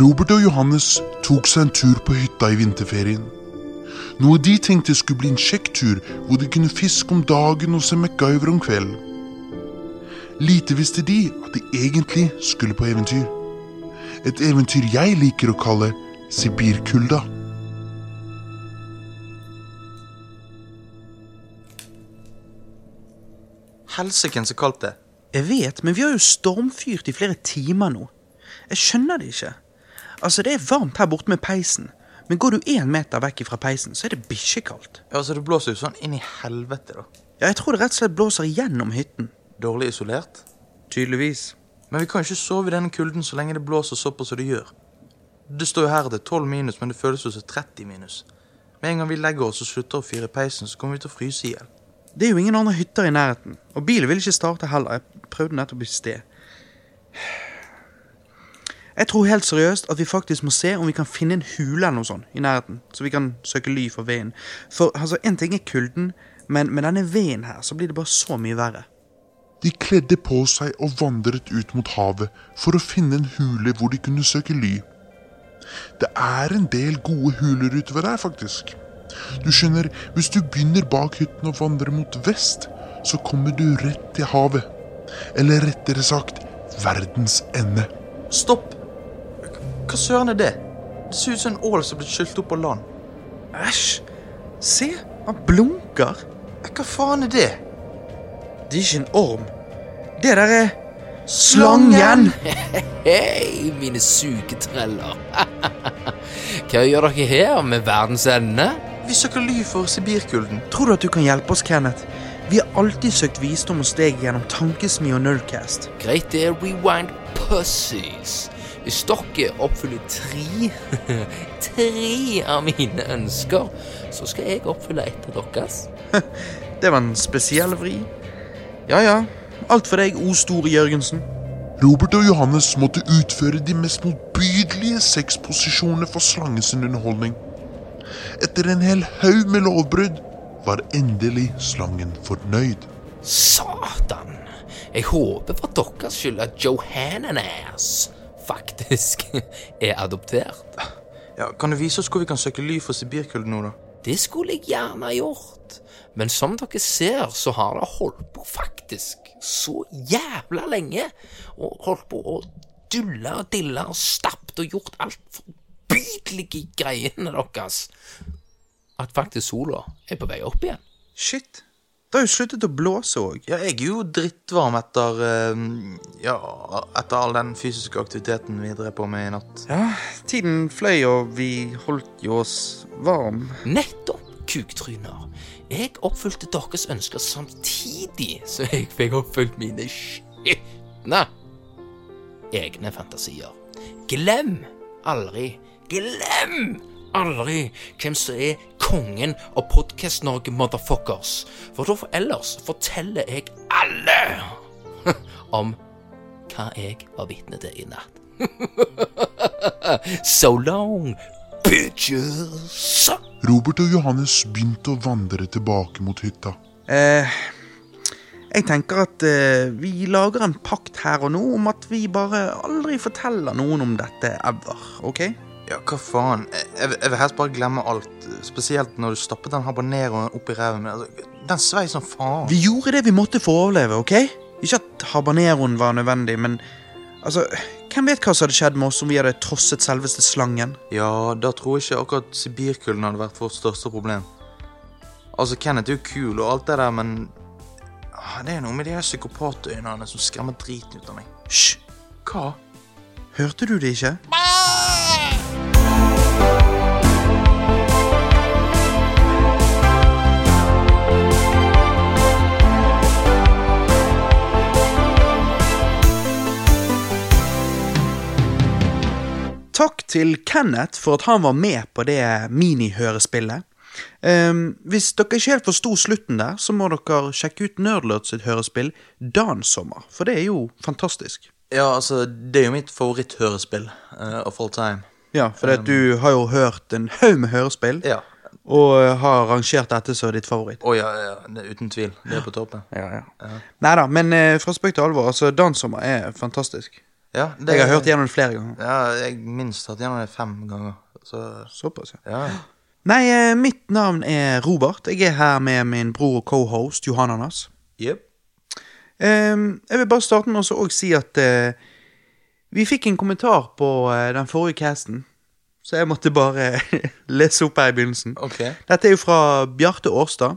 Robert og Johannes tok seg en tur på hytta i vinterferien. Noe de tenkte skulle bli en kjekk tur, hvor de kunne fiske om dagen og se MacGyver om kvelden. Lite visste de at de egentlig skulle på eventyr. Et eventyr jeg liker å kalle Sibirkulda. Helsike, så kaldt det. Jeg vet, men vi har jo stormfyrt i flere timer nå. Jeg skjønner det ikke. Altså, det er varmt her borte med peisen, men går du én meter vekk fra peisen, så er det bikkjekaldt. Ja, altså Det blåser jo sånn inn i helvete, da. Ja, jeg tror det rett og slett blåser gjennom hytten. Dårlig isolert. Tydeligvis. Men vi kan ikke sove i denne kulden så lenge det blåser såpass som det gjør. Det står jo her det er 12 minus, men det føles jo som 30 minus. Med en gang vi legger oss og slutter å fyre i peisen, så kommer vi til å fryse i hjel. Det er jo ingen andre hytter i nærheten, og bilen vil ikke starte heller. Jeg prøvde nettopp i sted. Jeg tror helt seriøst at vi faktisk må se om vi kan finne en hule eller noe sånt i nærheten, så vi kan søke ly for veden. For altså, en ting er kulden, men med denne veden her, så blir det bare så mye verre. De kledde på seg og vandret ut mot havet for å finne en hule hvor de kunne søke ly. Det er en del gode huler utover her, faktisk. Du skjønner, hvis du begynner bak hytten og vandrer mot vest, så kommer du rett til havet. Eller rettere sagt verdens ende. Stopp! Hva søren er det? Det ser ut som en ål som er blitt skylt opp på land. Æsj! Se, han blunker. Hva faen er det? Det er ikke en orm. Det der er slangen! Hei, mine sugetreller. Hva gjør dere her med verdens ende? Vi søker ly for Sibirkulden. Tror du at du kan hjelpe oss, Kenneth? Vi har alltid søkt visdom hos deg gjennom Tankesmi og Nerdcast. Greit det, rewind pussies. Dere oppfyller tre tre av mine ønsker, så skal jeg oppfylle et av deres. Det var en spesiell vri. Ja ja, alt for deg, O store Jørgensen. Robert og Johannes måtte utføre de mest motbydelige sexposisjonene for slangens underholdning. Etter en hel haug med lovbrudd var endelig slangen fornøyd. Satan! Jeg håper for deres skyld at Johananas faktisk er adoptert. Ja, Kan du vise oss hvor vi kan søke ly for Sibirkulden nå, da? Det skulle jeg gjerne gjort. Men som dere ser, så har det holdt på faktisk så jævla lenge. Og holdt på å dulle og dille og stappet og gjort alt forbydelige greiene deres. At faktisk sola er på vei opp igjen. Shit. Det har jo sluttet å blåse òg. Ja, jeg er jo drittvarm etter eh, Ja, etter all den fysiske aktiviteten vi drev på med i natt. Ja, tiden fløy, og vi holdt jo oss varm. Nettopp, kuktryner. Jeg oppfylte deres ønsker samtidig så jeg fikk oppfylt mine skitne egne fantasier. Glem aldri, glem aldri hvem som er kongen av Podkast-Norge, motherfuckers. For da ellers forteller jeg alle om hva jeg var vitne til i natt. so long, bitches. Robert og Johannes begynte å vandre tilbake mot hytta. Eh, jeg tenker at eh, vi lager en pakt her og nå om at vi bare aldri forteller noen om dette ever, OK? Ja, hva faen? Jeg, jeg vil helst bare glemme alt. Spesielt når du stappet den habaneroen opp i ræven min. Altså, den svei som faen. Vi gjorde det vi måtte for å overleve, OK? Ikke at habaneroen var nødvendig, men altså Hvem vet hva som hadde skjedd med oss om vi hadde trosset selveste slangen? Ja, da tror jeg ikke akkurat Sibirkulden hadde vært vårt største problem. Altså, Kenneth er jo kul og alt det der, men ah, det er noe med de her psykopatøynene som skremmer driten ut av meg. Hysj! Hva? Hørte du det ikke? Takk til Kenneth for at han var med på det minihørespillet. Um, hvis dere ikke helt forsto slutten der, så må dere sjekke ut Nerdlert sitt hørespill Dansommer, for det er jo fantastisk. Ja, altså, det er jo mitt favoritthørespill uh, of all time. Ja, for um, du har jo hørt en haug med hørespill, Ja. og uh, har rangert dette som ditt favoritt. Å ja, ja, er uten tvil. Det er på toppen. Ja, ja. Nei da, men uh, fra spøk til alvor, altså, Dansommer er fantastisk. Ja, det, Jeg har hørt gjennom det flere ganger. Ja, jeg minst hatt gjennom det fem ganger. Så Såpass, ja. ja. Nei, eh, mitt navn er Robert. Jeg er her med min bror og cohost Johan Anders. Yep. Um, jeg vil bare starte med å si at uh, vi fikk en kommentar på uh, den forrige casten, så jeg måtte bare lese opp her i begynnelsen. Okay. Dette er jo fra Bjarte Årstad.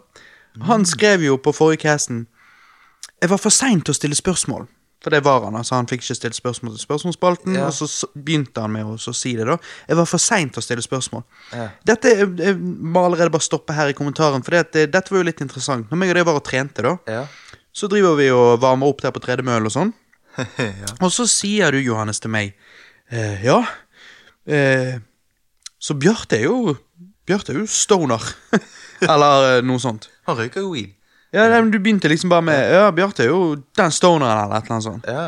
Han skrev jo på forrige casten Jeg var for sein til å stille spørsmål. For det var han. altså Han fikk ikke stilt spørsmål til spørsmålsspalten. Ja. Og så begynte han med å si det, da. Jeg var for sein til å stille spørsmål. Ja. Dette jeg, jeg må allerede bare stoppe her i kommentaren, for det, dette var jo litt interessant. Når meg og det var og trente, da, Ja. så driver vi og varmer opp der på tredemølle og sånn. ja. Og så sier du, Johannes, til meg eh, Ja, eh, så Bjarte er jo Bjarte er jo stoner. eller eh, noe sånt. Han røyker jo weed. Ja, nei, men Du begynte liksom bare med Ja, Bjarte er jo den stoneren, eller et eller annet sånt. Ja.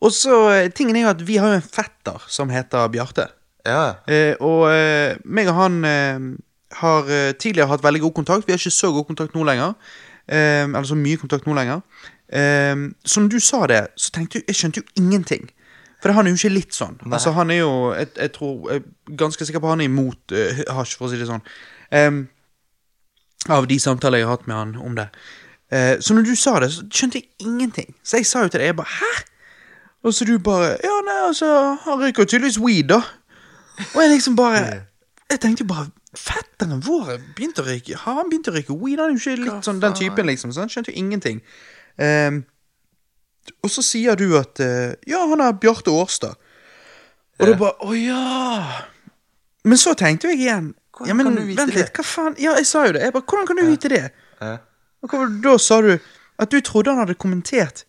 Og så, eh, tingen er jo at vi har jo en fetter som heter Bjarte. Ja. Eh, og eh, meg og han eh, har eh, tidligere hatt veldig god kontakt. Vi har ikke så god kontakt nå lenger. Eh, eller så mye kontakt nå lenger. Eh, som du sa det, så tenkte jeg Jeg skjønte jo ingenting. For han er jo ikke litt sånn. Altså Han er jo Jeg, jeg tror Jeg er ganske sikker på han er imot eh, hasj, for å si det sånn. Eh, av de samtaler jeg har hatt med han om det. Eh, så når du sa det, så skjønte jeg ingenting. Så jeg sa jo til deg jeg bare Hæ? Og så du bare Ja, nei, altså Han røyker tydeligvis weed, da. Og jeg liksom bare Jeg tenkte jo bare Fetteren vår begynte å røyke Har han begynt å røyke weed? Han er jo ikke litt sånn den typen, liksom. Så han skjønte jo ingenting. Ehm, og så sier du at eh, Ja, han er Bjarte Årstad. Og da bare Å ja. Men så tenkte jeg igjen Hvordan Ja, men kan du vite vent litt, hva faen Ja, jeg sa jo det. Jeg bare Hvordan kan du vite det? Og hva, da sa du at du trodde han hadde kommentert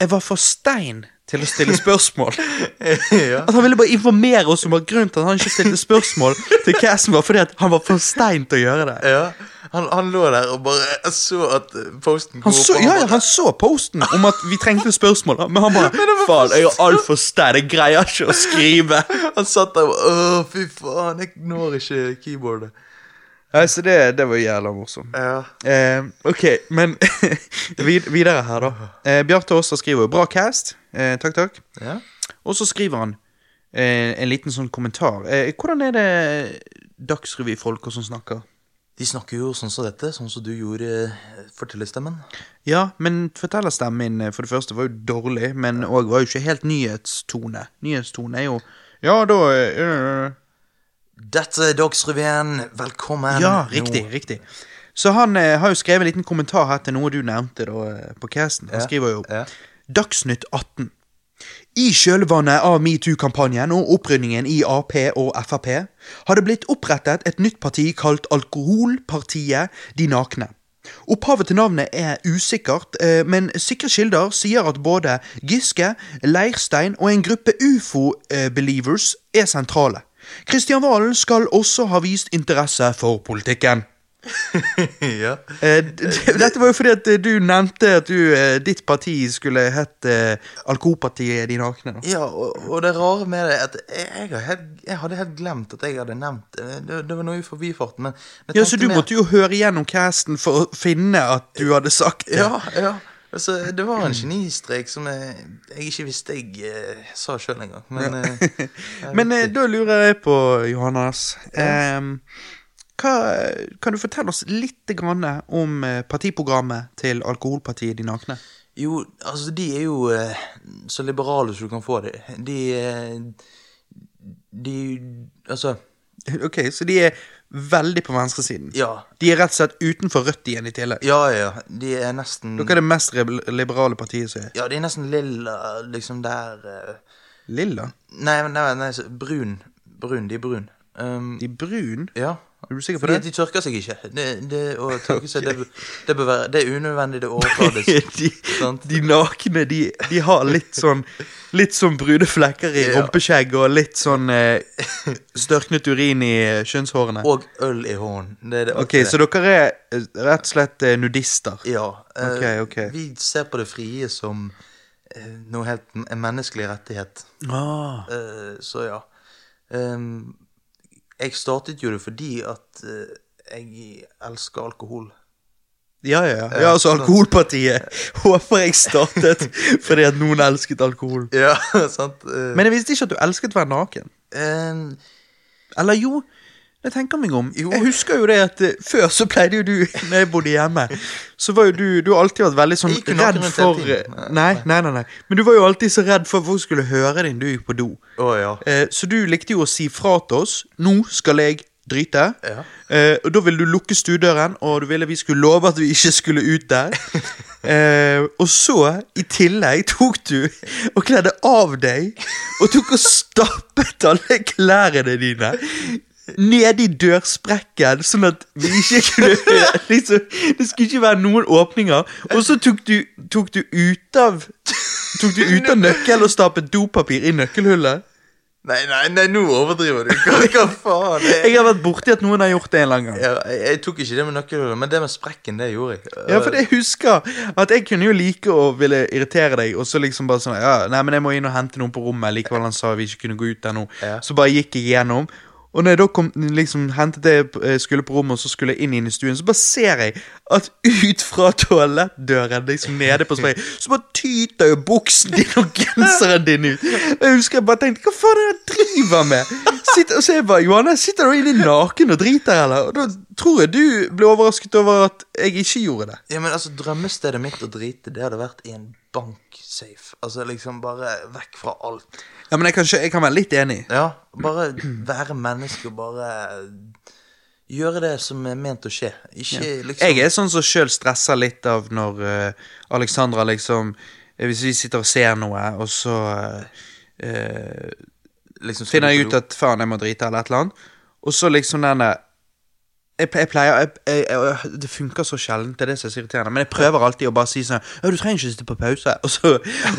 Jeg var for stein til å stille spørsmål. ja. At han ville bare informere oss om grunnen til at han ikke stilte spørsmål til casten, var fordi at han var for stein til å gjøre det. ja. Han, han lå der og bare så at posten Han så, ja, ja, han så posten om at vi trengte spørsmål, men han bare Faen, jeg er altfor stein, jeg greier ikke å skrive. Han satt der og Å, fy faen, jeg når ikke keyboardet. Nei, så det, det var jævla morsomt. Ja. Eh, ok, men videre her, da. Eh, Bjarte Aastad skriver 'bra cast'. Eh, takk, takk. ja. Og så skriver han eh, en liten sånn kommentar. Eh, hvordan er det Dagsrevy-folk og sånn snakker? De snakker jo sånn som dette, sånn som du gjorde eh, fortellerstemmen. Ja, men fortellerstemmen min eh, for det første var jo dårlig, men òg var jo ikke helt nyhetstone. Nyhetstone er jo Ja, da eh, Dette er Dagsrevyen, velkommen. Ja, riktig, riktig. Så han eh, har jo skrevet en liten kommentar her til noe du nevnte da, på casten. Han Ja, skriver jo ja. Dagsnytt 18. I kjølvannet av metoo-kampanjen og opprydningen i Ap og Frp har det blitt opprettet et nytt parti kalt Alkoholpartiet De nakne. Opphavet til navnet er usikkert, eh, men sikre kilder sier at både Giske, Leirstein og en gruppe ufo-believers er sentrale. Kristian Valen skal også ha vist interesse for politikken. Ja. Eh, Dette var jo fordi at eh, du nevnte at du, eh, ditt parti skulle hett eh, Alkoholpartiet De nakne. Ja, og, og det rare med det er at jeg, helt, jeg hadde helt glemt at jeg hadde nevnt det. Det, var noe i forbifarten, Ja, Så du med... måtte jo høre gjennom casten for å finne at du hadde sagt det? Ja, ja. Altså, det var en genistrek som jeg, jeg ikke visste jeg eh, sa sjøl engang. Men ja. Men eh, da lurer jeg på, Johannes ehm, hva, Kan du fortelle oss litt om eh, partiprogrammet til Alkoholpartiet De nakne? Jo, altså, de er jo eh, så liberale som du kan få det. De eh, De Altså, Ok, Så de er veldig på venstresiden? ja. De er rett og slett utenfor rødt igjen i tillegg? Ja, ja. De er nesten Dere er det mest liberale partiet som er Ja, de er nesten lilla, liksom der uh... lilla? Nei, nei, nei, brun. Brun. De er brun. Um, De er brun? ja. Er du sikker på det? at de tørker seg ikke. Det, det, å tørke seg, det, det, bør være, det er unødvendig, det er overfladisk. de, de nakne, de, de har litt sånn Litt sånn brune flekker i rumpeskjegg og litt sånn eh, størknet urin i eh, kjønnshårene. Og øl i hånden. Det det Ok, så dere er eh, rett og slett eh, nudister? Ja. eh, okay, okay. Vi ser på det frie som eh, noe helt en menneskelig rettighet. Ah. Eh, så ja. Ehm, jeg startet jo det fordi at eh, jeg elsker alkohol. Ja, ja, ja. ja altså Alkoholpartiet håper jeg startet fordi at noen elsket alkohol. Ja, sant. eh, Men jeg visste ikke at du elsket å være naken. eh, Eller jo, jeg tenker meg om. Jeg husker jo det at eh, før så pleide jo du, når jeg bodde hjemme, så var jo du Du har alltid vært veldig sånn Ikke redd for eh, nei, nei, nei, nei. Men du var jo alltid så redd for at folk skulle høre deg når du gikk på do. Oh, ja. Eh, så du likte jo å si fra til oss. Nå skal jeg drite. Ja. Eh, og da ville du lukke stuedøren, og du ville vi skulle love at vi ikke skulle ut der. eh, og så, i tillegg, tok du og kledde av deg, og tok og stappet alle klærne dine nede i dørsprekken, sånn at vi ikke kunne liksom, Det skulle ikke være noen åpninger. Og så tok du, tok du ut av Tok du ut av nøkkelen og stappet dopapir i nøkkelhullet. Nei, nei, nei, nå overdriver du. Hva, hva faen? Jeg Jeg, har vært borti at noen har gjort det en lang gang. jeg, jeg, jeg tok ikke det med nøkkelhullet, men det med sprekken, det gjorde jeg. Ja, for jeg husker at jeg kunne jo like å ville irritere deg, og så liksom bare sånn Ja, nei, men jeg må inn og hente noen på rommet, likevel han sa vi ikke kunne gå ut der nå. Ja. Så bare gikk jeg gjennom. Og når jeg da kom, liksom hentet det jeg skulle på rommet, og så skulle jeg inn, inn i stuen, så bare ser jeg at ut fra toalettdøren, liksom nede på spray, så bare tyter jo buksen din og genseren din ut. Og jeg husker jeg bare tenkte Hva faen er det jeg driver med? Sitter, og så er jeg bare Johanne, sitter du inne naken og driter, eller? Og da tror jeg du ble overrasket over at jeg ikke gjorde det. Ja, men altså, Drømmestedet mitt å drite, det hadde vært i en banksafe. Altså liksom bare vekk fra alt. Ja, men jeg kan, jeg kan være litt enig. Ja, bare være menneske og bare gjøre det som er ment å skje. Ikke liksom Jeg er sånn som sjøl stresser litt av når uh, Alexandra liksom eh, Hvis vi sitter og ser noe, og så uh, liksom finner jeg ut at faen, jeg må drite, eller et eller annet, og så liksom denne jeg, jeg pleier jeg, jeg, Det funker så sjelden, det er det som er så irriterende. Men jeg prøver alltid å bare si sånn Ja, du trenger ikke sitte på pause. Så,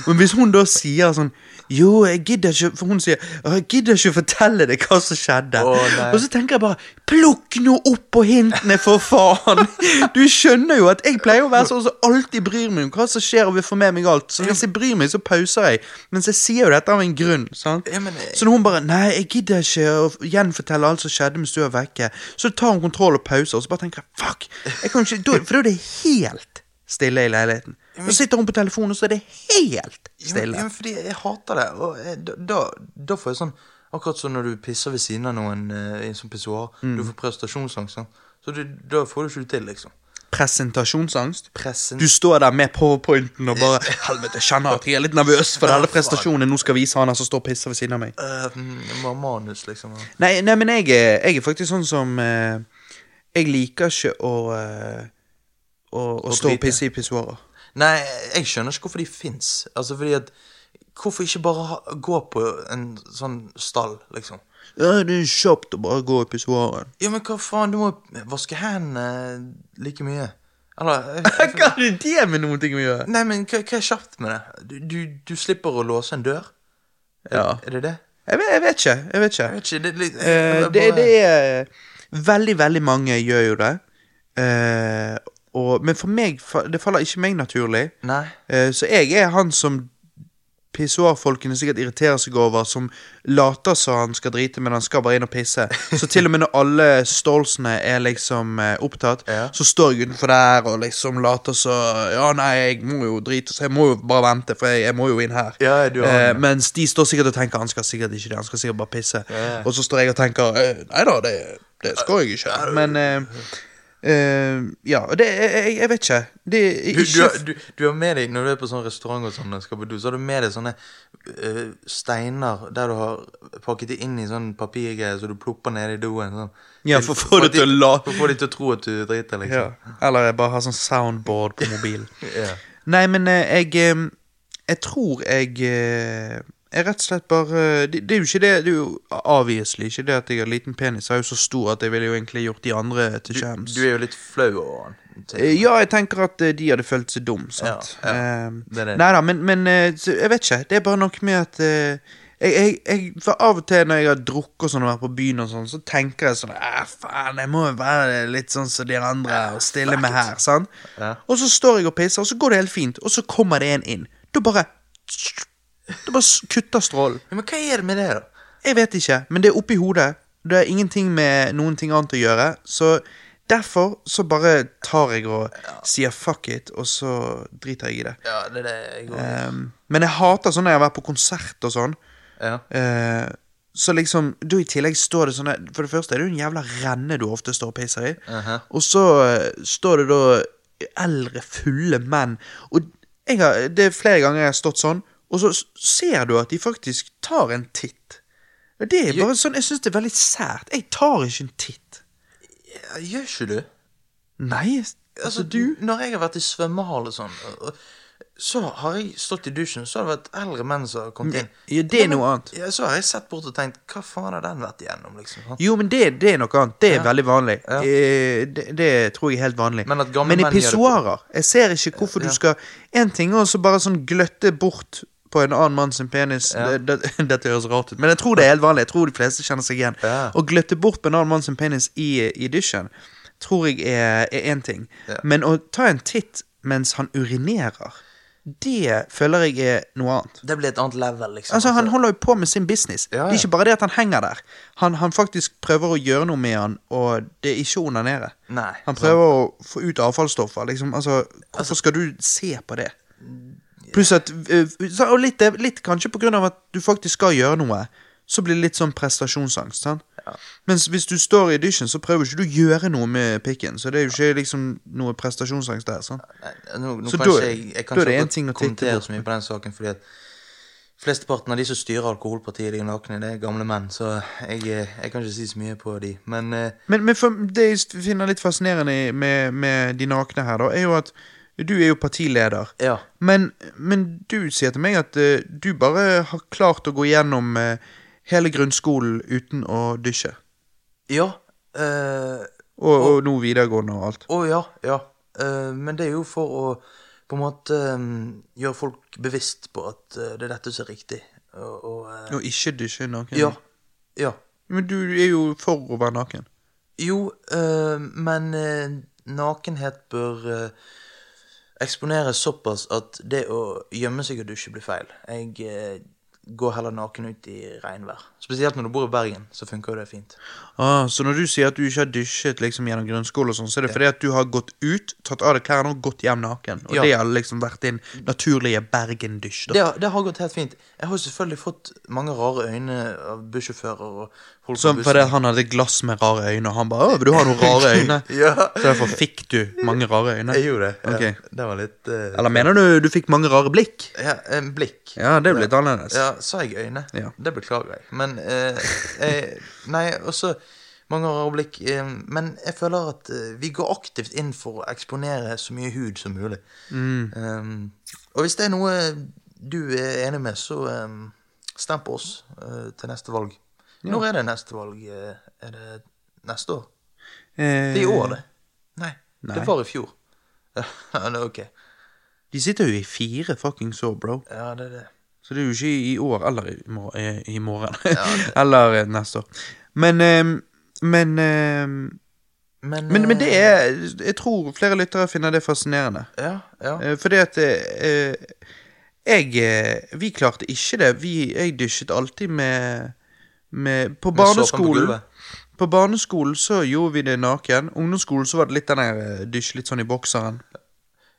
men hvis hun da sier sånn Jo, jeg gidder ikke For hun sier Jeg gidder ikke fortelle deg hva som skjedde. Oh, og så tenker jeg bare Plukk nå opp på hintene, for faen! Du skjønner jo at jeg pleier å være sånn som alltid bryr meg om hva som skjer, og vil få med meg alt. Så hvis jeg bryr meg, så pauser jeg. Mens jeg sier jo dette av en grunn. sant? Så når hun bare 'Nei, jeg gidder ikke å gjenfortelle alt som skjedde mens du er vekke', så tar hun kontroll og pauser, og så bare tenker jeg 'fuck'. Jeg kan ikke, for da er det helt stille i leiligheten. Så sitter hun på telefonen, og så er det helt stille. ja, men fordi jeg hater det. Og jeg, da, da, får jeg sånn Akkurat som når du pisser ved siden av noen eh, i en sånn pissoar. Mm. Du får prestasjonsangst. Sånn. Så du, da får du ikke det til, liksom. Presentasjonsangst. Presen... Du står der med powerpointen og bare 'Helvete, jeg kjenner at jeg er litt nervøs for denne prestasjonen nå skal vise han som står og pisser ved siden av meg'. Mm, manus, liksom. Nei, nei men jeg jeg er faktisk sånn som eh, Jeg liker ikke å eh, å, å Å stå og pisse i pissoarer. Nei, jeg skjønner ikke hvorfor de fins. Altså, fordi at Hvorfor ikke bare ha, gå på en sånn stall, liksom? Ja, det er kjapt å bare gå i pissoaren. Ja, men hva faen, du må vaske hendene like mye. Eller jeg, jeg, Hva har det med noen ting å gjøre? Nei, men hva, hva er kjapt med det? Du, du, du slipper å låse en dør? Er, Ja. er det det? Jeg vet, jeg vet ikke. Jeg vet ikke. Jeg vet ikke, det, er det Eh, jeg det, det er Veldig, veldig mange gjør jo det. Eh, og, men for meg Det faller ikke meg naturlig. Eh, så jeg er han som pissoarfolkene sikkert irriterer seg over, som later som han skal drite, men han skal bare inn og pisse. Så til og med når alle stolsene er liksom eh, opptatt, Ja. så står jeg utenfor der og liksom later som Ja, nei, jeg må jo drite, så jeg må jo bare vente, for jeg, jeg må jo inn her. Ja, eh, mens de står sikkert og tenker han skal sikkert ikke det, han skal sikkert bare pisse. Ja. Og så står jeg og tenker eh, nei da, det, det skal jeg ikke. Men uh, uh, ja, og det jeg, jeg vet ikke. Det er Du, du, har- du, du har med deg, Når du er på sånn restaurant, og sånn, så har du med deg sånne uh, steiner der du har pakket det inn i sånn papirgreier, så du plopper ned i doen. Sånn. Ja, for å få det til å la For å få de til å tro at du driter, Ja. liksom. Eller jeg bare har sånn soundboard på mobilen. yeah. Nei, men eh, jeg eh, Jeg tror jeg er rett og slett bare det, det er jo ikke det Det er jo avgjørelig ikke det at jeg har liten penis. Jeg er jo så stor at jeg ville jo egentlig gjort de andre til Du, skjems. du er jo litt flau over han. Eh, Ja, jeg tenker at eh, de hadde følt seg dum, sant. Ja, ja. Eh, Det det. Nei da, men, men eh, jeg vet ikke. Det er bare noe med at jeg, jeg, jeg, For av og til når jeg har drukket og sånn og vært på byen, og sånn, så tenker jeg sånn Æh, faen, jeg må jo være litt sånn som de andre og stille meg her. sant? Ja. Og så står jeg og pisser, og så går det helt fint, og så kommer det en inn. Da bare Da bare kutter strålen. Ja, men hva er det med det, da? Jeg vet ikke, men det er oppi hodet. Det er ingenting med noen ting annet å gjøre. Så derfor så bare tar jeg og sier fuck it, og så driter jeg i det. Ja, det er det jeg går Um, men jeg hater sånn når jeg har vært på konsert og sånn. Ja. Uh, så liksom, du i tillegg står det sånne For det første er det jo en jævla renne du ofte står og pisser i. Mhm. Og så eh, står det da eldre, fulle menn. Og har, det er flere ganger jeg har stått sånn, og så ser du at de faktisk tar en titt. Det er bare sånn, Jeg syns det er veldig sært. Jeg tar ikke en titt. Gjør ikke du? Nei, altså du Når jeg har vært i svømmehall og sånn, så har jeg stått i dusjen, så har det vært eldre menn som har kommet inn. Ja, det er noe annet. Ja, så har jeg sett bort og tenkt Hva faen har den vært igjennom, liksom? Jo, men det, det er noe annet. Det er Ja. veldig vanlig. Ja. Eh, Det, det tror jeg er helt vanlig. Men Men i pissoarer Jeg ser ikke hvorfor du skal En ting er å bare sånn gløtte bort på en annen mann sin penis. Ja. Det, det, dette høres rart ut, men jeg tror det er helt vanlig. Jeg tror de fleste kjenner seg igjen. Ja. Å gløtte bort på en annen mann sin penis i, i dusjen tror jeg er én ting. Ja. Men å ta en titt mens han urinerer, det føler jeg er noe annet. Det blir et annet level, liksom. Altså, Han holder jo på med sin business. Ja, Det er ikke bare det at han henger der. Han, han faktisk prøver å gjøre noe med han, og det er ikke onanere. Han prøver prøver å få ut avfallsstoffer. Liksom, altså, hvorfor skal du se på det? Pluss at øh, Og litt, litt kanskje av at du faktisk skal gjøre noe, så blir det litt sånn prestasjonsangst. Sant? Mens hvis du står i audition, så prøver ikke du å gjøre noe med pikken. Så det er jo ikke liksom noe prestasjonsangst der. Sant? Nei, nå, nå Så da- jeg, jeg kan det ikke kommentere så mye på den saken, fordi at flesteparten av de som styrer alkoholpartiet, de er nakne, det er gamle menn, så jeg, eh, jeg kan ikke si så mye på de. Men eh, Men, men det jeg finner litt fascinerende med, med de nakne her, da, er jo at du er jo partileder. ja. Men, men du sier til meg at uh, du bare har klart å gå gjennom uh, hele grunnskolen uten å dusje. Ja. Uh, Og, og nå videregående og alt. Å ja, ja. Eh, men det er jo for å på en måte gjøre folk bevisst på at det er dette som er riktig. Og, og Og ikke dusje naken. Ja. Ja. Men du er jo for å være naken. Jo, men nakenhet bør eksponeres såpass at det å gjemme seg og dusje blir feil. Jeg eh, går heller naken ut i regnvær. Spesielt når du bor i Bergen, så funker jo det fint. Ah, så når du sier at du ikke har dusjet liksom gjennom grunnskole, og sånn, så er det fordi at du har gått ut, tatt av deg klærne og gått hjem naken. Og Ja. det har liksom vært din naturlige Bergen-dusj. Det, det har gått helt fint. Jeg har jo selvfølgelig fått mange rare øyne av bussjåfører og folk Som fordi han hadde glass med rare øyne, og han bare 'Å, du har noen rare øyne?' Ja, Så derfor fikk du mange rare øyne. jeg gjorde det. Ja. Det var litt uh, Eller mener du du fikk mange rare blikk? Ja, en blikk. Ja, det er jo litt annerledes. Ja, sa jeg øyne? Ja. Det beklager jeg. Men uh, eh, Nei, også mange rare blikk. Eh, men jeg føler at eh, vi går aktivt inn for å eksponere så mye hud som mulig. Mm. Um, og hvis det er noe du er enig med, så um, stem på oss uh, til neste valg. Når er det neste valg? Er det neste år? Eh, Det er i år, det. Nei, Nei. det var i fjor. Ja, det er ok. De sitter jo i fire fuckings år, bro. Ja, det er det. Så det er jo ikke i år eller i, mor eh, i morgen. eller eh, neste år. Men eh, Men Men, men, men det er Jeg tror flere lyttere finner det fascinerende. Ja, ja. Fordi at jeg Vi klarte ikke det. Vi, jeg dusjet alltid med, med På barneskolen på. På barneskolen så gjorde vi det naken. Ungdomsskolen så var det litt den der dysj litt sånn i bokseren.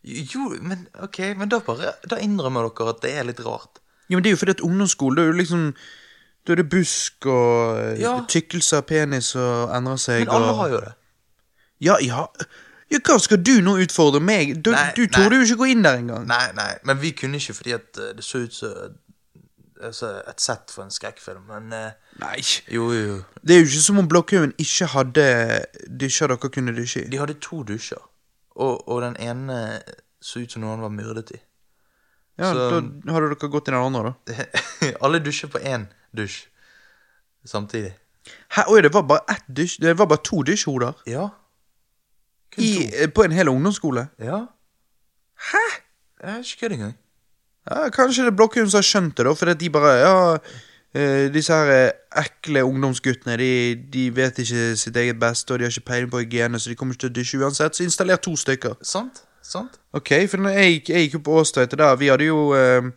Jo, men ok, men da bare Da innrømmer dere at det er litt rart. Jo, men det er jo fordi at ungdomsskole, da er jo liksom Da er det busk og eh, Ja. tykkelse av penis og endrer seg Men alle og har jo det. Ja, ja. Ja, Hva skal du nå utfordre meg? Du, Nei, du torde jo ikke gå inn der engang. Nei, nei, men vi kunne ikke fordi at eh, det så ut som altså, et sett for en skrekkfilm, men eh, Nei. Jo, jo, jo. Det er jo ikke som om Blokkhaugen ikke hadde dusjer dere kunne dusje i. De hadde to dusjer, og, og den ene så ut som noen var myrdet i. Ja, så- Da hadde dere gått i den andre, da. alle dusjer på én dusj samtidig. Hæ, Oi, det var bare ett dusj Det var bare to dusjhoder Ja. I, eh, på en hel ungdomsskole? Ja. Hæ? Jeg er ikke kødd engang. Ja, Kanskje det Blokkhaugen som har skjønt det, da, fordi de bare Ja, eh, disse her eh, ekle ungdomsguttene, de, de vet ikke sitt eget beste, og de har ikke peiling på hygiene, så de kommer ikke til å dusje uansett, så installer to stykker. Sant? Sant? Ok, for jeg, jeg gikk jo på Åstøyte der, vi hadde jo eh,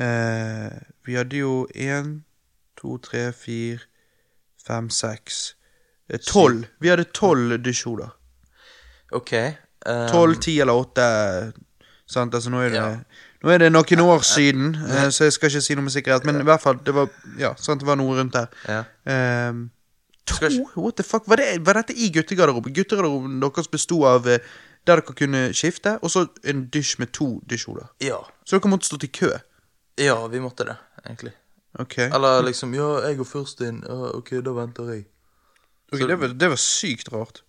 eh, Vi hadde jo én, to, tre, fire, fem, seks eh, Tolv. Vi hadde tolv dusjhoder. OK. eh, Tolv, ti eller åtte. Sant? Altså, nå er det, Ja. nå er det noen år siden, eh, så jeg skal ikke si noe med sikkerhet. Men i hvert fall, det var, ja, sant, det var noe rundt der. Ja. Um, to? What the fuck? Var, det, var dette i guttegarderoben? Guttegarderoben deres besto av eh, der dere kunne skifte, og så en dusj med to dusjhoder. Ja. Så dere måtte stått i kø. Ja, vi måtte det, egentlig. Ok, Eller liksom Ja, jeg går først inn. Ja, OK, da venter jeg. Ok, det, var, det var sykt rart.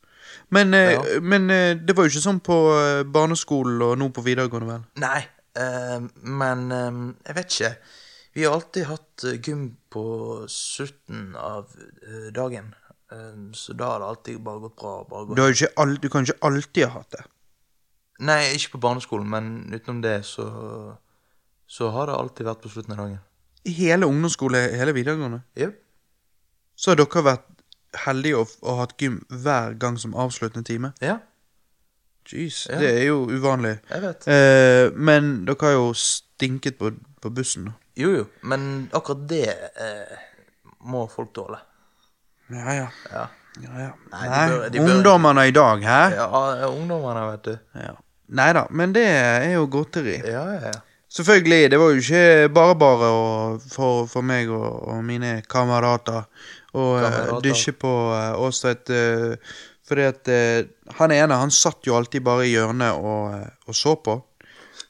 Men, eh, Ja. men eh, det var jo ikke sånn på eh, barneskolen og nå på videregående, vel? Nei, eh, men eh, jeg vet ikke. Vi har alltid hatt eh, gym på slutten av eh, dagen. Eh, så da har det alltid bare gått bra. Bare gått. Du, ikke all, du kan ikke alltid ha hatt det. Nei, ikke på barneskolen, men utenom det så Så har det alltid vært på slutten av dagen. I hele ungdomsskole, hele videregående. Yep. Så har dere vært heldige og, og hatt gym hver gang som avsluttende time. Ja, Jeez, Ja. det er jo uvanlig. jeg vet. Eh, men dere har jo stinket på, på bussen. Jo, jo, men akkurat det eh, må folk tåle. Ja, ja. Ja. ja, ja. Nei, de Nei, bør- de bør- ungdommene i dag, hæ? Ja, ungdommene, vet du. Ja. Nei da, men det er jo godteri. Ja, ja, ja. Selvfølgelig, det var jo ikke bare bare for, for meg og, og mine kamerater å eh, dysje på uh, Åstvedt. Uh, fordi at uh, han ene han satt jo alltid bare i hjørnet og, eh, og så på.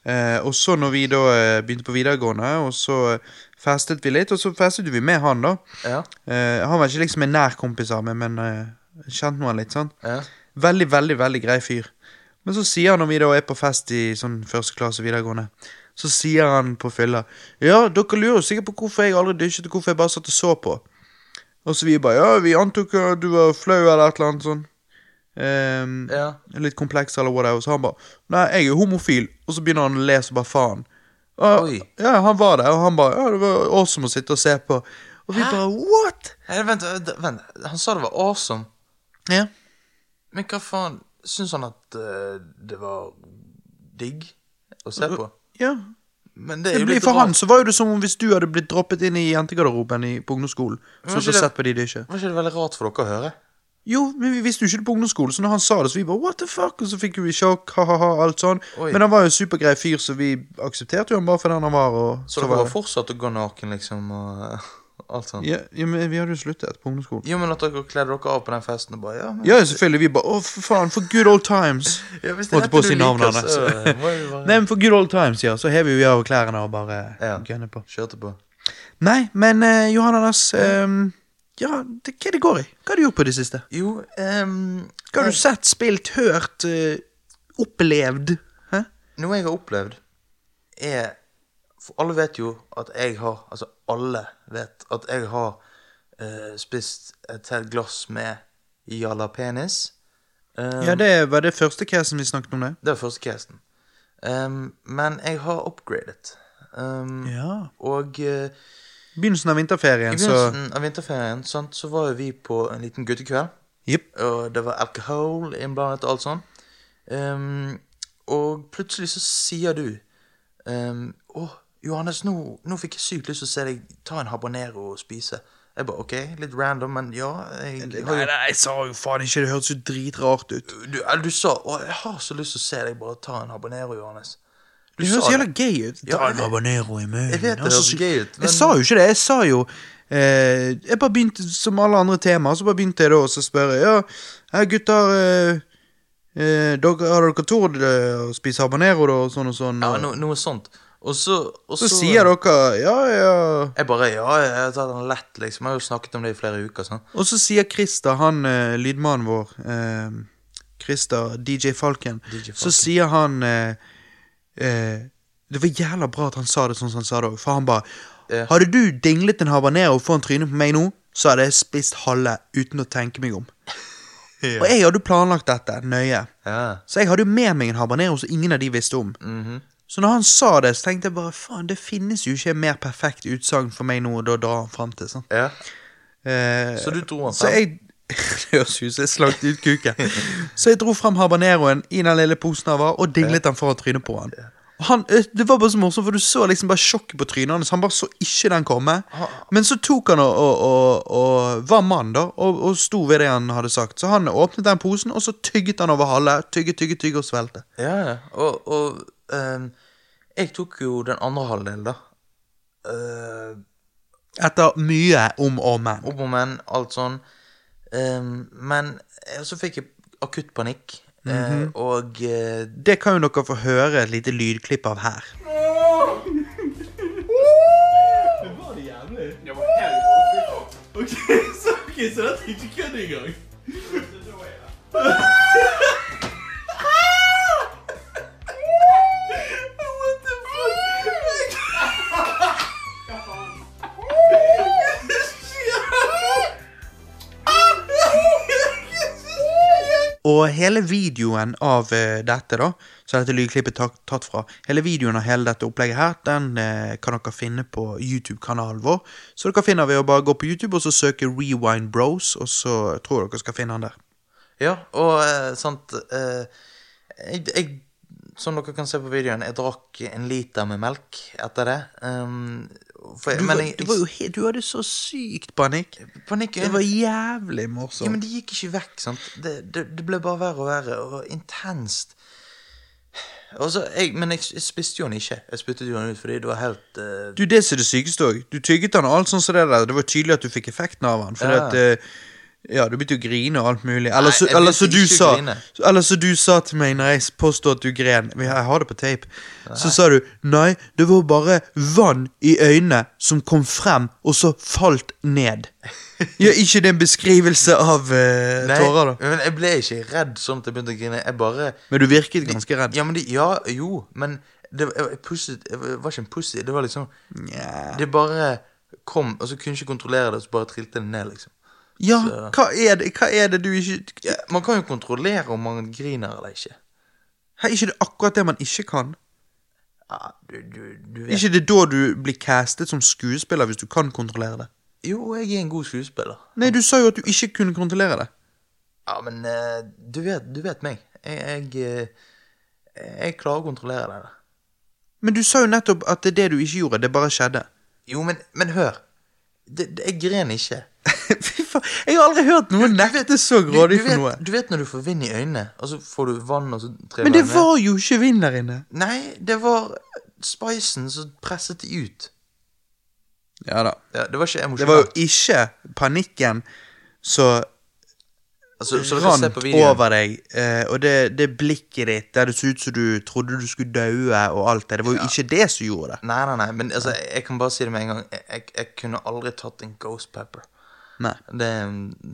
Eh, og så når vi da eh, begynte på videregående, og så eh, festet vi litt, og så festet vi med han, da. Ja, Eh, han var ikke liksom en nær kompis av meg, men uh, kjente nå han litt, sant. ja. Veldig, veldig veldig grei fyr. Men så sier han når vi da er på fest i sånn første klasse videregående, så sier han på fylla Ja, dere lurer sikkert på hvorfor jeg aldri dusjet, og hvorfor jeg bare satt og så på. Og så vi bare Ja, vi antok at du var flau eller et eller annet sånn. Um, Ja. Litt kompleks eller whatever. Så han bare Nei, jeg er homofil. Og så begynner han å le som bare faen. Og, Oi. ja, han var der, og han bare Ja, det var awesome å sitte og se på. Og vi bare What? Hey, vent, vent, vent, han sa det var awesome. Ja. Men hva faen, syns han at eh, det var digg å se på? ja. Men det er Det jo blir litt For rart. han så var jo det som om hvis du hadde blitt droppet inn i jentegarderoben i, på ungdomsskolen. Men Så ikke ikke det- sett på de dusje. Var ikke det veldig rart for dere å høre? Jo, men vi visste jo ikke det på ungdomsskolen, så når han sa det, så vi bare what the fuck, og så fikk vi sjokk, ha-ha-ha, alt sånn. Oi. Men han var jo en supergrei fyr, så vi aksepterte jo han bare for den han var. Og Så så dere var har fortsatt å gå naken, liksom, og alt sånt? ja, ja, men vi hadde jo sluttet på ungdomsskolen. Jo, men at dere kledde dere av på den festen og bare Ja, men Ja, selvfølgelig. Vi bare å, for faen, for good old times. Ja, hvis Holdt på å si navnet hans. Nei, men for good old times, ja. Så hever vi av klærne og bare Ja. gunner på. Kjørte på. Nei, men uh, Johan Anders, ehm, ja, det, hva det går i? Hva har du gjort på det siste? Jo, ehm Hva har du sett, spilt, hørt, eh, opplevd? Hæ? Noe jeg har opplevd, er For alle vet jo at jeg har Altså, alle vet at jeg har eh, spist et helt glass med jalapenis. Um, Ja, det var det første casen vi snakket om det. Det var første casen. Um, men jeg har upgradet. Um, Ja. Og eh, Begynnelsen av vinterferien, i så begynnelsen av vinterferien sant, så var jo vi på en liten guttekveld. Yep. Og det var alkohol innblandet og alt sånn. Um, og plutselig så sier du um, Å, Johannes, nå, nå fikk jeg sykt lyst til å se deg ta en habanero og spise. Jeg bare OK, litt random, men ja. Jeg, Nei, nei, jeg sa jo faen ikke, det hørtes jo dritrart ut. du, eller du sa Å, jeg har så lyst til å se deg bare ta en habanero, Johannes. Du Det høres jævla gøy ut. Ja, jeg- habanero i munnen. Jeg vet det høres gøy ut, men- Jeg sa jo ikke det. Jeg sa jo eh, Jeg bare begynte som alle andre temaer, så bare begynte jeg da å spørre Ja, hei gutter eh, eh, dere, Har dere tord eh, å spise habanero, da? Og sånn og sånn. Ja, no, noe sånt. Og så, og så, sier dere ja, ja Jeg bare Ja, jeg har tatt den lett, liksom. Jeg har jo snakket om det i flere uker. sånn. Og så sier Christer, han eh, lydmannen vår, eh, Christer DJ Falken, DJ så sier han eh, eh, Det var jævla bra at han sa det sånn som han sa det òg, for han bare Ja. Hadde du dinglet en habanero foran trynet på meg nå, så hadde jeg spist halve uten å tenke meg om. Og jeg hadde jo planlagt dette nøye, Ja. så jeg hadde jo med meg en habanero som ingen av de visste om. Mhm. Så når han sa det, så tenkte jeg bare faen, det finnes jo ikke mer perfekt utsagn for meg nå da drar han fram til. sånn. ja. Eh, Så du dro han så jeg Det høres ut som jeg slaktet ut kuken. så jeg dro frem habaneroen i den lille posen han var, og dinglet den foran trynet på han. Han, eh, det var bare så morsomt, for du så liksom bare sjokket på trynet hans. Han bare så ikke den komme. Men så tok han og, og, og, og var mann, da, og, og sto ved det han hadde sagt. Så han åpnet den posen, og så tygget han over halve. Tygge, tygge, tygge og svelte. Ja, ja. Og, og ehm, jeg tok jo den andre halvdelen, da. Uh, Etter mye om og men. om og men, alt sånn. Ehm, men så fikk jeg akutt panikk, eh, og uh, Det kan jo dere få høre et lite lydklipp av her. Det var det jævlig. Det Ok, så, ok, så dette er ikke kødd engang. Og hele videoen av eh, dette, da, så dette lydklippet tatt, tatt fra, hele videoen av hele dette opplegget her, den eh, kan dere finne på YouTube-kanalen vår. Så dere finner ved å bare gå på YouTube og så søke Rewind Bros, og så tror dere skal finne han der. Ja, og eh, sant jeg, jeg, Som dere kan se på videoen, jeg drakk en liter med melk etter det. For, Du, var, jeg, du, jo du hadde så sykt panikk. panikk Det var jævlig morsomt. Ja, men det gikk ikke vekk, sant. Det, det, det ble bare verre og verre, og intenst. Og så, jeg, men jeg, jeg spiste jo den ikke. Jeg spyttet jo den ut fordi det var helt uh... Du, det som er det sykeste òg. Du tygget den og alt sånn som det der. Det var tydelig at du fikk effekten av den. Fordi Ja. at eh, Ja, du begynte å grine og alt mulig. Eller så, jeg eller begynte du ikke å grine. Eller så du sa til meg når jeg påstod at du gren Jeg har det på tape. Så sa du nei, det var bare vann i øynene som kom frem, og så falt ned. Ja, ikke det en beskrivelse av eh, Nei, tårer, da? men jeg ble ikke redd sånn at jeg begynte å grine. Jeg bare Men du virket ganske redd. Ja, men det, ja, jo, men det var, jeg pusset, jeg var ikke en pussy. Det var liksom Nja. Det bare kom, og så kunne jeg ikke kontrollere det, og så bare trilte det ned, liksom. Ja, hva er, det, hva er det du ikke man kan jo kontrollere om man griner eller ikke. Er ikke det akkurat det man ikke kan? Ja, du, du, du vet ikke det da du blir castet som skuespiller hvis du kan kontrollere det? Jo, jeg er en god skuespiller. Nei, du sa jo at du ikke kunne kontrollere det. Ja, men eh, du, vet, du vet meg. Jeg, jeg, eh, jeg klarer å kontrollere det. Men du sa jo nettopp at det det du ikke gjorde, det bare skjedde. Jo, men, men hør. Det, det, jeg gren ikke. Faen, jeg har aldri hørt noen nekte så grådig for noe. du vet når du får vind i øynene, og så får du vann, og så triller Men det ned? var jo ikke vind der inne. Nei, det var spicen som presset det ut. Ja da. Ja, det var ikke Det var jo ikke panikken som Altså, rant over deg, eh, og det, det blikket ditt der det så ut som du trodde du skulle daue og alt det. Det var jo ikke det som gjorde det. Nei, nei, nei, men altså, jeg kan bare si det med en gang. Jeg, jeg, jeg kunne aldri tatt en Ghost Pepper. Nei. Det,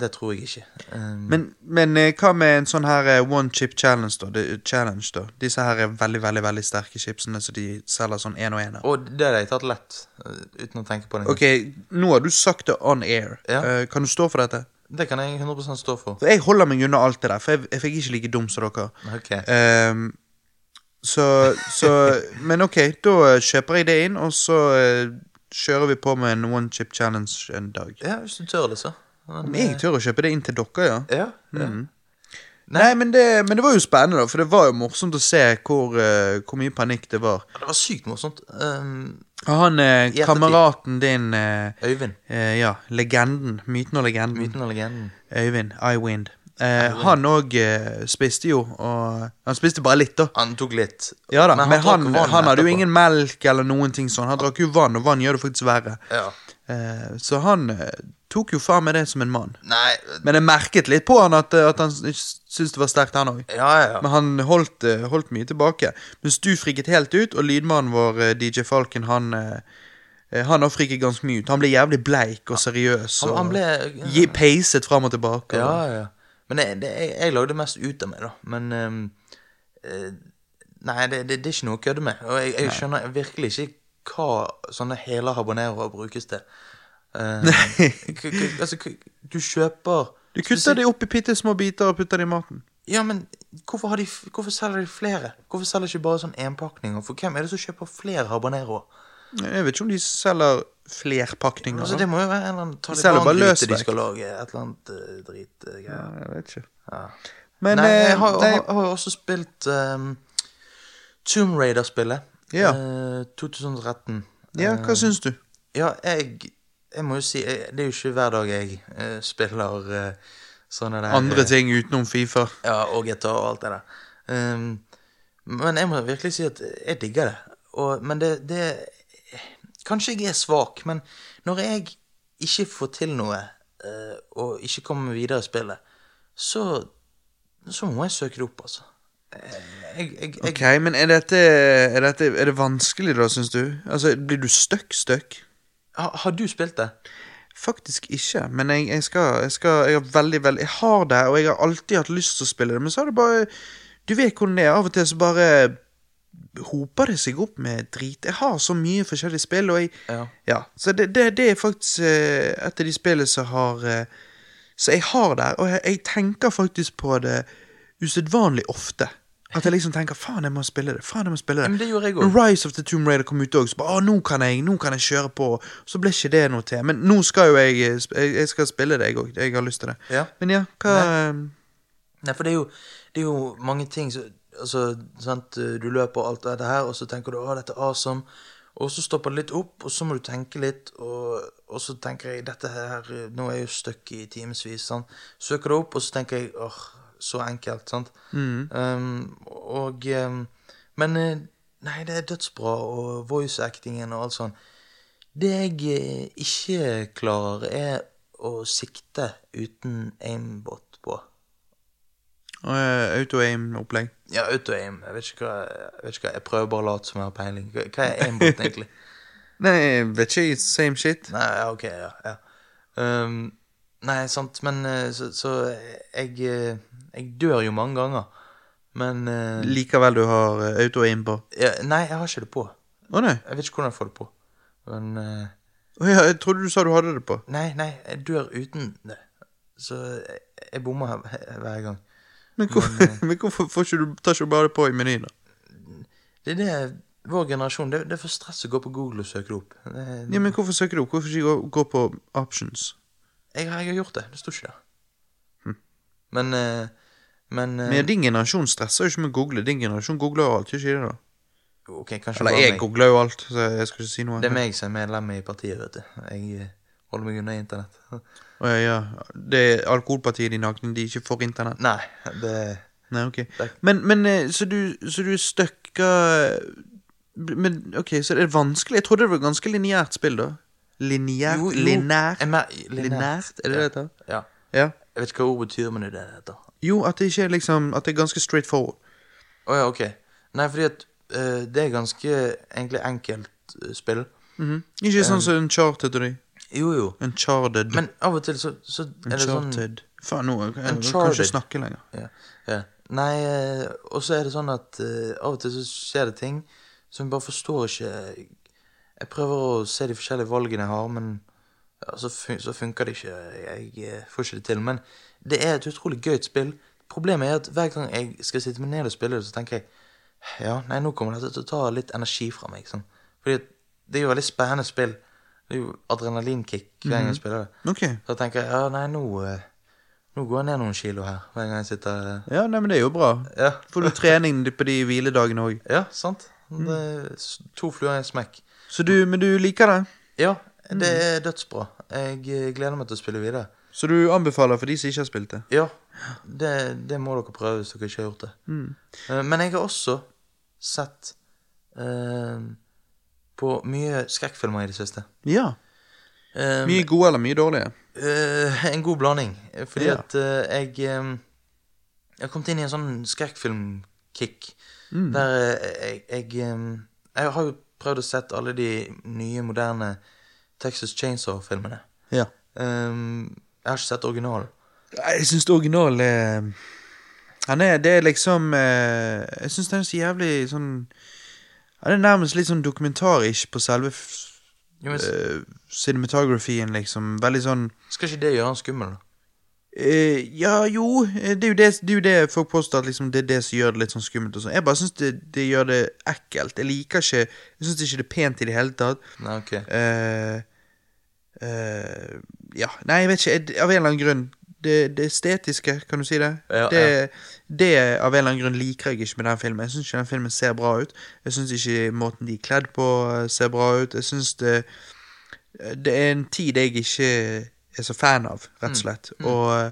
det tror jeg ikke. Um, Men, men eh, hva med en sånn her eh, one chip challenge, da? De, challenge da? Disse her er veldig, veldig veldig sterke chipsene så de selger sånn én og én av. og det har jeg tatt lett, uten å tenke på det. Ok, nå har du sagt det on air. Ja. Uh, kan du stå for dette? Det kan jeg 100 stå for. For jeg holder meg unna alt det der, for jeg, jeg fikk ikke like dum som dere. Okay. Um, så, så Men ok, da kjøper jeg det inn, og så eh, kjører vi på med en one chip challenge en dag. Ja, hvis du tør det, så. Men, jeg tør å kjøpe det inn til dere, ja. Ja, ja. Nei, men det, men det var jo spennende, da, for det var jo morsomt å se hvor, uh, hvor mye panikk det var. Ja, Det var sykt morsomt. Um, han uh, kameraten din uh, Øyvind. eh, Ja, legenden. Myten og legenden. Myten og legenden. Øyvind. Iwind. Eh, han òg eh, spiste jo, og Han spiste bare litt, da. Han tok litt. Ja da, Men, han, vann han hadde jo ingen melk eller noen ting sånn. Han drakk jo vann, og vann gjør det faktisk verre. Ja. Eh, så han eh, tok jo faen meg det som en mann. Nei Men jeg merket litt på han at, at han syntes det var sterkt, han òg. Ja, ja, ja. Men han holdt, eh, holdt mye tilbake. Mens du friket helt ut, og lydmannen vår, eh, DJ Falken, han han har friket ganske mye ut. Han ble jævlig bleik og seriøs. Han, og han ble ja. peiset fram og tilbake. Ja, og- ja. Men jeg, det, jeg, jeg lagde mest ut av meg, da. Men eh, Nei, det, det, det er ikke noe å kødde med. Og jeg, jeg skjønner virkelig ikke hva sånne hele habaneroer brukes til. K- altså, du kjøper Du kutter de opp i bitte små biter og putter det i maten. Ja, men hvorfor, har de, hvorfor selger de flere? Hvorfor selger de ikke bare sånn enpakninger? For hvem er det som kjøper flere habaneroer? Jeg vet ikke om de selger flerpakninger. Altså, det må jo være en eller annen Taliban-gryte de skal lage. Et eller annet uh, dritgreier. Ja, jeg vet ikke. Ja. Men nei, eh, jeg har, nei, har, jo også spilt um, Tomb Raider-spillet. Ja. Uh, 2013. Ja, hva Eh, syns du? Ja, jeg, jeg må jo si jeg, Det er jo ikke hver dag jeg uh, spiller uh, sånne der Andre eh, ting utenom Fifa? Ja, og GTA og alt det der. Um, men jeg må virkelig si at jeg digger det. Og, men det, det Kanskje jeg er svak, men når jeg ikke får til noe, eh, og ikke kommer videre i spillet, så, så må jeg søke det opp, altså. Jeg, jeg, jeg, Ok, men er dette, er dette Er det vanskelig, da, syns du? Altså, Blir du stuck, stuck? har, har du spilt det? Faktisk ikke, men jeg, jeg skal Jeg skal, jeg har veldig, veldig Jeg har det, og jeg har alltid hatt lyst til å spille det, men så har det bare Du vet hvordan det er. Av og til så bare hoper det seg opp med drit. Jeg har så mye forskjellige spill, og jeg Ja. så det, det, det er faktisk eh, et av de spillene som har eh, Så jeg har der, og jeg, jeg tenker faktisk på det usedvanlig ofte. At jeg liksom tenker 'faen, jeg må spille det'. faen, jeg må spille det. Men det gjorde jeg Når. Rise of the Tomb Raider kom ut òg, så bare 'Å, nå kan jeg nå kan jeg kjøre på'. Så ble ikke det noe til. Men nå skal jo jeg eh, sp- Jeg, jeg skal spille det, jeg òg. Jeg har lyst til det. Ja. Men ja, hva Nei, for det er jo, det er jo mange ting som altså, sant, Du løper alt dette her, og så tenker du 'Å, dette er awesome'. Og så stopper det litt opp, og så må du tenke litt, og, og så tenker jeg dette her Nå er jeg jo stuck i timevis. Søker det opp, og så tenker jeg åh, så enkelt. sant? Um, og um, Men eh, nei, det er dødsbra, og voice actingen og alt sånn. Det jeg eh, ikke klarer, er å sikte uten aimbot på. uh, Auto-aim-opplegg. Ja, auto-aim. Jeg vet ikke hva jeg, ikke hva, jeg prøver bare å late som jeg har peiling. Hva er aimbot, egentlig? Nei, jeg vet ikke. Same shit. Nei, ja, ok, ja. ja. Um, nei, sant, men eh, så, så jeg eh, Jeg dør jo mange ganger. Men uh, Likevel du har uh, auto-aim på. ja, Nei, jeg har ikke det på. Å nei. Jeg vet ikke hvordan jeg får det på. Men uh, Å ja, jeg trodde du sa du hadde det på. Nei, nei, jeg dør uten det. Så jeg, jeg bommer hver gang. Men, hvor, men hvorfor får ikke du, tar ikke du bare på i menyen, da? Det er det vår generasjon Det, det er for stress å gå på Google og søke det opp. Det, Ja, men Hvorfor søker du opp? Hvorfor ikke gå, gå på options? jeg, har- jeg har gjort det. Det sto ikke der. Men eh, Men, eh, Men din generasjon stresser jo ikke med å google. Din generasjon googler jo alt, gjør ikke det? da? Okay, Eller jeg googler jo alt, så jeg skal ikke si noe. Det er meg som er medlem i partiet, vet du. Jeg eh, holder meg unna internett. Å, ja, ja. Det er alkoholpartiet de nakne, de ikke får internett. Nei, det Nei, ok. Det- Men, men eh, så du, så du støkka Men ok, så det er vanskelig. Jeg trodde det var ganske lineært spill, da. Lineært? Jo, jo, Lineært? er? Er det det Ja. heter? Ja. Ja. Jeg vet ikke hva ordet betyr, men det er det det heter. Jo, at det ikke er liksom At det er ganske straight forward. Å ja, ok. Nei, fordi at uh, det er ganske egentlig enkelt uh, spill. Ikke sånn som Uncharted og de. Jo, jo. Uncharted. Men av og til så, så er det sånn Uncharted. Faen, nå jeg, jeg, kan ikke snakke lenger. Ja, ja. Nei, eh, og så er det sånn at uh, av og til så skjer det ting som jeg bare forstår ikke Jeg prøver å se de forskjellige valgene jeg har, men ja, så, fun så funker det ikke. Jeg eh, får ikke det til. Men det er et utrolig gøyt spill. Problemet er at hver gang jeg skal sitte meg ned og spille det, så tenker jeg ja, nei, nå kommer dette til å ta litt energi fra meg. Sånn. Fordi det er jo veldig spennende spill. Det er jo adrenalinkick hver gang jeg spiller det. Ok. Så tenker jeg ja, nei, nå, eh, nå går jeg ned noen kilo her hver gang jeg sitter eh, Ja, nei, men det er jo bra. Ja, Får du trening på de hviledagene òg. ja sant. Det er to fluer i en smekk. Så du, men du liker det? Ja, det er dødsbra. Jeg eh, gleder meg til å spille videre. Så du anbefaler for de som ikke har spilt det? Ja, det, det må dere prøve hvis dere ikke har gjort det. Mm. Men jeg har også sett eh, på mye skrekkfilmer i det siste. Ja. Um, Mye gode eller mye dårlige? Uh, en god blanding. Fordi Ja. at uh, jeg um, Jeg har kommet inn i en sånn skrekkfilmkick. Der eh, jeg jeg, um, jeg har jo prøvd å sett alle de nye, moderne Texas Chainsaw-filmene. Ja. Um, jeg har ikke sett originalen. Jeg syns originalen er Han er Det er liksom Jeg syns den er så jævlig sånn Han er nærmest litt sånn dokumentarisk på selve Jo, men, uh, cinematografien, liksom. Veldig sånn skal ikke det gjøre han skummel, da? Uh, ja, jo, eh, det er jo det, det er jo det folk påstår at liksom, det er det som gjør det litt sånn skummelt. og sånn. Jeg bare syns det, det gjør det ekkelt. Jeg liker ikke Jeg syns ikke det er pent i det hele tatt. Nei, ok. uh, uh, ja, nei, jeg vet ikke. Jeg, av en eller annen grunn det, det estetiske, kan du si det. Ja, det, det av en eller annen grunn liker jeg ikke med den filmen. Jeg syns ikke den filmen ser bra ut. Jeg syns ikke måten de er kledd på, eh, ser bra ut. Jeg syns det Det er en tid jeg ikke er så fan av, rett og slett. Og eh,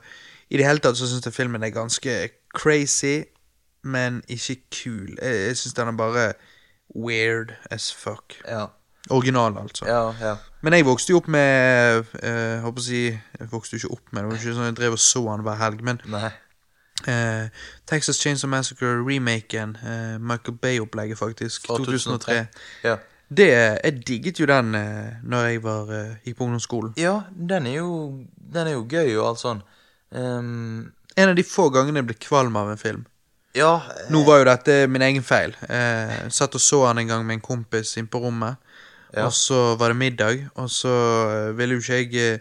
i det hele tatt så syns jeg filmen er ganske crazy, men ikke kul. Jeg, jeg syns den er bare weird as fuck. Ja. Original, altså. Ja, ja. Men jeg vokste jo opp med eh, håper å si, Jeg vokste jo ikke opp med det, var ikke sånn jeg drev og så han hver helg. Men Nei. eh, Texas Chainsaw Massacre-remaken, eh, Michael Bay-opplegget, faktisk, Fra 2003 Ja. det, Jeg digget jo den eh, når jeg var, eh, gikk på ungdomsskolen. ja, den er jo Den er jo gøy og alt sånn. Ehm, En av de få gangene jeg ble kvalm av en film. ja Nå var jo dette min egen feil. Eh, satt og så han en gang med en kompis inn på rommet. Og så var det middag, og så eh, ville jo ikke jeg eh,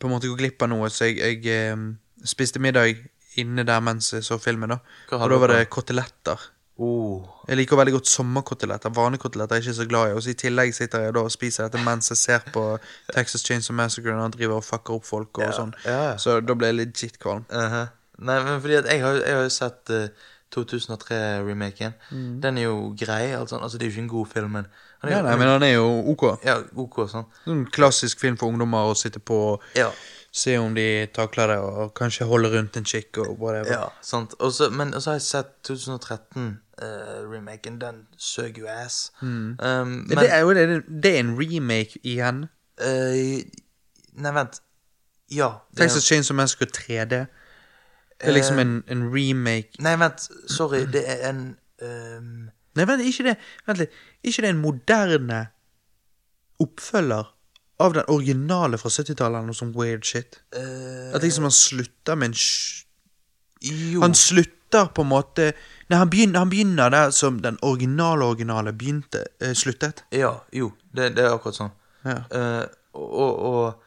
på en måte gå glipp av noe, så jeg, jeg eh, spiste middag inne der mens jeg så filmen. da Og da var det koteletter. oh. Jeg liker veldig godt sommerkoteletter. Vanekoteletter er jeg ikke så glad i. Og så I tillegg sitter jeg da og spiser dette mens jeg ser på Texas Chainsaw Massacre og driver og fucker opp folk. og Ja, sånn ja. Så da ble jeg legit kvalm. Uh-huh. Nei, men fordi at jeg har, jeg har jo sett uh, 2003-remaken. Mm. Den er jo grei. Altså, altså, det er jo ikke en god film, men han er Ja, jo, nei, men han er jo ok. Ja, ok, sånn. Sånn klassisk film for ungdommer å sitte på og Ja. se om de takler det, og kanskje holde rundt en chick og whatever. ja sant. Også, men så har jeg sett 2013-remaken. den søg jo ass. Um, men det, er jo, det, det er en remake igjen. Uh, Nei, vent. Ja. Texas Chainsaw Massacre 3D. Det er liksom en, en remake Nei, vent. Sorry. Det er en ehm, Nei, vent, ikke det Vent litt. Ikke det en moderne oppfølger av den originale fra 70-tallet eller noe sånn weird shit? At liksom han slutter med en sj- Jo. Han slutter på en måte Nei, han begynner, han begynner der som den originale originale begynte, eh, sluttet. Ja, jo. Det, det er akkurat sånn. Ja. Eh, og, og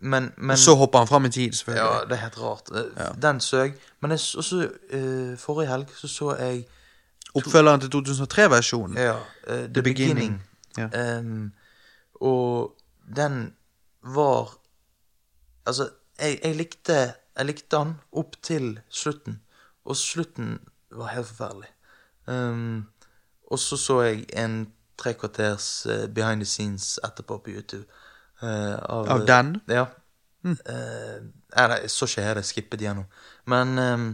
Men, men så hopper han fram i tid, selvfølgelig. Ja, det er helt rart. Eh, Den søg. Men jeg, s- også eh, forrige helg så så jeg Oppfølgeren til 2003-versjonen. ja, Uh, The, Beginning. Ja. Um, og den var Altså, jeg, jeg likte Jeg likte den opp til slutten. Og slutten var helt forferdelig. Um, og så så jeg en tre kvarters eh, behind the scenes etterpå på YouTube. Uh, Av den? Ja. Mm. Uh, nei, jeg så ikke hele, skippet gjennom. Men em,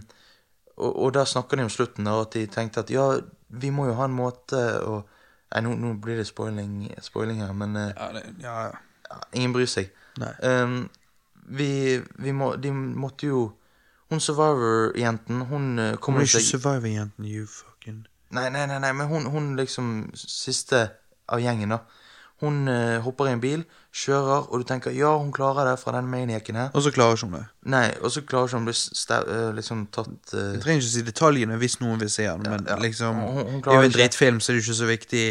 og, og der snakker de om slutten, og at de tenkte at ja, vi må jo ha en måte å Nei, nå, nå blir det spoiling, spoiling her, men eh, Ja, det, ja, ja. ingen bryr seg. Em, vi, vi må De måtte jo Hun Survivor-jenten, hun eh, Kommer kommer du ikke Survivor-jenten, you fucking Nei, nei, nei, nei, men hun, hun liksom siste av gjengen, da. Hun uh, hopper i en bil, kjører, og du tenker ja, hun klarer det fra den maniacen her. Og så klarer ikke hun det. Nei, og så klarer ikke hun å bli eh, liksom tatt uh... Jeg trenger ikke si detaljene hvis noen vil se den, men ja. liksom Hun- hun Det er jo en drittfilm, så det er jo ikke så viktig,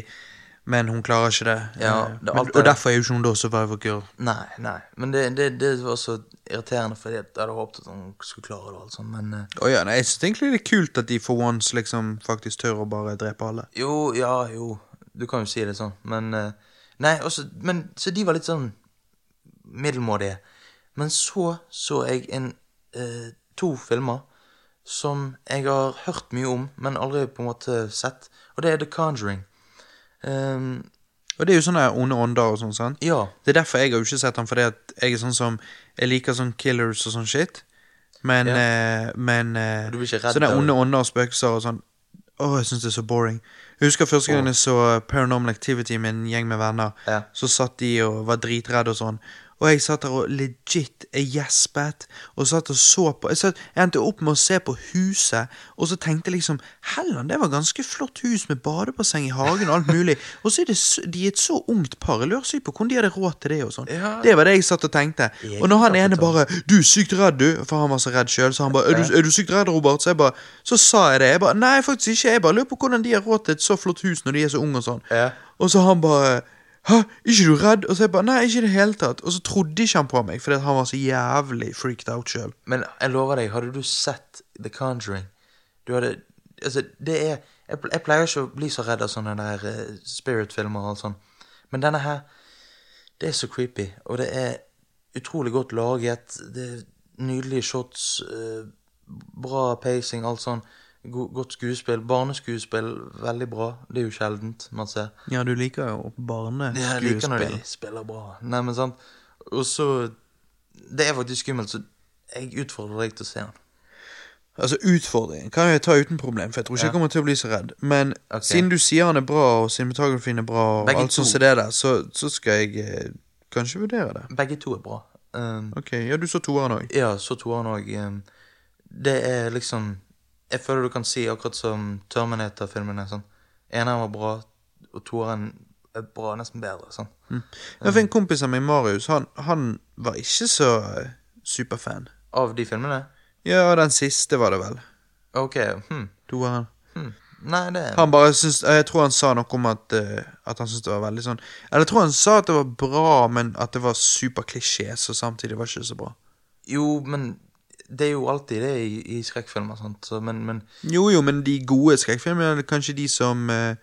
men hun klarer ikke det. Ja, Eh, det men, og derfor er jo ikke hun da Survivor Girl. Nei, nei. Men det, det, det var så irriterende, fordi jeg hadde håpet at hun skulle klare det og men uh... oh, ja, nei, jeg synes egentlig det er kult at de for once liksom faktisk tør å bare drepe alle. Jo, ja, jo. Du kan jo si det sånn, men eh, Nei, også, men Så de var litt sånn middelmådige. Men så så jeg en eh, to filmer som jeg har hørt mye om, men aldri på en måte sett. Og det er The Conjuring. Um, Og det er jo sånne onde ånder og sånn, sant? ja. Det er derfor jeg har jo ikke sett den, fordi at jeg er sånn som Jeg liker sånn killers og sånn shit. Men, Ja. eh, men eh, Sånne onde ånder og spøkelser og sånn Åh, jeg syns det er så boring. Jeg husker første gang jeg så Paranormal Activity med en gjeng med venner. Ja. Så satt de og var dritredde og sånn. Og jeg satt der og legit gjespet og satt og så på. Jeg, satt, jeg endte opp med å se på huset, og så tenkte jeg liksom Helland, det var ganske flott hus med badebasseng i hagen og alt mulig. Og så er det, de er et så ungt par. Jeg lurer sykt på hvordan de hadde råd til det og sånn. Ja. Det var det jeg satt og tenkte. Jeg Og når han ene bare 'Du er sykt redd, du', for han var så redd sjøl, så han bare er du, 'Er du sykt redd, Robert?' Så jeg bare Så sa jeg det. Jeg bare 'Nei, faktisk ikke'. Jeg bare lurer på hvordan de har råd til et så flott hus når de er så unge og sånn. Ja. Og så han bare 'Hæ, ikke du redd?' Og så jeg bare 'Nei, ikke i det hele tatt'. Og så trodde ikke han på meg, fordi han var så jævlig freaked out sjøl. Men jeg lover deg, hadde du sett The Conjuring Du hadde Altså, det er Jeg, pleier ikke å bli så redd av sånne der uh, spirit-filmer og sånn, men denne her Det er så creepy, og det er utrolig godt laget. Det, er nydelige shots, uh, bra pacing, alt sånn. Go godt skuespill. Barneskuespill, veldig bra. Det er jo sjeldent man ser. Ja, du liker jo barneskuespill. Jeg liker når de spiller bra. Nei, men sant. Og så Det er faktisk skummelt, så jeg utfordrer deg til å se den. Altså, utfordringen kan jeg ta uten problem, for jeg tror ikke Ja. jeg kommer til å bli så redd. Men okay. siden du sier han er bra, og cinematografien er bra, og Begge alt sånt som det der, så, så skal jeg eh, kanskje vurdere det. Begge to er bra. Um, Ok, ja, du så toeren òg. Ja, så toeren òg. Um, det er liksom Jeg føler du kan si akkurat som Terminator-filmene. Sånn. Eneren var bra, og toeren er bra, nesten bedre. Sånn. Ja, for en kompis av meg, Marius, han, han var ikke så eh, superfan. Av de filmene? Ja, den siste var det vel. Ok. Hm. Toeren. hm. Nei, det Han bare syns Jeg tror han sa noe om at, uh, at han syntes det var veldig sånn Eller jeg tror han sa at det var bra, men at det var superklisjé, så samtidig var det ikke så bra. Jo, men det er jo alltid det i, i skrekkfilmer. Sant? Så, men, men Jo, jo, men de gode skrekkfilmene er kanskje de som eh,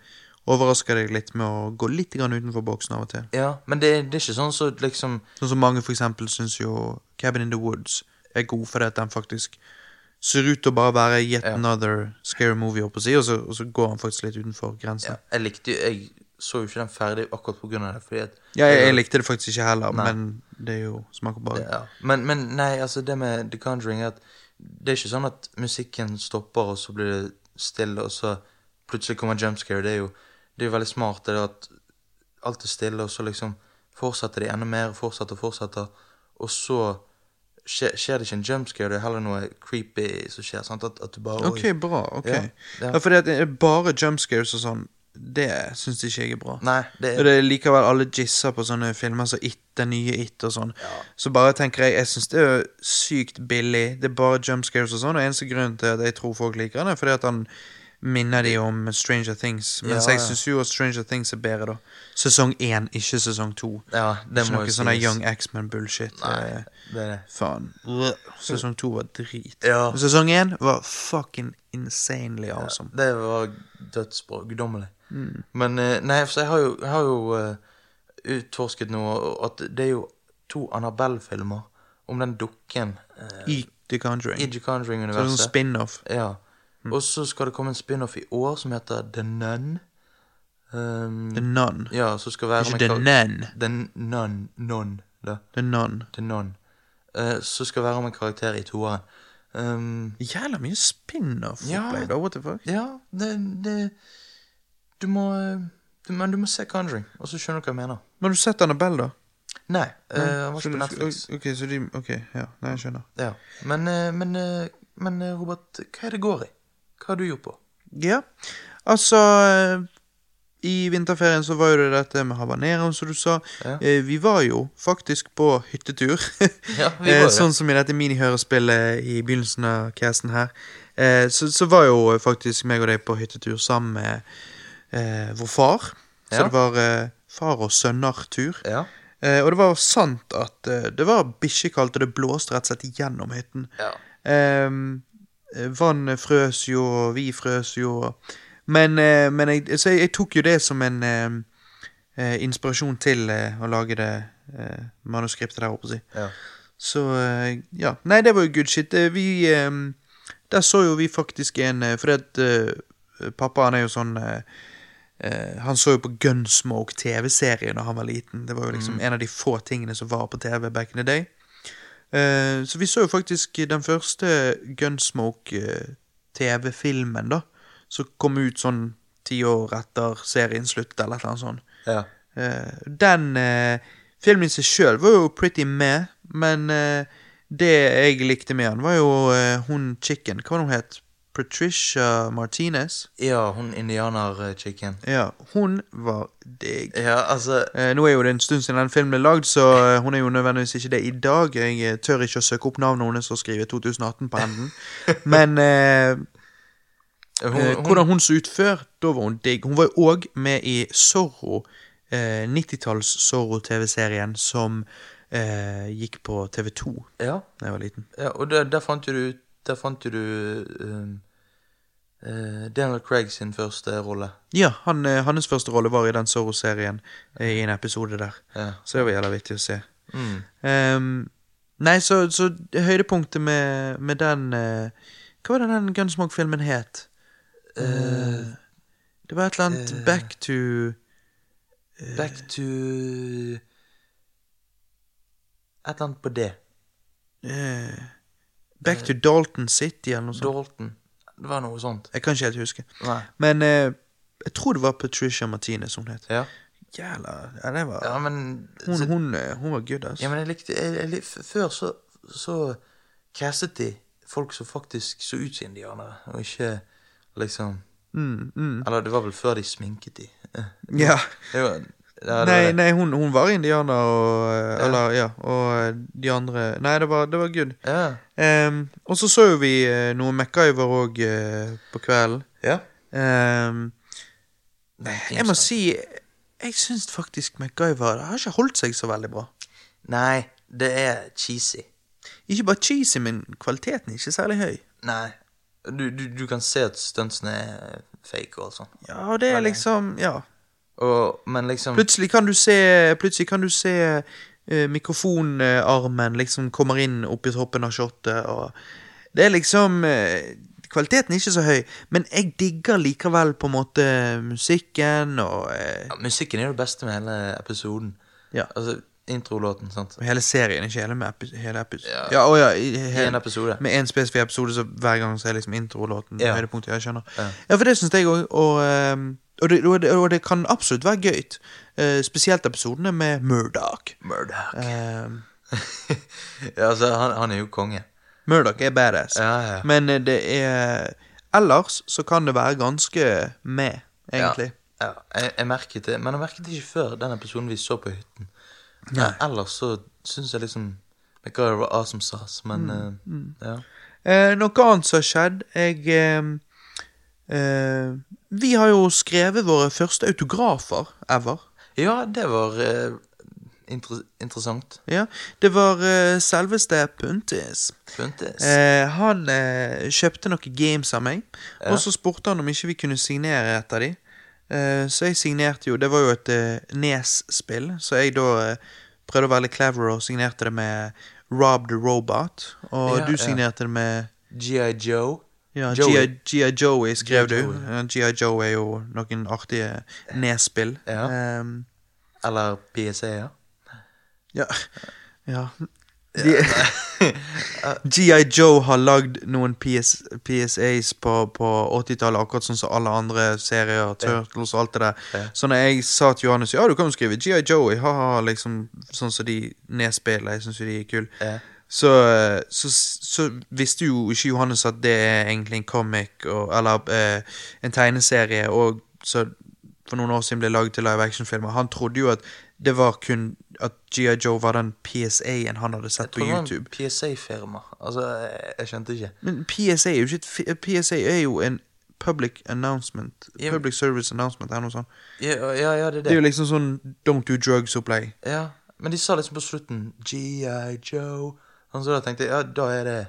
overrasker deg litt med å gå litt grann utenfor boksen av og til. Ja, men det, det er ikke sånn så liksom Sånn som mange for eksempel syns jo Cabin in the Woods er god fordi at den faktisk ser ut til å bare være yet Ja. another scary movie, opp og så, og så går han faktisk litt utenfor ja, grensen. Jeg likte Jeg så jo ikke den ferdig akkurat av det. Fordi at Ja, jeg, jeg likte det faktisk ikke heller, Nei. men det er jo smaker bare. Ja. Men, men nei, altså det med The Conjuring er at det er ikke sånn at musikken stopper, og så blir det stille, og så plutselig kommer jumpscare. Det er jo det er veldig smart det at alt er stille, og så liksom fortsetter de enda mer, fortsetter og fortsetter, og så skjer, skjer det ikke en jumpscare, det er heller noe creepy som skjer. sant? At, at du bare Ok, bra. ok. Ja, Ja, ja. for det er bare jumpscares og sånn, det syns ikke jeg er bra. Nei, det Og det er likevel alle gisser på sånne filmer som It, den nye It og sånn. Så bare tenker jeg, jeg syns det er sykt billig. Det er bare jumpscares og sånn, og eneste grunn til at jeg tror folk liker den, er fordi at han minner de om Stranger Things. Mens Ja, jeg ja. syns jo at Stranger Things er bedre, da. Sesong én, ikke sesong to. Ja, det Ikke noe sånn. Young X-Men-bullshit. Nei, det er det. Faen. Sesong to var drit. Ja. Sesong én var fucking insanely awesome. Det var dødsbra. Guddommelig. Mm. Men eh, Nei, for jeg har jo, jeg har jo uh, utforsket noe at det er jo to Annabelle-filmer om den dukken Uh, I The Conjuring. i The er sånn spin-off. ja. Og så skal det komme en spin-off i år som heter The Nun. Um, The Nun. ja, som skal være Ikke The Nun. The Nun. Nun. Da. The Nun. The Nun. Uh, som skal være om en karakter i toeren. Um, Jævla mye spin-off-opplegg, Ja. da. What the fuck? Ja, det, det Du må du, Men du må se Conjuring, og så skjønner du hva jeg mener. Men har du sett Annabelle, da? Nei, han han var ikke på Netflix. Ok, så de Ok, ja. Nei, jeg skjønner. Ja. Men, uh, men, uh, men eh, Robert, hva er det går i? Hva har du gjort på? Ja, altså eh, I vinterferien så var jo det dette med habanero, som du sa. Ja. Eh, vi var jo faktisk på hyttetur. Ja, vi var Eh, det. sånn som i dette minihørespillet i begynnelsen av casen her. Så, så var jo faktisk meg og deg på hyttetur sammen med eh, vår far. Så Ja. det var eh, far og sønner-tur. Ja. Eh, og det var sant at det var bikkjekaldt, og det blåste rett og slett gjennom hytten. ja. Eh, vannet frøs jo, og vi frøs jo. Men, eh, men jeg, jeg, jeg tok jo det som en eh, eh, inspirasjon til eh, å lage det eh, manuskriptet der, holdt på å si. ja. Så eh, ja. Nei, det var jo good shit. Eh, Vi eh, Der så jo vi faktisk en eh, Fordi at eh, pappa han er jo sånn eh, eh, Han så jo på Gunsmoke-TV-serien da han var liten. Det var jo liksom en av de få tingene som var på TV back in the day. Eh, så vi så jo faktisk den første Gunsmoke-TV-filmen, da. Som kom ut sånn ti år etter serien sluttet, eller et eller annet sånt. ja. Uh, den uh, filmen i seg sjøl var jo pretty med, men det jeg likte med den, var jo hun chicken. Hva var det hun het? Patricia Martinez? Ja, hun indianer-chicken. Ja, hun var digg. Ja, altså Eh, nå er jo det en stund siden den filmen ble lagd, så eh, hun er jo nødvendigvis ikke det i dag. Jeg eh, tør ikke å søke opp navnet hennes og skrive 2018 på enden. Men eh, hun, eh, hun, hvordan hun så ut før, da var hun digg. Hun var jo òg med i Zorro, eh, 90-talls Zorro-TV-serien som eh, gikk på TV2 Ja, da jeg var liten. ja og der, der fant jo du Der fant du um, eh, Daniel Craig sin første rolle. Ja, han, eh, hans første rolle var i den Zorro-serien eh, i en episode der. Ja. Så det var jævla vittig å se. Mm. Um, Nei, så, så høydepunktet med, med den uh, Hva var det den Gunsmoke-filmen het? Eh, det var et eller annet eh, Back to Back to Et eller annet på det. eh, Back to Dalton City, eller noe sånt. Dalton. Det var noe sånt. Jeg kan ikke helt huske. Nei. Men eh, jeg tror det var Patricia Martinez hun het. Ja. Jævla Ja, det var ja, men hun, så, hun, eh, hun var good, altså. Ja, men jeg likte jeg, jeg, lik- Før så, så castet de folk som faktisk så ut som indianere, og ikke liksom Mm, mm. Eller det var vel før de sminket de. Eh, Ja. Det var, ja, Nei, nei hun, hun var indianer, og ja. Eller, ja. Og eh, de andre Nei, det var, det var good. Ja. Ehm, og så så jo vi eh, noe MacGyver òg på kvelden. ja. Ehm, Den jeg må si Jeg syns faktisk MacGyver det har ikke holdt seg så veldig bra. Nei, det er cheesy. Ikke bare cheesy, men kvaliteten er ikke særlig høy. Nei. Du, du, du kan se at stuntsene er fake og sånn. Ja, det er liksom Ja. Og, men liksom Plutselig kan du se Plutselig kan du se uh, mikrofonarmen liksom kommer inn oppi toppen av shotet, og Det er liksom uh, Kvaliteten er ikke så høy, men jeg digger likevel på en måte musikken og uh, ja, Musikken er jo det beste med hele episoden. Ja. Altså, introlåten, sant. Hele serien, ikke hele, med epi hele epi Ja. ja, ja, i, I en episode. Med en spesifikk episode, så hver gang så er liksom introlåten Ja. høydepunktet. Jeg skjønner. Ja. Ja, for det syns jeg òg, og, og, det, og, det, og det kan absolutt være gøy. Eh, spesielt episodene med Murdoch. Murdoch. Ehm, ja, altså, han, han er jo konge. Murdoch er badass. Ja, ja. Men eh, det er Ellers så kan det være ganske med, egentlig. Ja. Jeg, jeg merket det, men jeg merket det ikke før den episoden vi så på hytten. Ja, ellers så syns jeg liksom MacGyver var awesome sauce, men Mm, mm. ja. Eh, noe annet som har skjedd Jeg ehm, eh, Vi har jo skrevet våre første autografer ever. ja, det var eh, inter interessant. Ja, Det var eh, selveste Puntis. Puntis. Eh, han eh, kjøpte noen games av meg, Ja. og så spurte han om ikke vi kunne signere et av de. Eh, så jeg signerte jo Det var jo et Nes-spill, så jeg da prøvde å være litt clever og signerte det med Rob the Robot. Og Ja, du ja. signerte det med G.I. Joe. Ja, Joey. G.I. Joey skrev du. Joey. G.I. Joe er jo noen artige Nes-spill. Ja. Um, Eller PSA, ja. ja. ja. G.I. Joe har lagd noen PS, PSAs på, på 80-tallet, akkurat sånn som alle andre serier, Turtles og alt det der. Ja. Så når jeg sa til Johannes ja, du kan jo skrive G.I. Joey, ha-ha, liksom sånn som de nedspiller, jeg syns jo de er kule. Ja. Så, så, så visste jo ikke Johannes at det er egentlig en comic, og, eller eh, en tegneserie, og så for noen år siden ble laget til live action-filmer. Han trodde jo at det var kun at G.I. Joe var den PSA-en han hadde sett på Det var en YouTube. PSA-firma. Altså, jeg, jeg skjønte ikke. Men PSA er jo ikke PSA er jo en public announcement. Ja. Public service announcement, eller noe sånt. Ja, ja, ja det er Det Det er jo liksom sånn Don't do drugs-opplegg. Ja, men de sa liksom på slutten G.I. Joe. Så da tenkte jeg, ja, da er det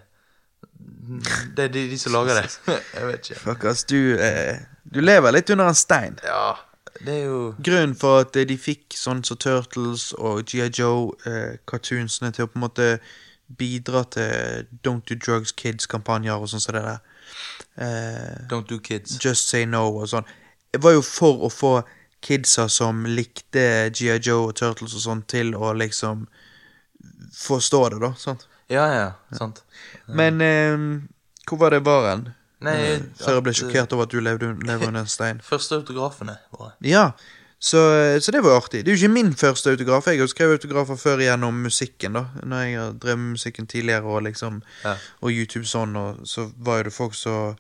Det er de, de som lager det. jeg vet ikke. Fuck ass, du, eh, du lever litt under en stein. Ja, det er jo Grunnen for at eh, de fikk sånn som Turtles og G.I. Joe-cartoonsene til å på en måte bidra til Don't Do Drugs Kids-kampanjer og sånn som det der. Eh, Don't do kids. Just Say No og sånn. Det var jo for å få kidsa som likte G.I. Joe og Turtles og sånn, til å liksom forstå det, da. sant? Ja, ja, sant. Men eh, hvor var det var hen? Nei, Eh, Før jeg ble at, eh, sjokkert over at du levde, lever under en stein. Første autografene våre. Ja, så, så det var artig. Det er jo ikke min første autograf. Jeg har skrevet autografer før gjennom musikken, da. Når jeg har drevet med musikken tidligere, og liksom Ja. Og YouTube sånn, og så var jo det folk som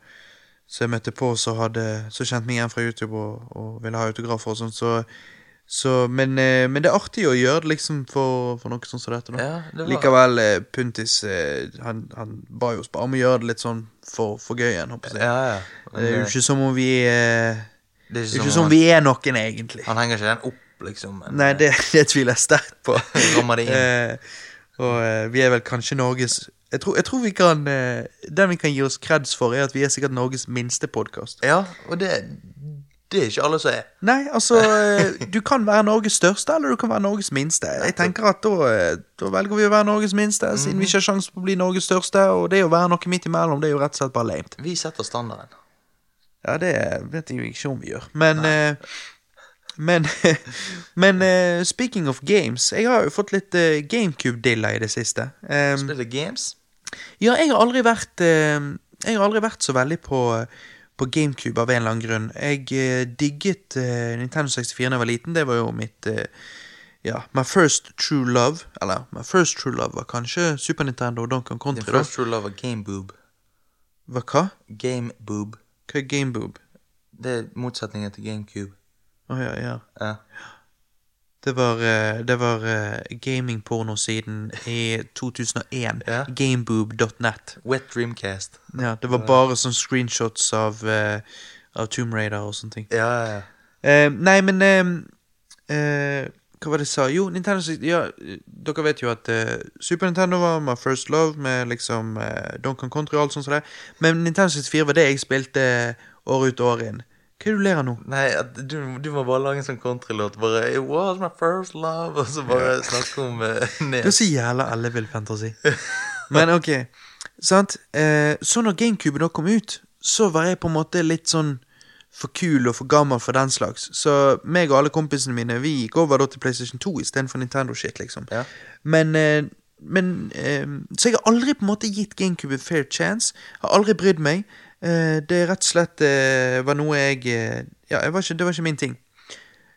som jeg møtte på, så, hadde Så kjente meg igjen fra YouTube og, og ville ha autografer og sånn, så, så men, eh, men det er artig å gjøre det liksom for, for noe sånn som dette. Ja, det var Likevel, eh, Puntis eh, han, han ba jo oss bare om å gjøre det litt sånn for, for gøy igjen. Ja, ja. Det er jo ikke som om vi eh, det er det er ikke som vi er noen, egentlig. Han henger ikke den opp, liksom. Men, Nei, det, det tviler jeg sterkt på. Eh, og eh, vi er vel kanskje Norges Jeg tror, jeg tror vi kan Den vi kan gi oss kreds for, er at vi er sikkert Norges minste podkast. Ja, og det Det er ikke alle som er. Nei, altså eh, Du kan være Norges største, eller du kan være Norges minste. Jeg tenker at da, eh, da velger vi å være Norges minste, siden vi ikke har sjanse på å bli Norges største. Og det å være noe midt imellom, det er jo rett og slett bare lame. Vi setter standarden. Ja, det vet jeg jo ikke om vi gjør. Men eh, Men, men uh, speaking of games, jeg har jo fått litt uh, GameCube-dilla i det siste. Um, Spiller games? ja, jeg har aldri vært uh, Jeg har aldri vært så veldig på, på GameCube av en eller annen grunn. Jeg eh, digget eh, Nintendo 64 da jeg var liten. Det var jo mitt eh, Ja, my first true love. Eller my first true love var kanskje Super Nintendo og Donkey Kong Din Country. da. first true love var Gameboob. Hva? hva? Gameboob. Hva er GameBoob? Det er motsetningen til GameCube. Å ja, ja. Ja. Det var, eh, det var eh, gamingpornosiden i 2001. Ja. Gameboob.net. Wet Dreamcast. Ja, det var bare sånne screenshots av, eh, av Tomb Raider og sånne ting. Ja, ja, ja. Eh, nei, men eh, eh, Hva var det jeg sa? Jo, Nintendo Ja, dere vet jo at eh, Super Nintendo var my first love med liksom Donkey Kong Country og alt sånt som. Men Nintendo 64 var det jeg spilte år ut og år inn. Hva er det du ler av nå? Nei, du, du må bare lage en sånn countrylåt. Bare It was my first love. Og så bare snakke om uh, Det er så jævla ellevill fantasi. Men ok, sant. Eh, så når GameCube da kom ut, så var jeg på en måte litt sånn for kul og for gammel for den slags. Så meg og alle kompisene mine Vi gikk over da til PlayStation 2 istedenfor Nintendo-shit, liksom. Ja. Men, eh, men eh, Så jeg har aldri på en måte gitt GameCube a fair chance. Har aldri brydd meg. Eh, det rett og slett eh, var noe jeg eh, Ja, jeg var ikke, det var ikke min ting.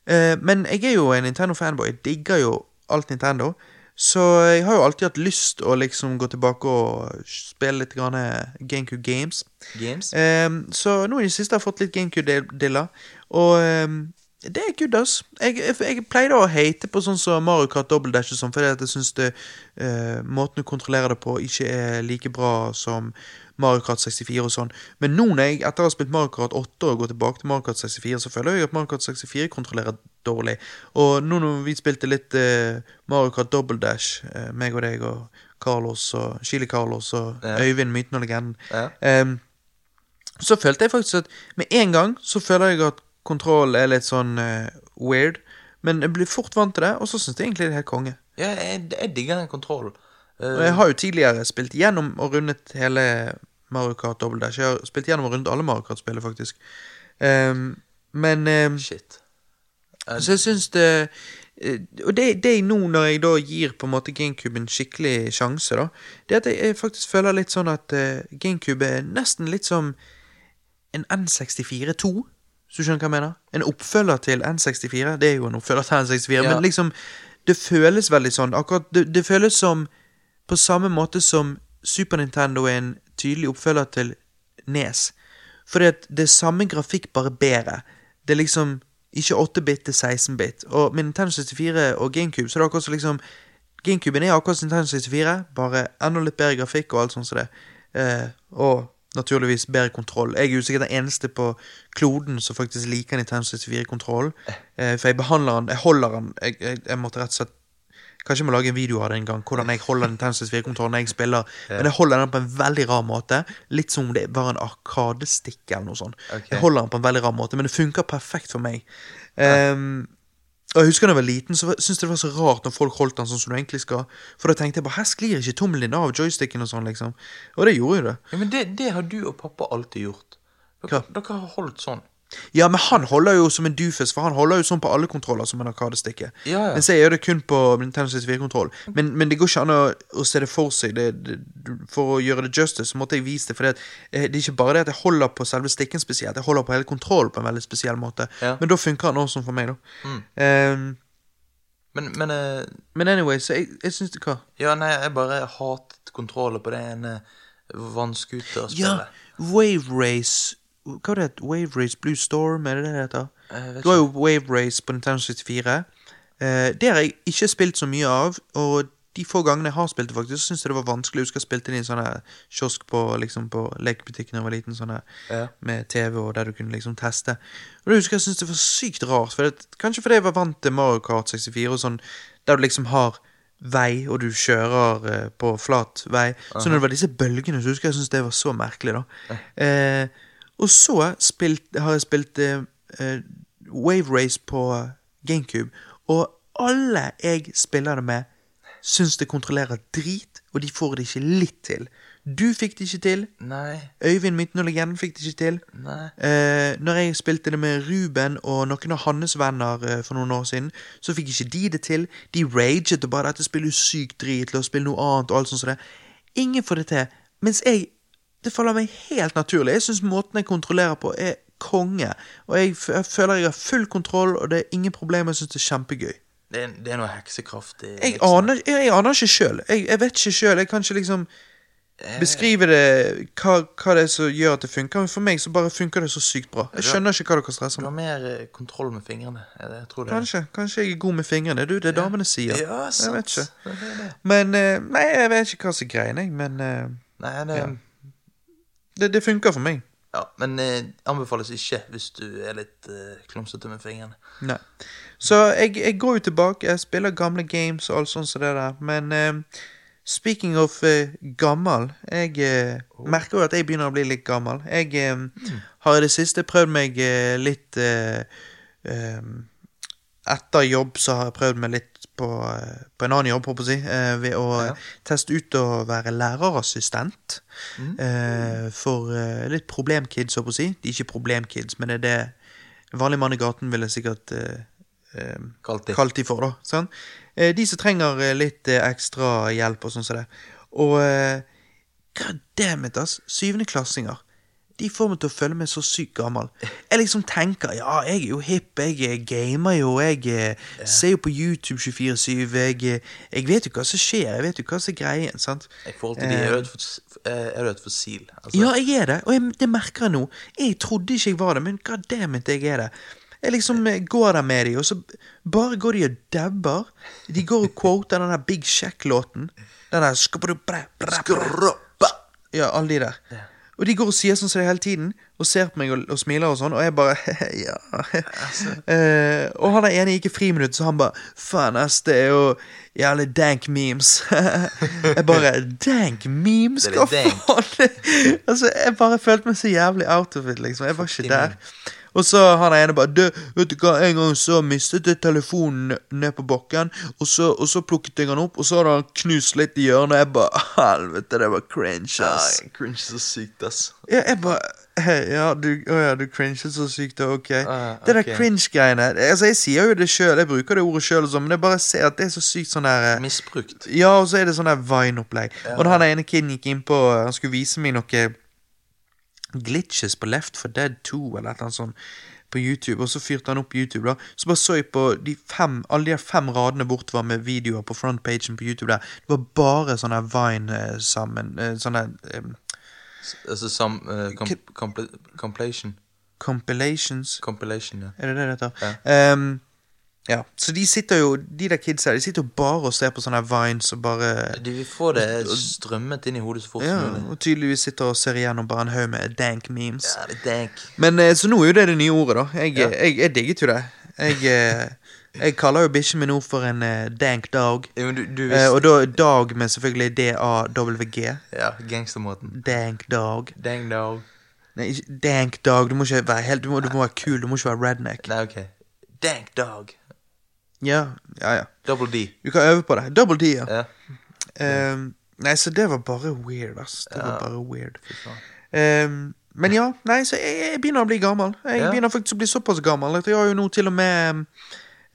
Men jeg er jo en Nintendo-fanboy. Jeg digger jo alt Nintendo. Så jeg har jo alltid hatt lyst å liksom gå tilbake og spille litt grann GameCube Games. Games? Så nå i det siste har jeg fått litt GameCube-diller, og det er good, ass. Jeg, jeg, jeg pleide å hate på sånn som Mario Kart Double Dash og sånn, fordi at jeg syns eh, måten du kontrollerer det på, ikke er like bra som Mario Kart 64 og sånn. Men nå når jeg etter å ha spilt Mario Kart 8 og går tilbake til Mario Kart 64, så føler jeg at Mario Kart 64 kontrollerer dårlig. Og nå når vi spilte litt eh, Mario Kart Double Dash, eh, meg og deg og Carlos og Chili Carlos og Ja. Øyvind, myten og legenden, Ja. eh, så følte jeg faktisk at med en gang så føler jeg at kontroll er litt sånn eh, weird. Men jeg blir fort vant til det, og så syns jeg egentlig det er helt konge. Ja, jeg, jeg digger den kontrollen. Og jeg har jo tidligere spilt gjennom og rundet hele Mario Kart Double Dash. Jeg har spilt gjennom og rundet alle Mario Kart-spillene, faktisk. Um, men um, Shit. så jeg syns det eh, Og det, det nå når jeg da gir på en måte GameCube en skikkelig sjanse, da, det at jeg, faktisk føler litt sånn at uh, GameCube er nesten litt som en N64-2. Hvis du skjønner hva jeg mener? En oppfølger til N64. Det er jo en oppfølger til N64, Ja. men liksom Det føles veldig sånn. Akkurat Det, det føles som På samme måte som Super Nintendo er en tydelig oppfølger til Nes. Fordi at det er samme grafikk, bare bedre. Det er liksom ikke 8-bit til 16-bit. Og med Nintendo 64 og GameCube så er det akkurat som liksom GameCuben er akkurat som Nintendo 64, bare enda litt bedre grafikk og alt sånt som det. Eh, og naturligvis bedre kontroll. Jeg er jo sikkert den eneste på kloden som faktisk liker Nintendo 64-kontroll. Eh, for jeg behandler den, jeg holder den jeg, jeg, jeg måtte rett og slett Kanskje jeg må lage en video av det en gang, hvordan jeg holder den 64-kontrollen når jeg spiller. Men jeg holder den på en veldig rar måte. Litt som om det var en arkadestikk eller noe sånt. Okay. Jeg holder den på en veldig rar måte, men det funker perfekt for meg. Um, og jeg husker da jeg var liten, så syntes det var så rart når folk holdt den sånn som du egentlig skal. For da tenkte jeg bare her sklir ikke tommelen din av joysticken og sånn, liksom. Og det gjorde jo det. Ja, men det, det har du og pappa alltid gjort. Dere, dere har holdt sånn. Ja, men han holder jo som en doofus, for han holder jo sånn på alle kontroller som en arkadestikke. Ja, ja. Mens jeg gjør det kun på Nintendo 64-kontroll. Men, men det går ikke an å, å se det for seg. Det, det, for å gjøre det justice, så måtte jeg vise det. For det, eh, det er ikke bare det at jeg holder på selve stikken spesielt, jeg holder på hele kontrollen på en veldig spesiell måte. Ja. Men da funker han også for meg, da. Ehm, Men, men uh, men anyway, så jeg, jeg syns det hva? Ja, nei, jeg bare hatet kontrollen på det ene vannskuterspillet. Ja, Wave Race Hva var det? Wave Race Blue Storm, er det det det heter? Vet Du har jo Wave Race på Nintendo 64. Eh, det har jeg ikke spilt så mye av, og de få gangene jeg har spilt det, faktisk, så syns jeg det var vanskelig. Jeg husker jeg spilte det i en sånn kiosk på, liksom, på lekebutikken da jeg var liten, sånne, Ja. med TV, og der du kunne liksom teste. Og da husker jeg syntes det var sykt rart, for det, kanskje fordi jeg var vant til Mario Kart 64 og sånn, der du liksom har vei, og du kjører eh, på flat vei. Så når det var disse bølgene, så husker jeg jeg syntes det var så merkelig, da. Eh, og så spilt, har jeg spilt eh, Wave Race på GameCube, og alle jeg spiller det med, syns det kontrollerer drit, og de får det ikke litt til. Du fikk det ikke til. Nei. Øyvind Legenden fikk det ikke til. Nei. Eh, når jeg spilte det med Ruben og noen av hans venner eh, for noen år siden, så fikk ikke de det til. De raget og bare 'dette spiller jo sykt drit', la oss spille noe annet og alt sånt som det. Ingen får det til. Mens jeg Det faller meg helt naturlig. Jeg syns måten jeg kontrollerer på, er konge. Og jeg, jeg føler jeg har full kontroll, og det er ingen problemer. Jeg syns det er kjempegøy. Det er, det er noe heksekraft i Jeg aner, jeg, jeg aner ikke sjøl. Jeg, jeg vet ikke sjøl. Jeg kan ikke liksom beskrive det, hva, hva det er som gjør at det funker. Men for meg så bare funker det så sykt bra. Jeg skjønner ikke hva dere stresser Du har mer eh, kontroll med fingrene. Jeg, tror det. Kanskje kanskje jeg er god med fingrene. Du, det er damene sier. Ja, sant. jeg vet ikke. Det det. Men eh, Nei, jeg vet ikke hva som er greien, jeg. Men eh, Nei, det, Ja. Det, det funker for meg. Ja, men eh, anbefales ikke hvis du er litt eh, klumsete med fingrene. Nei. Så jeg, jeg går jo tilbake, jeg spiller gamle games og alt sånt som det der, men eh, speaking of eh, gammel, jeg eh, merker jo at jeg begynner å bli litt gammel. Jeg eh, har i det siste prøvd meg eh, litt Etter jobb så har jeg prøvd meg litt på, eh, på en annen jobb, håper jeg eh, ved å Ja. teste ut å være lærerassistent eh, for litt problemkids, håper jeg. De er ikke problemkids, men det er det vanlig mann i gaten ville sikkert Kalt de. kalt de for, da. Sant? Eh, de som trenger litt ekstra hjelp og sånn som det. Og damn it, ass. Syvendeklassinger. De får meg til å føle meg så sykt gammel. Jeg liksom tenker ja, jeg er jo hipp, jeg eh, gamer jo, jeg eh, ser jo på YouTube 24-7, jeg, eh, jeg vet jo hva som skjer, jeg vet jo hva som er greien, sant. I forhold til de er du et, fos- eh, er fossil. Altså, Ja, jeg er det, og jeg, det merker jeg nå. Jeg trodde ikke jeg var det, men goddammit, jeg er det. Jeg liksom eh, går der med de, og så bare går de og dabber. De går og quoter den der Big Shack-låten. Den der skabru- bra- bra- bra- Ja, alle de der. Og de går og sier sånn som det hele tiden, og ser på meg og, og smiler og sånn, og jeg bare Ja. Eh, og han der ene gikk i friminutt, så han bare Faen, ass, det er jo jævlig dank memes. jeg bare Dank memes? Er Hva faen? altså, jeg bare følte meg så jævlig out of it, liksom. Jeg var ikke der. Og så han ene bare du, vet du hva, En gang så mistet jeg telefonen ned- på bakken, og så, og så plukket jeg den opp, og så hadde han knust litt i hjørnet. og Jeg bare Helvete, det var cringe, ass. Nei, cringe så sykt, ass. Ja, jeg bare «Hei, Ja, du, oh ja, du cringer så sykt, ok. okay. Det der cringe-greiene Altså, jeg sier jo det sjøl, jeg bruker det ordet sjøl, men jeg bare ser at det er så sykt sånn der eh, Misbrukt. Ja, og så er det sånn der Vine-opplegg. Og da han ene kiden gikk inn på Han skulle vise meg noe glitches på Left for Dead 2 eller et eller annet sånt på YouTube, og så fyrte han opp YouTube, da. Så bare så jeg på de fem, alle de fem radene bortover med videoer på frontpagen på YouTube der. Det var bare sånne Vine eh, sammen eh, Sånne eh, Altså sam... uh, com compilation. compilations Compilation, ja. Er det det det heter? Ehm, ja. Så de sitter jo, de der kidsa, de sitter jo bare og ser på sånne Vines og bare De vil få det strømmet inn i hodet så fort Ja, som mulig. og tydeligvis sitter og ser igjennom bare en haug med dank memes. Ja, det er dank. Men eh, Så nå er jo det det nye ordet, da. Jeg, jeg, jeg digget jo det. Jeg, eh, jeg kaller jo bikkjen min nå for en eh, dank dog. Ja, du, du Eh, og da dog med selvfølgelig D-A-W-G. Ja, gangstermåten. Dank dog. Dank dog. Nei, dank dog. Du må ikke være helt Du må, du må være kul, du må ikke være redneck. Nei, ok. Dank dog. Ja, ja, ja. Double D. Du kan øve på det. Double D, ja. Ja. Um, nei, så det var bare weird, ass. Det var bare weird. Ehm, men ja, nei, så jeg, jeg begynner å bli gammel. Jeg begynner faktisk å bli såpass gammel at jeg har jo nå til og med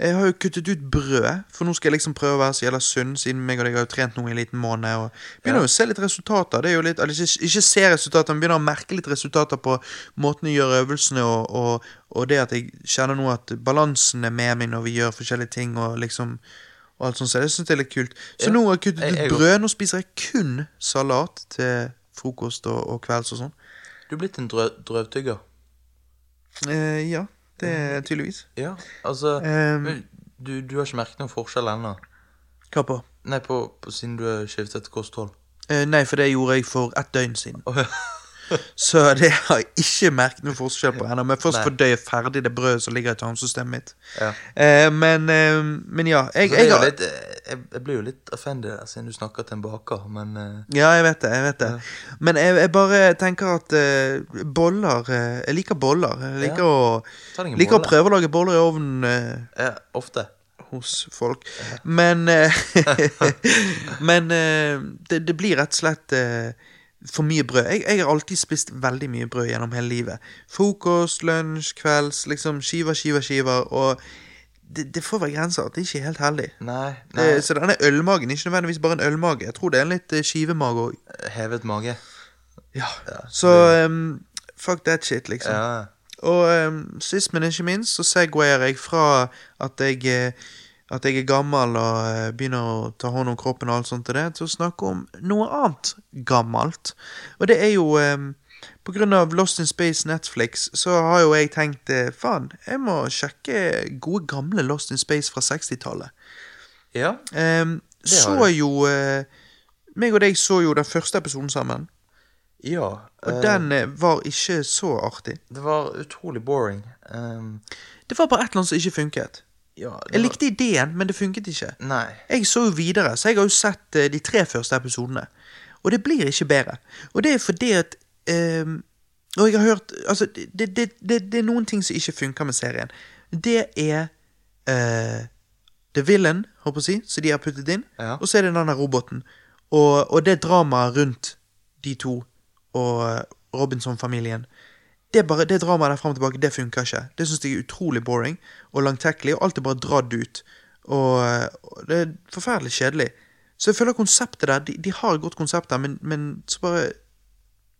Jeg har jo kuttet ut brød, for nå skal jeg liksom prøve å være så jævla sunn, siden meg og deg har jo trent nå i en liten måned. Og begynner Ja. å se litt resultater. Det er jo litt, eller ikke, ikke se resultater, men begynner å merke litt resultater på måten jeg gjør øvelsene, og, og, og det at jeg kjenner nå at balansen er med meg når vi gjør forskjellige ting, og liksom og alt sånt, så det syns jeg er litt kult. Så Ja. nå har jeg kuttet ut jeg- brød. Nå spiser jeg kun salat til frokost og, og kvelds og sånn. Du er blitt en drø drøvtygger. Eh, ja, det er tydeligvis. Ja, altså um, du, du har ikke merket noen forskjell ennå? Hva på? Nei, på, på siden du har skiftet kosthold? Uh, nei, for det gjorde jeg for ett døgn siden. Åh, ja. Så det har jeg ikke merket noen forskjell på ennå. Men først fordøye ferdig det brødet som ligger i tarmsystemet mitt. Ja. Eh, men, eh, men ja. Jeg, jeg, har- litt, eh, jeg, blir jo litt offended der, siden du snakker til en baker, men eh, Ja, jeg vet det. jeg vet det Men jeg, jeg bare tenker at eh, boller eh, Jeg liker boller. Jeg liker, å, Ta deg liker å prøve å lage boller i ovnen eh, ja, ofte. hos folk. Men Men det, det blir rett og slett eh, for mye brød. Jeg, jeg har alltid spist veldig mye brød gjennom hele livet. Frokost, lunsj, kvelds, liksom skiver, skiver, skiver. Og det, det får være grenser. Det er ikke helt heldig. Nei, nei. Det, så denne ølmagen ikke nødvendigvis bare en ølmage. Jeg tror det er en litt eh, skivemage òg. Hevet mage. Ja. Så um, fuck that shit, liksom. Ja. Og um, sist, men ikke minst, så segwayer jeg fra at jeg eh, at jeg er gammel og eh, begynner å ta hånd om kroppen og alt sånt til det, til å snakke om noe annet gammelt. Og det er jo um, På grunn av Lost in Space Netflix så har jo jeg tenkt eh, faen, jeg må sjekke gode gamle Lost in Space fra 60-tallet. ja. Um, Det har så jeg. jo uh, meg og deg så jo den første episoden sammen, Ja. og uh, den var ikke så artig. Det var utrolig boring. Um, Det var bare et eller annet som ikke funket. Ja, var... Jeg likte ideen, men det funket ikke. Nei. Jeg så jo videre, så jeg har jo sett eh, de tre første episodene. Og det blir ikke bedre. Og det er fordi at ehm, Og jeg har hørt Altså, det, det, det, det er noen ting som ikke funker med serien. Det er uh, The Villain, håper jeg å si, som de har puttet inn. Ja. Og så er det den der roboten. Og, og det dramaet rundt de to og eh, Robinson-familien. Det, bare, det dramaet der frem og tilbake, det funker ikke. Det syns jeg er utrolig boring og langtekkelig, og alt er bare dratt ut. Og, og det er forferdelig kjedelig. Så jeg føler konseptet der De, de har et godt konsept der, men, men så bare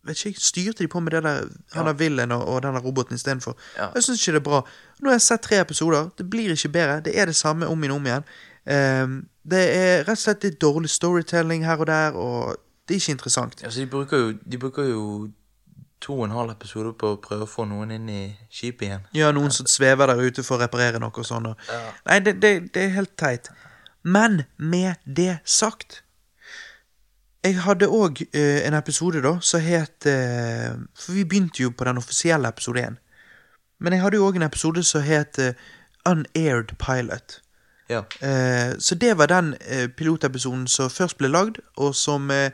Vet ikke, Styrte de på med det der han der villen og, og den der roboten istedenfor? Ja. Jeg syns ikke det er bra. Nå har jeg sett tre episoder. Det blir ikke bedre. Det er det samme om igjen om igjen. Um, det er rett og slett litt dårlig storytelling her og der, og det er ikke interessant. Altså, de bruker jo, de bruker jo to og en halv episode på å prøve å få noen inn i skipet igjen. Ja, noen som svever der ute for å reparere noe og sånn. Ja. Nei, det, det, det er helt teit. Men med det sagt Jeg hadde òg en episode da som het eh, For vi begynte jo på den offisielle episode én. Men jeg hadde jo òg en episode som het eh, Unaired Pilot. Ja. Eh, så det var den eh, pilotepisoden som først ble lagd, og som eh, eh,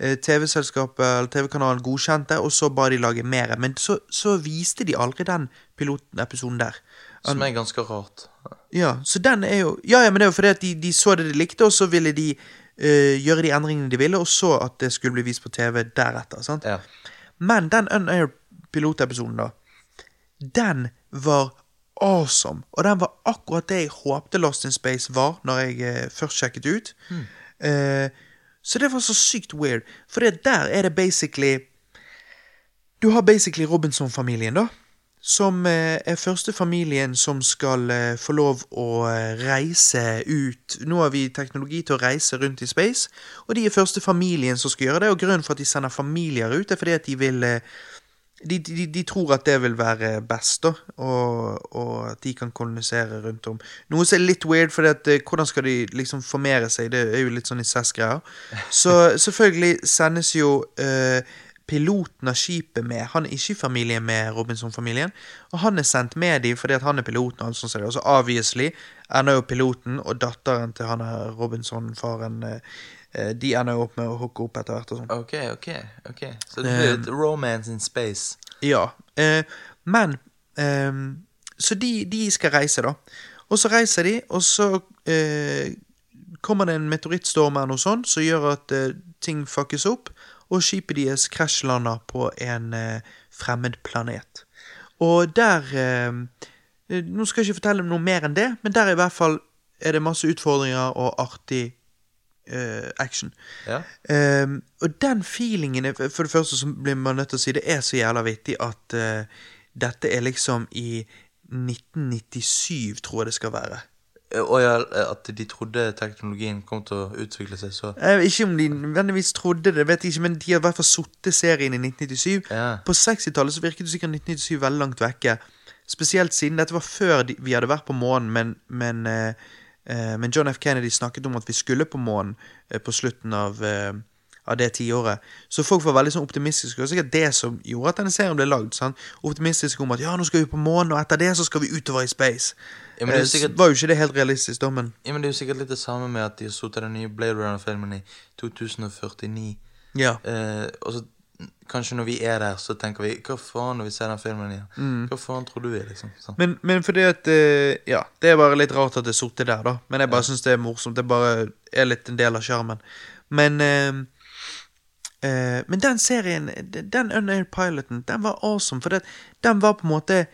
TV-selskapet eller TV-kanalen godkjente, og så ba de lage mer. Men så, så viste de aldri den pilotepisoden der. Som er ganske rart. Ja, så den er jo Ja, ja, men det er jo fordi at de, de så det de likte, og så ville de uh, gjøre de endringene de ville, og så at det skulle bli vist på TV deretter. sant? Ja. Men den Unair pilotepisoden, da, den var awesome. Og den var akkurat det jeg håpte Lost in Space var når jeg uh, først sjekket ut. Eh, så det var så sykt weird. For det der er det basically Du har basically Robinson-familien, da. Som eh, er første familien som skal eh, få lov å eh, reise ut. Nå har vi teknologi til å reise rundt i space, og de er første familien som skal gjøre det. Og grunnen for at de sender familier ut, er fordi at de vil de, de, de tror at det vil være best, da, og, og at de kan kolonisere rundt om. Noe som er litt weird, for eh, hvordan skal de liksom formere seg? Det er jo litt sånn incest-greier. Så selvfølgelig sendes jo uh, piloten av skipet med. Han er ikke i familie med Robinson-familien, og han er sendt med dem fordi at han er piloten. Og alt sånt, som det. og så obviously ender jo piloten og datteren til han er Robinson-faren eh, De ender jo opp med å hooke opp etter hvert og sånn. Ok, ok. ok Så det blir litt romance in space. Ja, eh, men ehm, Så de, de skal reise, da. Og så reiser de, og så eh, kommer det en meteorittstorm eller noe sånt som gjør at eh, ting fuckes opp, og skipet deres krasjlander på en eh, fremmed planet. Og der eh, eh, Nå skal jeg ikke fortelle noe mer enn det, men der i hvert fall er det masse utfordringer og artig eh, action. Ja. Um, og den feelingen For det første så blir man nødt til å si det er så jævla vittig at uh, dette er liksom i 1997, tror jeg det skal være. Og ja, at de trodde teknologien kom til å utvikle seg så Eh, ikke om de nødvendigvis trodde det, vet jeg ikke, men de har i hvert fall sittet serien i 1997. Ja. På 60-tallet så virket det sikkert 1997 veldig langt vekke. Spesielt siden dette var før de, vi hadde vært på månen, men, men, eh, eh, men John F. Kennedy snakket om at vi skulle på månen eh, på slutten av, eh, av det tiåret. Så folk var veldig sånn optimistiske, og sikkert det som gjorde at denne serien ble lagd. sant? Optimistiske om at ja, nå skal vi på månen, og etter det så skal vi utover i space. Ja, men det er Eh, sikkert- var jo ikke det helt realistisk, da, men Ja, men Det er jo sikkert litt det samme med at de har sittet den nye Blade Runner-filmen i 2049. ja. Eh, og så kanskje når vi er der, så tenker vi Hva faen når vi ser den filmen igjen? Hva faen tror du er, liksom? Sånn. Men, men fordi at eh, Ja, det er bare litt rart at det er sittet der, da. Men jeg bare synes det er morsomt. Det bare er litt en del av sjarmen. Men eh, eh, Men den serien, den Unaired Piloten, den var awesome. For det, den var på en måte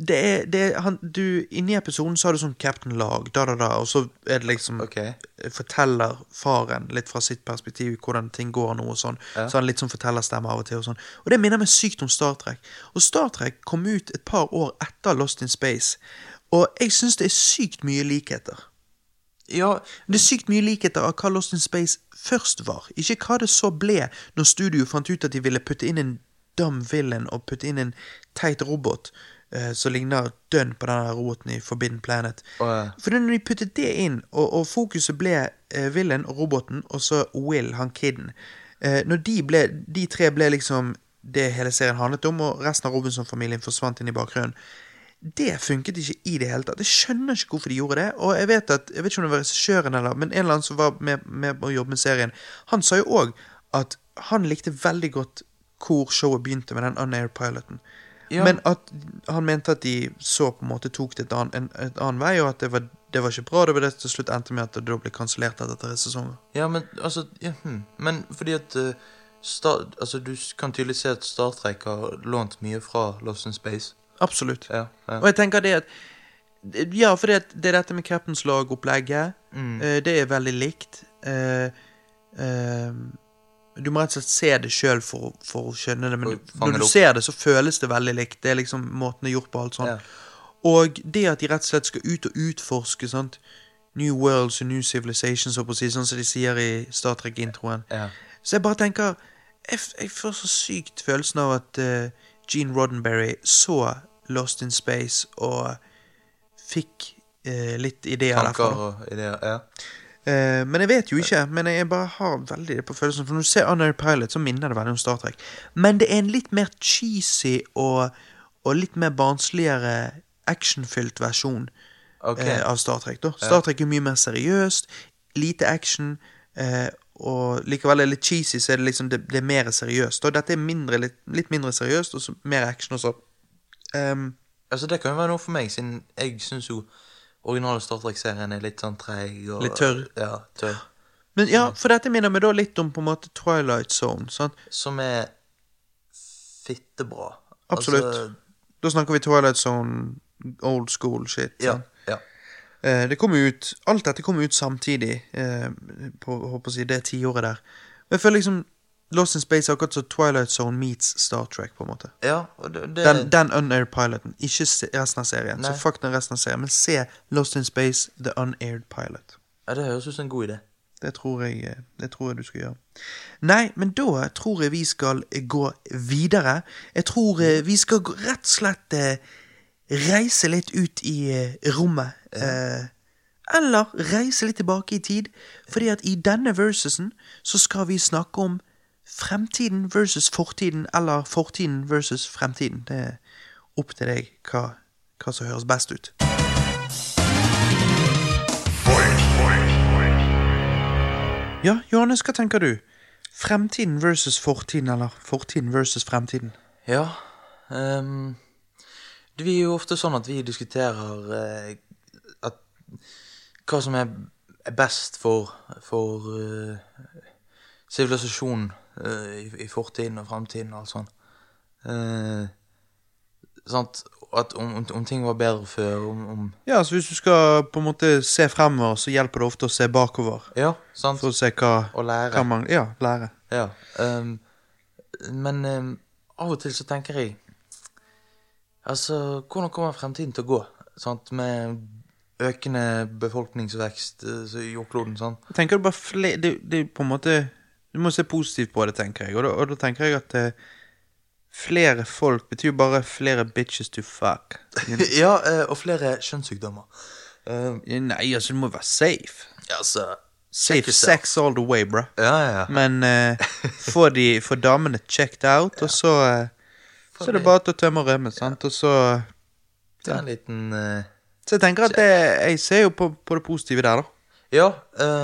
det er, det er, han, du, Inni episoden så har du sånn Captain Lag, da, da, da, og så er det liksom okay. forteller faren litt fra sitt perspektiv hvordan ting går nå og sånn. Ja. Så han litt sånn fortellerstemme av og til og sånn. Og det minner meg sykt om Star Trek. Og Star Trek kom ut et par år etter Lost in Space. Og jeg syns det er sykt mye likheter. Ja, Det er sykt mye likheter av hva Lost in Space først var. Ikke hva det så ble når studio fant ut at de ville putte inn en dum villain og putte inn en teit robot eh, som ligner dønn på den roboten i Forbidden Planet. Oh, ja. For når de puttet det inn, og, og fokuset ble eh, og roboten, og så Will, han kiden eh, Når de, ble, de tre ble liksom det hele serien handlet om, og resten av Robinson-familien forsvant inn i bakgrunnen. Det funket ikke i det hele tatt. Jeg skjønner ikke hvorfor de gjorde det. Og jeg vet at, jeg vet ikke om det var regissøren eller Men en eller annen som var med, med på å jobbe med serien, han sa jo òg at han likte veldig godt hvor showet begynte med den unaired piloten. Ja. Men at han mente at de så på en måte tok det et annen, en, et annen vei, og at det var, det var ikke bra. Det var det til slutt endte med at det da ble kansellert etter tre sesonger. ja, men altså ja, hm. Men fordi at uh, Star, altså, Du kan tydelig se at Star Trek har lånt mye fra Lost in Space. Absolutt. Ja, ja. Og jeg tenker det at Ja, for det, det er dette med Captains Lag-opplegget. Mm. Uh, det er veldig likt. Uh, eh, du må rett og slett se det sjøl for, for å skjønne det. Men du, når du ser det, så føles det veldig likt. Det er liksom måten det er gjort på. alt sånt. Ja. Og det at de rett og slett skal ut og utforske sant? New worlds and new civilizations, si, sånn som de sier i Star Trek-introen. Ja. Så jeg bare tenker Jeg, jeg får så sykt følelsen av at uh, Gene Roddenberry så Lost in Space og fikk uh, litt ideer Tanker derfra. Tanker og ideer. Ja. Eh, men jeg vet jo ikke. Men jeg bare har veldig det på følelsen. For når du ser Unaired Pilot, så minner det veldig om Star Trek. Men det er en litt mer cheesy og, og litt mer barnsligere actionfylt versjon okay. eh, av Star Trek. da. Star Trek er mye mer seriøst, lite action, eh, og likevel er det litt cheesy, så er det liksom det, det er mer seriøst. Og dette er mindre, litt, litt mindre seriøst, og så mer action og så. Ehm, Altså, det kan jo være noe for meg, siden jeg syns jo originale Star Trek-serien er litt sånn treig og Litt tørr. Ja, tørr. men ja, for dette minner meg da litt om på en måte Twilight Zone. sant? Som er fittebra. Absolutt. Altså, Da snakker vi Twilight Zone, old school shit. ja, ja. Eh, det kom ut, Alt dette kom ut samtidig eh, på håper å si, det tiåret der. Men jeg føler liksom Lost in Space er akkurat som Twilight Zone meets Star Trek. på en måte ja det, det, Den, den unaired piloten, ikke resten av serien. Nei. Så fuck den resten av serien Men se Lost in Space, The Unaired Pilot. ja, det høres ut som en god idé. Det tror, jeg, eh, det tror jeg du skal gjøre. Nei, men da tror jeg vi skal gå videre. Jeg tror eh, vi skal rett og slett eh, reise litt ut i eh, rommet. Eh, eller reise litt tilbake i tid. Fordi at i denne versusen så skal vi snakke om fremtiden versus fortiden, eller fortiden versus fremtiden. Det er opp til deg hva, hva som høres best ut. Ja, Johannes, hva tenker du? Fremtiden versus fortiden, eller fortiden versus fremtiden? Ja. um, det er jo ofte sånn at vi diskuterer uh, at hva som er best for for uh, sivilisasjonen i, i fortiden og fremtiden og alt sånt. Eh, sant? At om, om, om ting var bedre før, om, om Ja, så hvis du skal på en måte se fremover, så hjelper det ofte å se bakover. Ja, sant? For å se hva, Og lære. hva man Ja, lære. Ja. Um, men um, av og til så tenker jeg Altså, hvordan kommer fremtiden til å gå? Sant? Med økende befolkningsvekst eh, i jordkloden. Sant? Tenker du bare fle... Det, det er på en måte Du må se positivt på det, tenker jeg. Og da, og da tenker jeg at eh, flere folk betyr bare flere bitches to fuck. ja, eh, og flere kjønnssykdommer. Ehm, Nei, altså, du må være safe. ja, altså safe yourself. sex all the way, bro. Ja, ja, ja. Men eh, få, de, få damene checked out, og så eh, Så er det bare til å tømme og rømme, sant, og så Ta en liten eh, Så jeg tenker at det, jeg ser jo på, på det positive der, da. Ja,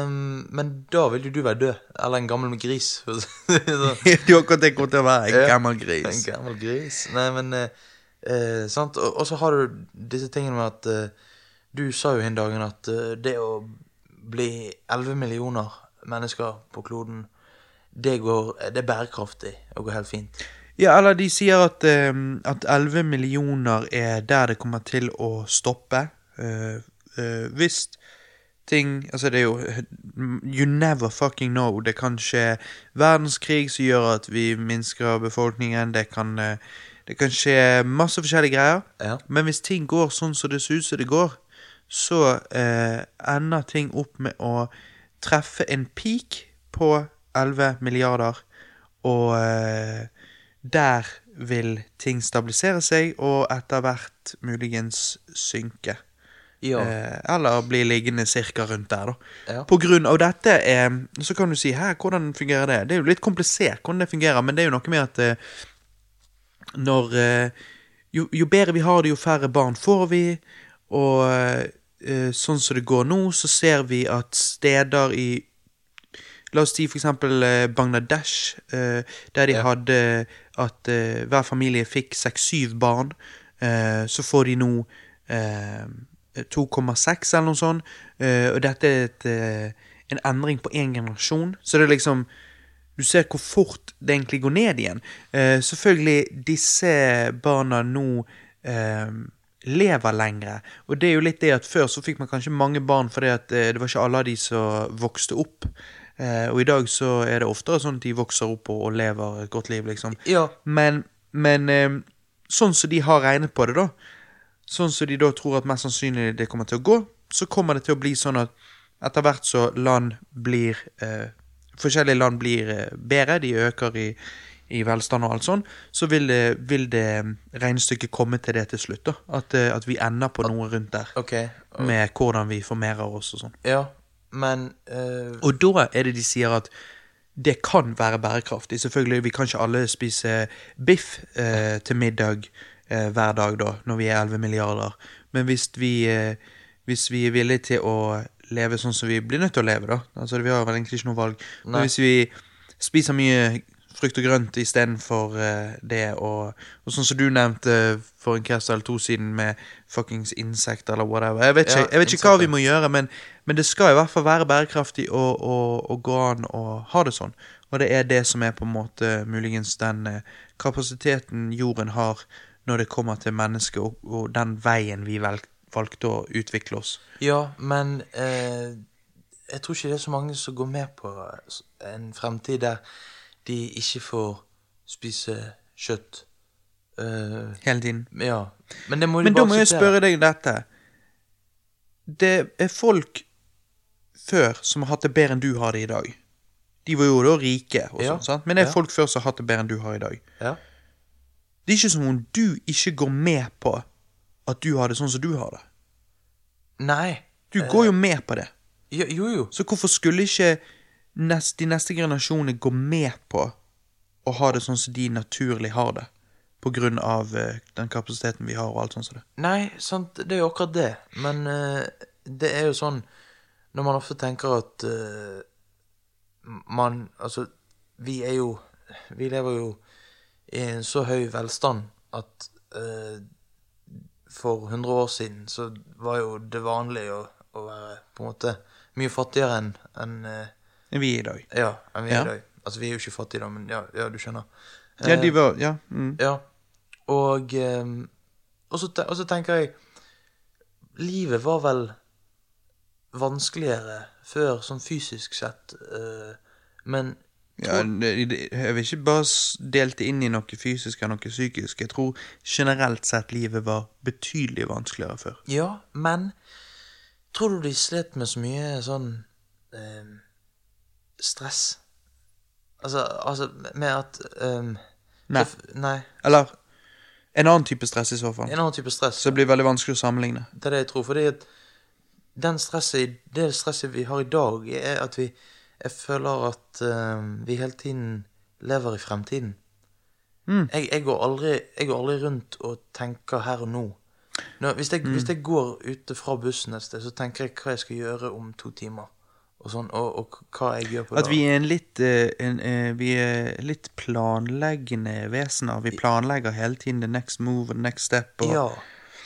um, men da vil jo du være død. Eller en gammel gris. du har sånn. akkurat det kommer til å være. En gammel gris. En gammel gris. Nei, men uh, uh, Sant. Og, og så har du disse tingene med at uh, Du sa jo en dagen at det å bli 11 millioner mennesker på kloden, det går Det er bærekraftig og går helt fint. Ja, eller de sier at, at 11 millioner er der det kommer til å stoppe. Uh, hvis ting Altså, det er jo You never fucking know. Det kan skje verdenskrig som gjør at vi minsker befolkningen. Det kan, eh, det kan skje masse forskjellige greier. Ja. Men hvis ting går sånn som det ser ut som det går, så eh, ender ting opp med å treffe en peak på 11 milliarder, og eh, der vil ting stabilisere seg, og etter hvert muligens synke. Ja. Eh, eller bli liggende cirka rundt der, da. Ja. På grunn av dette eh, så kan du si her, hvordan fungerer det? Det er jo litt komplisert hvordan det fungerer, men det er jo noe med at eh, når eh, jo, jo bedre vi har det, jo færre barn får vi. Og eh, sånn som det går nå, så ser vi at steder i La oss si for eksempel eh, Bangladesh, eh, der de Ja. hadde at hver familie fikk seks-syv barn. Eh, så får de nå 2,6 eller noe sånt. Eh, og dette er et, eh, en endring på én generasjon. Så det er liksom Du ser hvor fort det egentlig går ned igjen. Eh, selvfølgelig, disse barna nå lever lengre. Og det er jo litt det at før så fikk man kanskje mange barn fordi at det var ikke alle av de som vokste opp. Og i dag så er det oftere sånn at de vokser opp og, lever et godt liv, liksom. Ja. Men, men sånn som de har regnet på det, da, sånn som de da tror at mest sannsynlig det kommer til å gå, så kommer det til å bli sånn at etter hvert så land blir eh, Forskjellige land blir eh, bedre, de øker i, i velstand og alt sånn, så vil det, vil det regnestykket komme til det til slutt. da At, eh, at vi ender på noe rundt der. OK. Med hvordan vi formerer oss og sånn. Ja, men uh... Og da er det de sier at det kan være bærekraftig. Selvfølgelig, vi kan ikke alle spise biff eh, til middag eh, hver dag da, når vi er 11 milliarder. Men hvis vi, eh, hvis vi er villige til å leve sånn som vi blir nødt til å leve, da Altså, vi har vel egentlig ikke noe valg. Nei. Men hvis vi spiser mye frukt og grønt istedenfor eh, det, og, og sånn som du nevnte for en cast eller to siden med fuckings insekter eller whatever. Jeg vet ikke, Ja, jeg vet ikke hva vi må gjøre, men, men det skal i hvert fall være bærekraftig å, å, å gå an å ha det sånn. Og det er det som er på en måte muligens den eh, kapasiteten jorden har når det kommer til mennesket, og, og den veien vi velg, valgte å utvikle oss. Ja, men eh, jeg tror ikke det er så mange som går med på en fremtid der de ikke får spise kjøtt. Uh, Hele tiden. ja, men det må de Men da må jeg spørre deg dette. Det er folk før som har hatt det bedre enn du har det i dag. De var jo da rike, og Ja, sånn, sant? men det er folk før som har hatt det bedre enn du har i dag. Ja. Det er ikke som om du ikke går med på at du har det sånn som du har det. Nei. Du går jo med på det. Jo, jo. jo. Så hvorfor skulle ikke nest, de neste generasjonene gå med på å ha det sånn som de naturlig har det? På grunn av eh, den kapasiteten vi har og alt sånt som det. Nei, sant, det er jo akkurat det. Men uh, det er jo sånn Når man ofte tenker at uh, man Altså, vi er jo Vi lever jo i en så høy velstand at eh, for 100 år siden så var jo det vanlig å, å være på en måte mye fattigere enn enn, eh, vi er i dag. Ja, enn vi er Ja. i dag. Altså, vi er jo ikke fattige, da, men ja, ja du skjønner. Ja, de Eh, var Ja. Mm. ja. Og, eh, og, så, og så tenker jeg Livet var vel vanskeligere før, sånn fysisk sett. eh, men Ja, jeg vil ikke bare delt det inn i noe fysisk og noe psykisk. Jeg tror generelt sett livet var betydelig vanskeligere før. Ja, men tror du de slet med så mye sånn eh, stress? Altså, altså med at ehm, Nei. det- Nei. Eller en annen type stress i så fall. En annen type stress. Så det blir veldig vanskelig å sammenligne. Det er det jeg tror. Fordi at den stresset, det stresset vi har i dag, er at vi Jeg føler at uh, vi hele tiden lever i fremtiden. Jeg, jeg, går aldri, jeg går aldri rundt og tenker her og nå. Nå, hvis, jeg, hvis jeg går ute fra bussen et sted, så tenker jeg hva jeg skal gjøre om to timer. Og, sånn, og, og hva jeg gjør på At vi er en litt, eh, en, eh, vi er litt planleggende vesener. Vi planlegger hele tiden the next move the next step. Og, Ja.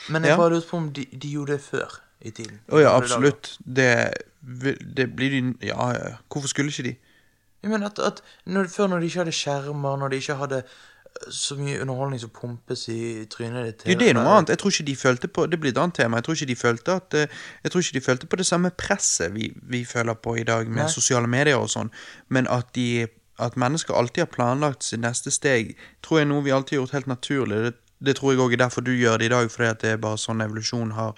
Men jeg Ja. bare lurte på om de, de gjorde det før i tiden. Å ja, absolutt. Det, det blir de Ja, ja. Hvorfor skulle ikke de? Jeg mener at, at når, Før når de ikke hadde skjermer, når de ikke hadde øh, så mye underholdning som pumpes i trynet ditt Jo, det er noe annet. Jeg tror ikke de følte på Det blir et annet tema. Jeg tror ikke de følte at eh, Jeg tror ikke de følte på det samme presset vi, vi føler på i dag med Nei. sosiale medier og sånn, men at de At mennesker alltid har planlagt sitt neste steg, tror jeg er noe vi alltid har gjort helt naturlig. Det, det tror jeg òg er derfor du gjør det i dag, fordi at det er bare sånn evolusjon har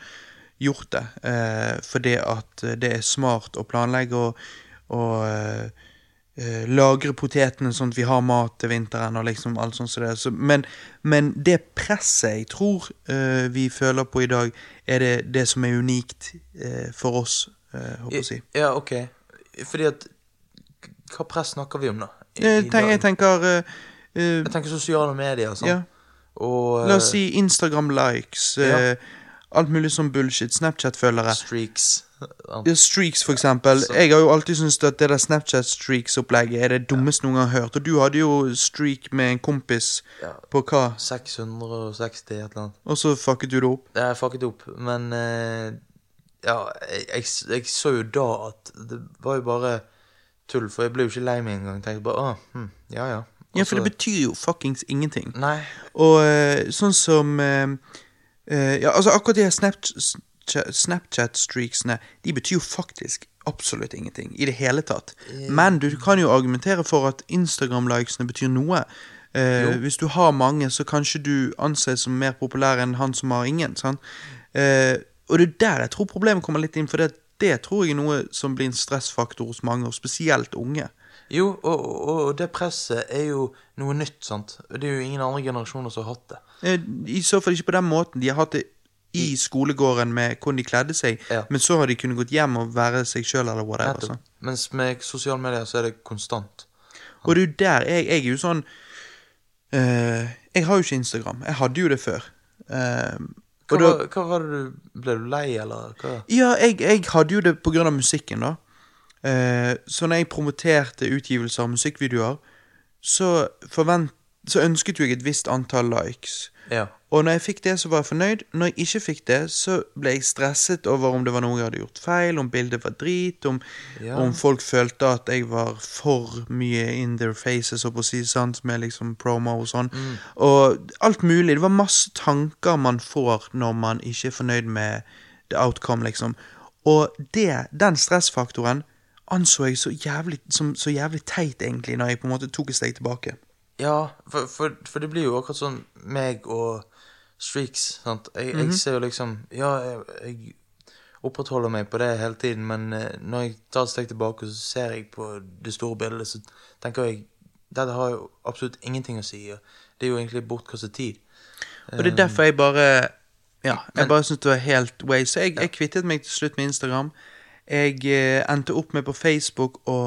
gjort det. Eh, fordi at eh, det er smart å planlegge og, og eh, eh, lagre potetene sånn at vi har mat til vinteren og liksom alt sånt som det. Så, men, men det presset jeg tror eh, vi føler på i dag, er det, det som er unikt eh, for oss, eh, håper jeg å si. Ja, ok. Fordi at Hva press snakker vi om, da? I- Jeg, tenker, jeg tenker Jeg tenker sosiale medier og sånn. Ja. Og La oss si Instagram-likes, Ja. Alt mulig sånn bullshit, Snapchat-følgere. streaks. Ja, streaks, for eksempel. Så- Jeg har jo alltid syntes at det der Snapchat-streaks-opplegget er det dummeste noen gang har hørt. Og du hadde jo streak med en kompis Ja. på hva? 660 et eller annet. Og så fucket du det opp. Ja, Jeg fucket opp, men uh, Ja, jeg, jeg, jeg så jo da at det var jo bare tull, for jeg ble jo ikke lei meg engang. Tenkte bare ah, hm, ja ja. Også, Ja, for det betyr jo fuckings ingenting. Nei. Og uh, sånn som eh, eh, Ja, altså akkurat de her Snapchat- Snapchat-streaksene, de betyr jo faktisk absolutt ingenting i det hele tatt. Men du kan jo argumentere for at Instagram-likesene betyr noe. Uh, hvis du har mange, så kanskje du anses som mer populær enn han som har ingen. Sant? Uh, og det er der jeg tror problemet kommer litt inn, for det, det tror jeg er noe som blir en stressfaktor hos mange, og spesielt unge. Jo, og, og, og det presset er jo noe nytt, sant. Det er jo ingen andre generasjoner som har hatt det. Eh, I så fall ikke på den måten. De har hatt det i skolegården med hvordan de kledde seg, Ja. men så har de kunnet gått hjem og være seg sjøl eller whatever. Altså. Mens med sosiale medier så er det konstant. Og det er jo der jeg, jeg er jo sånn uh, Jeg har jo ikke Instagram. Jeg hadde jo det før. Uh, Hva, da, var, hva var det du Ble du lei, eller hva? ja, jeg, jeg hadde jo det på grunn av musikken, da. Eh, så når jeg promoterte utgivelser av musikkvideoer, så, forvent, så ønsket jo jeg et visst antall likes. Ja. Og når jeg fikk det, så var jeg fornøyd. Når jeg ikke fikk det, så ble jeg stresset over om det var noe jeg hadde gjort feil, om bildet var drit, om, Ja. om folk følte at jeg var for mye in their faces, og på å si sant, med liksom promo og sånn. Og alt mulig. Det var masse tanker man får når man ikke er fornøyd med the outcome, liksom. Og det, den stressfaktoren anså jeg så jævlig, som så jævlig teit, egentlig, når jeg på en måte tok et steg tilbake. Ja, for, for, for det blir jo akkurat sånn meg og streaks, sant. Jeg, jeg ser jo liksom Ja, jeg, jeg opprettholder meg på det hele tiden, men eh, når jeg tar et steg tilbake, så ser jeg på det store bildet, så tenker jeg dette har jo absolutt ingenting å si. og Det er jo egentlig bortkastet tid. Og det er derfor jeg bare Ja, jeg Men- bare syntes det var helt way. Så jeg, jeg kvittet meg til slutt med Instagram. Jeg eh, endte opp med på Facebook å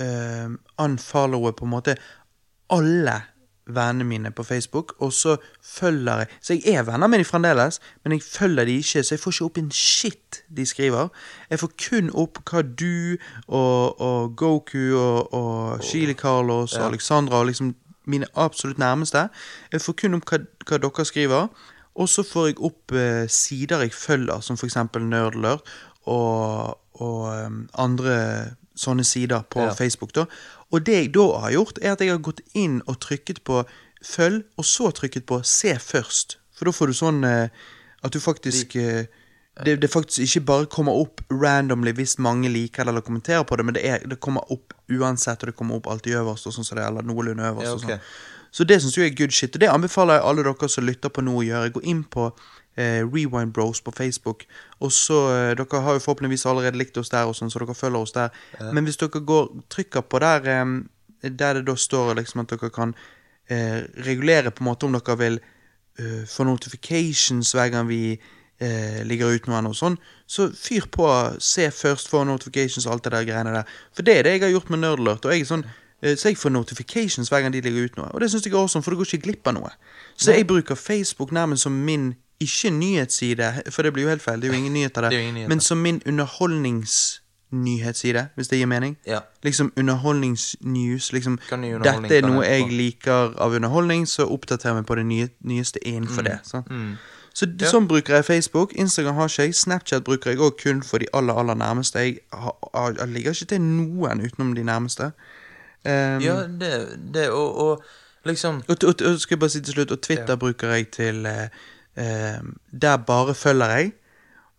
eh, unfollowe på en måte alle vennene mine på Facebook, og så følger jeg Så jeg er venner med dem fremdeles, men jeg følger de ikke, så jeg får ikke opp en shit de skriver. Jeg får kun opp hva du og, og Goku og, og Chili Carlos og Alexandra og liksom mine absolutt nærmeste. Jeg får kun opp hva, hva dere skriver. Og så får jeg opp eh, sider jeg følger, som f.eks. Nerdlert og, og andre sånne sider på Ja. Facebook. da. Og det jeg da har gjort, er at jeg har gått inn og trykket på følg, og så trykket på se først. For da får du sånn eh, at du faktisk eh, det, det faktisk ikke bare kommer opp randomly hvis mange liker det eller kommenterer på det, men det, er, det kommer opp uansett, og det kommer opp alltid øverst, og sånn som det, eller noenlunde øverst. Ja, og sånn. Så det syns jeg er good shit, og det anbefaler jeg alle dere som lytter på nå å gjøre. Gå inn på Rewind Bros på Facebook, og så eh, Dere har jo forhåpentligvis allerede likt oss der, og sånn, så dere følger oss der. Men hvis dere går, trykker på der eh, der det da står liksom at dere kan eh, regulere på en måte om dere vil eh, få notifications hver gang vi eh, ligger ut noe, noe sånn, så fyr på, se først, få notifications og alt det der greiene der. For det er det jeg har gjort med Nerdlert. Og jeg er sånn, eh, så jeg får notifications hver gang de ligger ut noe. Og det syns jeg er awesome, for du går ikke glipp av noe. Så jeg bruker Facebook nærmest som min ikke nyhetsside, for det blir jo helt feil, det er jo ingen nyheter der, Det er ingen nyheter. men som min underholdningsnyhetsside, hvis det gir mening. Ja. Liksom underholdningsnews. Liksom, dette er noe jeg liker av underholdning, så oppdaterer vi på det nye, nyeste innenfor det. Sånn. Mm. Så d- Sånn bruker jeg Facebook. Instagram har ikke jeg. Snapchat bruker jeg òg kun for de aller aller nærmeste. Jeg, har, har, jeg ligger ikke til noen utenom de nærmeste. Um, Ja, det, det og, og liksom og, og, og skal jeg bare si til slutt, og Twitter bruker jeg til eh, Der bare følger jeg.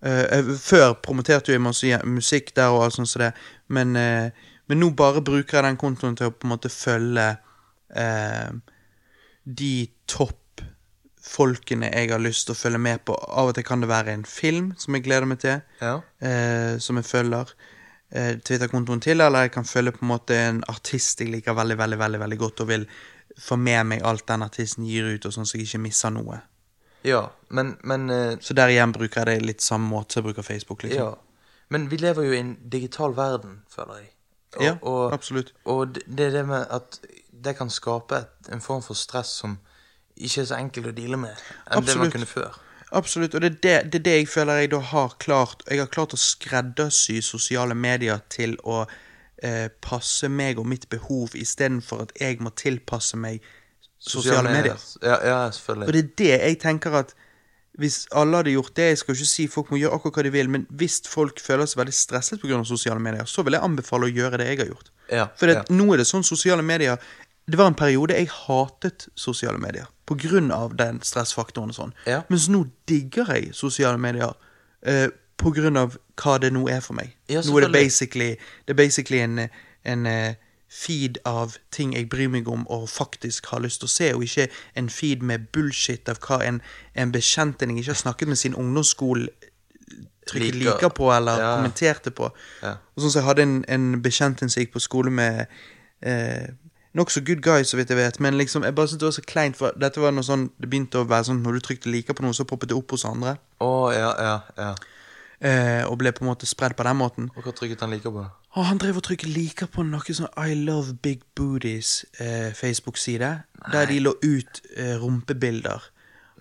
Eh, eh, før promoterte jeg musikk der og alt sånt som det, men, eh, men nå bare bruker jeg den kontoen til å på en måte følge eh, de toppfolkene jeg har lyst til å følge med på. Av og til kan det være en film som jeg gleder meg til, Ja. eh, som jeg følger. Eh, Twitter-kontoen til, eller jeg kan følge på en måte en artist jeg liker veldig veldig, veldig, veldig godt, og vil få med meg alt den artisten gir ut, og sånn så jeg ikke misser noe. Ja, men, men eh, Så der igjen bruker jeg det litt samme måte som jeg bruker Facebook. liksom. Ja. Men vi lever jo i en digital verden, føler jeg. Og, Ja, og, absolutt. Og det det er det med at det kan skape et, en form for stress som ikke er så enkelt å deale med enn det man Absolutt. kunne før. Absolutt, og det er det, det er det jeg føler jeg da har klart Jeg har klart å skreddersy sosiale medier til å eh, passe meg og mitt behov, istedenfor at jeg må tilpasse meg sosiale, medier. Ja, ja, Og det er det jeg tenker at hvis alle hadde gjort det Jeg skal ikke si folk må gjøre akkurat hva de vil, men hvis folk føler seg veldig stresset pga. sosiale medier, så vil jeg anbefale å gjøre det jeg har gjort. Ja, For ja. nå er det sånn sosiale medier Det var en periode jeg hatet sosiale medier av den stressfaktoren og sånn. Ja. Mens nå digger jeg sosiale medier Uh, på grunn av hva det nå er for meg. Nå er det basically, det er basically en, en eh, feed av ting jeg bryr meg om og faktisk har lyst til å se, og ikke en feed med bullshit av hva en, en bekjent en jeg ikke har snakket med sin ungdomsskole trykket Liker. liker på eller Ja. kommenterte på. Ja. Og sånn som Jeg hadde en, en bekjent en som gikk på skole med eh, Nokså good guy, så vidt jeg vet, men liksom, jeg bare syntes det var så kleint. For dette var noe sånn, Det begynte å være sånn når du trykte liker på noe, så poppet det opp hos andre. Å, ja, ja, ja. Eh, og ble på en måte spredd på den måten. Og hva trykket han liker på? Og han drev og trykket liker på noe sånn I Love Big Booties eh, Facebook-side. Der de lå ut eh, rumpebilder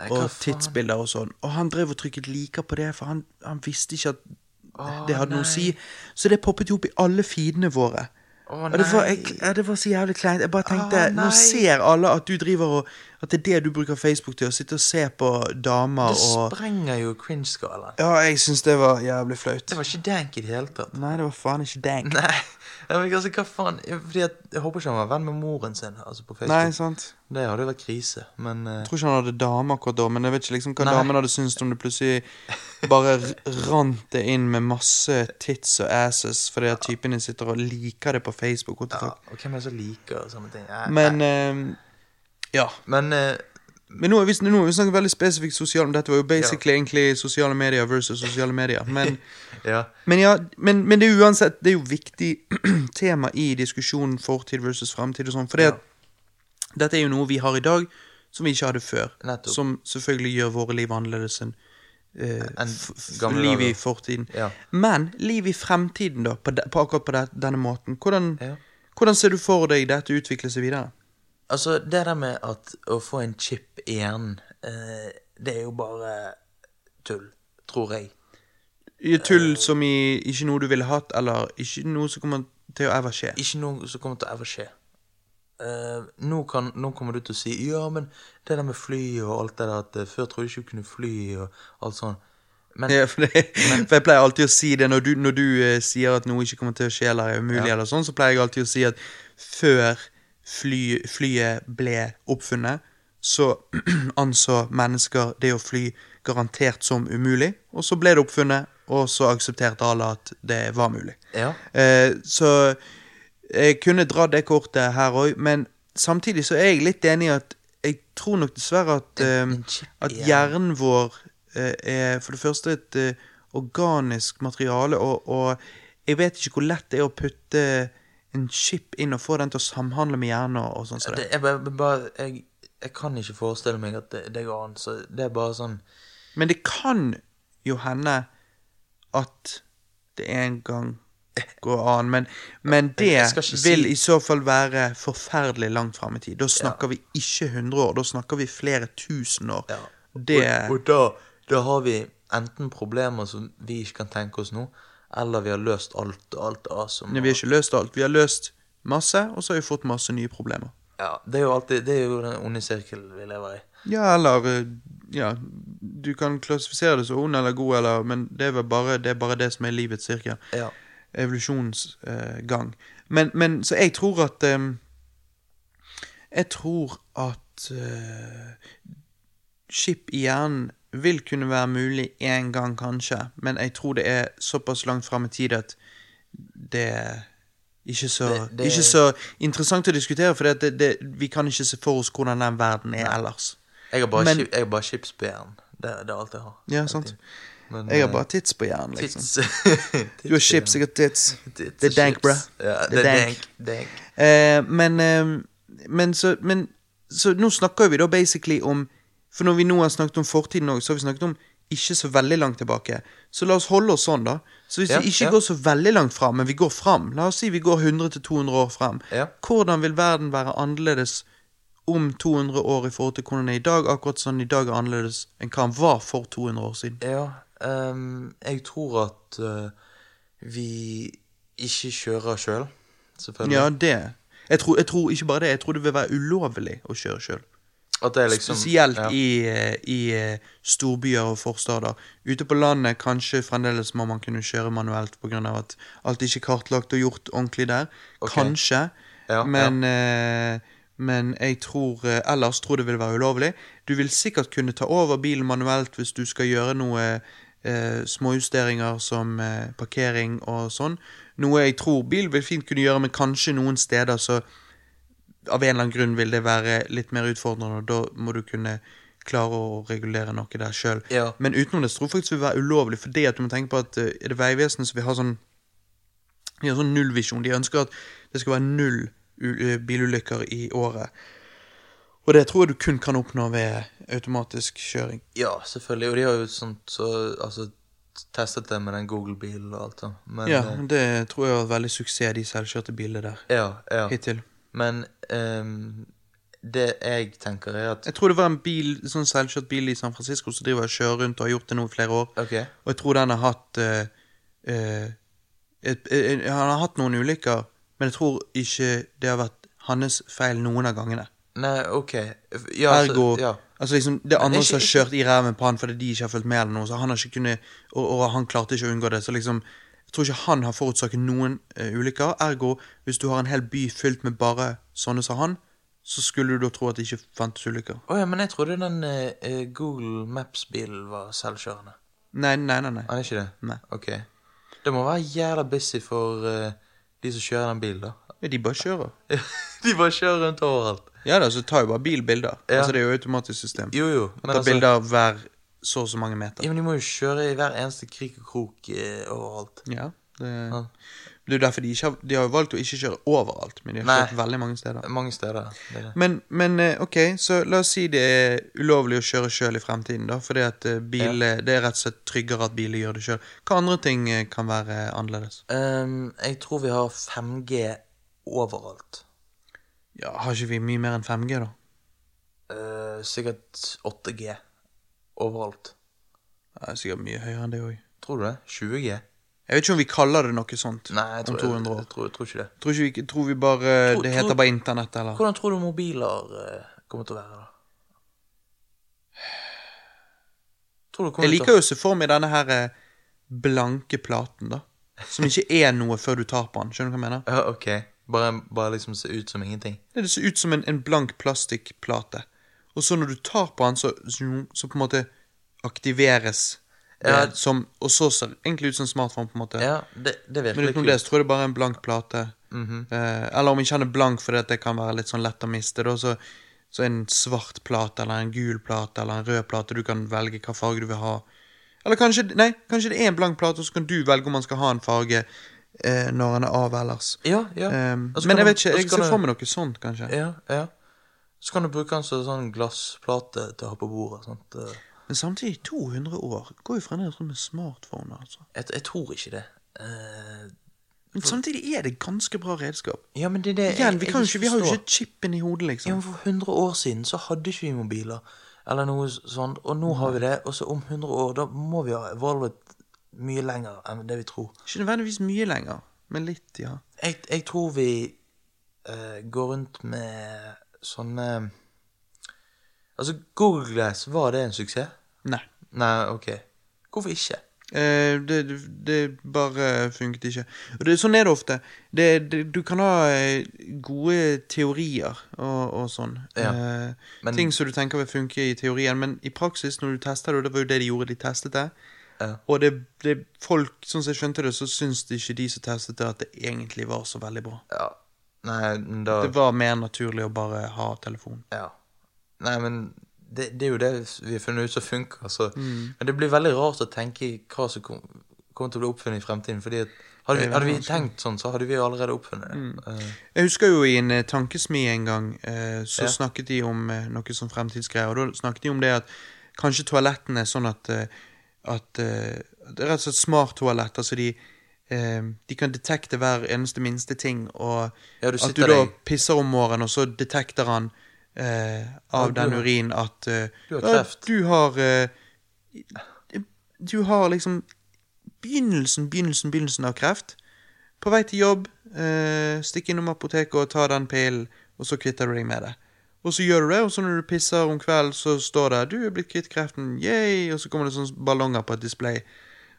Nei, og tidsbilder og sånn. Og han drev og trykket liker på det, for han, han visste ikke at Å, det hadde noe å si. Så det poppet jo opp i alle feedene våre. Å, og det var, nei. jeg, ja, det var så jævlig kleint. Jeg bare tenkte, Å, nå ser alle at du driver og At det er det du bruker Facebook til, å sitte og se på damer Det og sprenger jo cringe-skalaen. Ja, jeg syns det var jævlig flaut. Det var ikke dank i det hele tatt. Nei, det var faen ikke dank. Nei, men altså, hva faen Fordi at, Jeg håper ikke han var venn med moren sin Altså på Facebook. Nei, sant. Det hadde jo vært krise, men uh... Jeg tror ikke han hadde dame akkurat da, men jeg vet ikke liksom hva Nei. damen hadde syntes om det plutselig bare rant det inn med masse tits og asses fordi at typen din sitter og liker det på Facebook. What the ja. Og hvem er det som liker sånne ting? Nei, Men nei. Ja. Men eh, Men nå har vi, nå har vi snakket veldig spesifikt sosiale Dette var jo basically egentlig sosiale medier versus sosiale medier. Men, ja. men ja, men, men det er uansett Det er jo viktig tema i diskusjonen fortid versus fremtid og sånn. For dette er jo noe vi har i dag som vi ikke hadde før. Nettopp. Som selvfølgelig gjør våre liv annerledes enn eh, en liv i fortiden. Ja. Men liv i fremtiden, da, på, de, på akkurat på det, denne måten. Hvordan, Ja. hvordan ser du for deg dette utvikle seg videre? Altså, det der med at å få en chip i hjernen, eh, det er jo bare tull, tror jeg. I. Tull som i ikke noe du ville hatt, eller ikke noe som kommer til å ever skje. Ikke noe som kommer til å ever skje. Eh, nå, kan, nå kommer du til å si Ja, men det der med fly og alt det der at eh, Før trodde jeg ikke du kunne fly og alt sånn. Men Ja, for, det, for jeg pleier alltid å si det når du, når du uh, sier at noe ikke kommer til å skje eller er umulig, Ja. eller sånn, så pleier jeg alltid å si at før fly, flyet ble oppfunnet, så anså mennesker det å fly garantert som umulig, og så ble det oppfunnet, og så aksepterte alle at det var mulig. Ja. Eh, så jeg kunne dra det kortet her òg, men samtidig så er jeg litt enig i at jeg tror nok dessverre at, eh, at hjernen vår eh, er for det første et eh, organisk materiale, og, og jeg vet ikke hvor lett det er å putte en chip inn og få den til å samhandle med hjernen og, og sånn som det, det. jeg, bare, jeg, jeg kan ikke forestille meg at det, det går an. Så det er bare sånn Men det kan jo hende at det en gang går an, men, men det si- vil i så fall være forferdelig langt fram i tid. Da snakker vi ikke 100 år, da snakker vi flere tusen år. Ja. Det Og, og da, da har vi enten problemer som vi ikke kan tenke oss nå, eller vi har løst alt og alt av som Nei, Vi har ikke løst alt. Vi har løst masse, og så har vi fått masse nye problemer. Ja, det er jo alltid Det er jo den onde sirkelen vi lever i. Ja, eller eh, Ja, du kan klassifisere det som ond eller god, eller Men det er vel bare det, er bare det som er livets sirkel. Ja. Evolusjonsgang. men, men så jeg tror at eh, Jeg tror at eh, skip i hjernen vil kunne være mulig én gang, kanskje, men jeg tror det er såpass langt fram i tid at det er ikke så, Det- det- ikke så interessant å diskutere, for det, det, vi kan ikke se for oss hvordan den verden er ellers. Jeg har bare, Men- jeg har bare chips på hjernen. Det, det er alt jeg har. Ja, sant. Men, Jeg har eh, bare tits på hjernen, liksom. Du har chips, jeg har tits. Det er dank, bruh. Ja, Det er dank. dank. Eh, men, eh, men, så, men Så nå snakker vi da basically om For når vi nå har snakket om fortiden òg, så har vi snakket om ikke så veldig langt tilbake. Så la oss holde oss sånn, da. Så hvis Ja, vi ikke ja. går så veldig langt fram, men vi går fram La oss si vi går 100-200 år fram. Ja. Hvordan vil verden være annerledes om 200 år i forhold til hvordan den er i dag, akkurat sånn i dag er annerledes enn hva den var for 200 år siden? Ja, um, jeg tror at uh, vi ikke kjører sjøl, selvfølgelig. Ja, det. Jeg tror, jeg tror ikke bare det, jeg tror det vil være ulovlig å kjøre sjøl. Liksom Spesielt ja. i, eh, i eh, storbyer og forstader. Ute på landet kanskje fremdeles må man kunne kjøre manuelt pga. at alt ikke er kartlagt og gjort ordentlig der. Okay. Kanskje. Ja, men, eh, men jeg tror eh, ellers tror det vil være ulovlig. Du vil sikkert kunne ta over bilen manuelt hvis du skal gjøre noe eh, småjusteringer som eh, parkering og sånn. Noe jeg tror bil vil fint kunne gjøre, men kanskje noen steder så av en eller annen grunn vil det være litt mer utfordrende, og da må du kunne klare å regulere noe der sjøl. Ja. Men utenom det så tror jeg faktisk det vil være ulovlig, fordi at du må tenke på at eh, er det Vegvesenet som vil ha sånn De har sånn nullvisjon. De ønsker at det skal være null eh, bilulykker i året. Og det tror jeg du kun kan oppnå ved automatisk kjøring. Ja, selvfølgelig. Og de har jo sånt så, altså, testet det med den Google-bilen og alt sånt. Men, Ja, eh, det tror jeg var veldig suksess, de selvkjørte bilene der. ja, ja. Hittil. Men um, det jeg tenker, er at Jeg tror det var en bil, sånn selvkjørt bil i San Francisco som driver og kjører rundt og har gjort det nå i flere år. Ok. Og jeg tror den har hatt uh, uh, et, eh, Han har hatt noen ulykker, men jeg tror ikke det har vært hans feil noen av gangene. Nei, ok. Ja, Ergo så, ja. Altså liksom Det er andre som har kjørt i ræven på han fordi de ikke har fulgt med, eller noe, så han har ikke kunnet og, og han klarte ikke å unngå det. Så liksom Jeg tror ikke han har forutsatt noen uh, ulykker. Ergo, hvis du har en hel by fylt med bare sånne som han, så skulle du da tro at det ikke fantes ulykker. Å ja, men jeg trodde den eh, Google Maps-bilen var selvkjørende. Nei, nei, nei. nei. Det ikke det? Nei. Ok. Det må være jævla busy for uh, de som kjører den bilen, da. Ja, de bare kjører. de bare kjører rundt overalt. Ja da, så tar jo bare bil bilder. Ja. Altså Det er jo automatisk system. Jo, jo. Man tar bilder hver så og så mange meter. Ja, men de må jo kjøre i hver eneste krik og krok eh, overalt. Ja, det, Ja. det er jo derfor de ikke har De har jo valgt å ikke kjøre overalt, men de har Nei. kjørt veldig mange steder. Mange steder. Det er det. Men, men eh, ok, så la oss si det er ulovlig å kjøre sjøl i fremtiden, da. Fordi at eh, bil, eh, det er rett og slett tryggere at biler gjør det sjøl. Hva andre ting eh, kan være annerledes? Ehm, jeg tror vi har 5G overalt. Ja, Har ikke vi mye mer enn 5G, da? Eh, sikkert 8G overalt. Det er sikkert mye høyere enn det òg. Tror du det? 20G? Jeg vet ikke om vi kaller det noe sånt Nei, jeg tror, 200 år. Jeg, tror, jeg tror ikke det. Tror, ikke vi, tror vi bare Tror- Det heter bare internett, eller? Hvordan tror du mobiler uh, kommer til å være, da? Tror du Jeg liker jo å se for meg denne her eh, blanke platen, da. Som ikke er noe før du tar på den. Skjønner du hva jeg mener? Ja, ok. Bare, bare liksom se ut som ingenting. Det ser ut som en, en blank plastikkplate. Og så når du tar på den, så, så, på en måte aktiveres det som Og så ser det egentlig ut som en smartphone, på en måte. Ja, det, det Men utenom det så tror jeg det bare er en blank plate. Mhm. eh, eller om ikke den er blank fordi det kan være litt sånn lett å miste, da, så, så en svart plate eller en gul plate eller en rød plate. Du kan velge hva farge du vil ha. Eller kanskje Nei, kanskje det er en blank plate, og så kan du velge om man skal ha en farge eh, når den er av ellers. Ja, ja. Ehm, men jeg vet ikke, jeg ser for meg noe sånt, kanskje. Ja, ja. Så kan du bruke den som sånn glassplate til å ha på bordet. Sant? Eh, Men samtidig, 200 år går jo fremdeles rundt med smartphone, altså. Jeg, jeg tror ikke det. Eh, Men samtidig er det ganske bra redskap. ja, men det er det Igjen, vi, jeg kan ikke, vi har jo ikke chipen i hodet, Ja, liksom. men For 100 år siden så hadde ikke vi mobiler, eller noe sånt, og nå har vi det. Og så om 100 år, da må vi ha evolvet mye lenger enn det vi tror. Ikke nødvendigvis mye lenger, men litt, ja. Jeg, jeg tror vi uh, går rundt med sånne Altså, Google Glass, var det en suksess? Nei. Nei, ok. Hvorfor ikke? Eh, det, det, bare funket ikke. Og det, sånn er det ofte. Det, det, du kan ha eh, gode teorier og, og sånn. Ja, Eh, men- ting som du tenker vil funke i teorien, men i praksis, når du tester det, og det var jo det de gjorde, de testet det. Ja. Og det, det folk, sånn som jeg skjønte det, så syns det ikke de som testet det, at det egentlig var så veldig bra. Ja. Nei, da Det var mer naturlig å bare ha telefon. Ja. Nei, men det, det er jo det vi har funnet ut som funker. Så. Mm. Men det blir veldig rart å tenke hva som kom, kommer til å bli oppfunnet i fremtiden. Fordi at hadde, vi, hadde vi tenkt sånn, så hadde vi allerede oppfunnet det. Mm. Eh, Jeg husker jo i en eh, tankesmi en gang, eh, så Ja. snakket de om noe som fremtidsgreier. Og da snakket de om det at kanskje toalettene er sånn at, at Det er rett og slett smart toalett. så de de kan detekte hver eneste minste ting, og Ja, du at du da pisser om morgenen, og så detekter han eh, av Ja, den urinen urin at eh, du har ja. Du har eh, Du har liksom begynnelsen, begynnelsen, begynnelsen av kreft. På vei til jobb, eh, stikk innom apoteket og ta den pillen, og så kvitter du deg med det. Og så gjør du det, og så når du pisser om kvelden, så står det 'Du er blitt kvitt kreften', yay! Og så kommer det sånne ballonger på et display.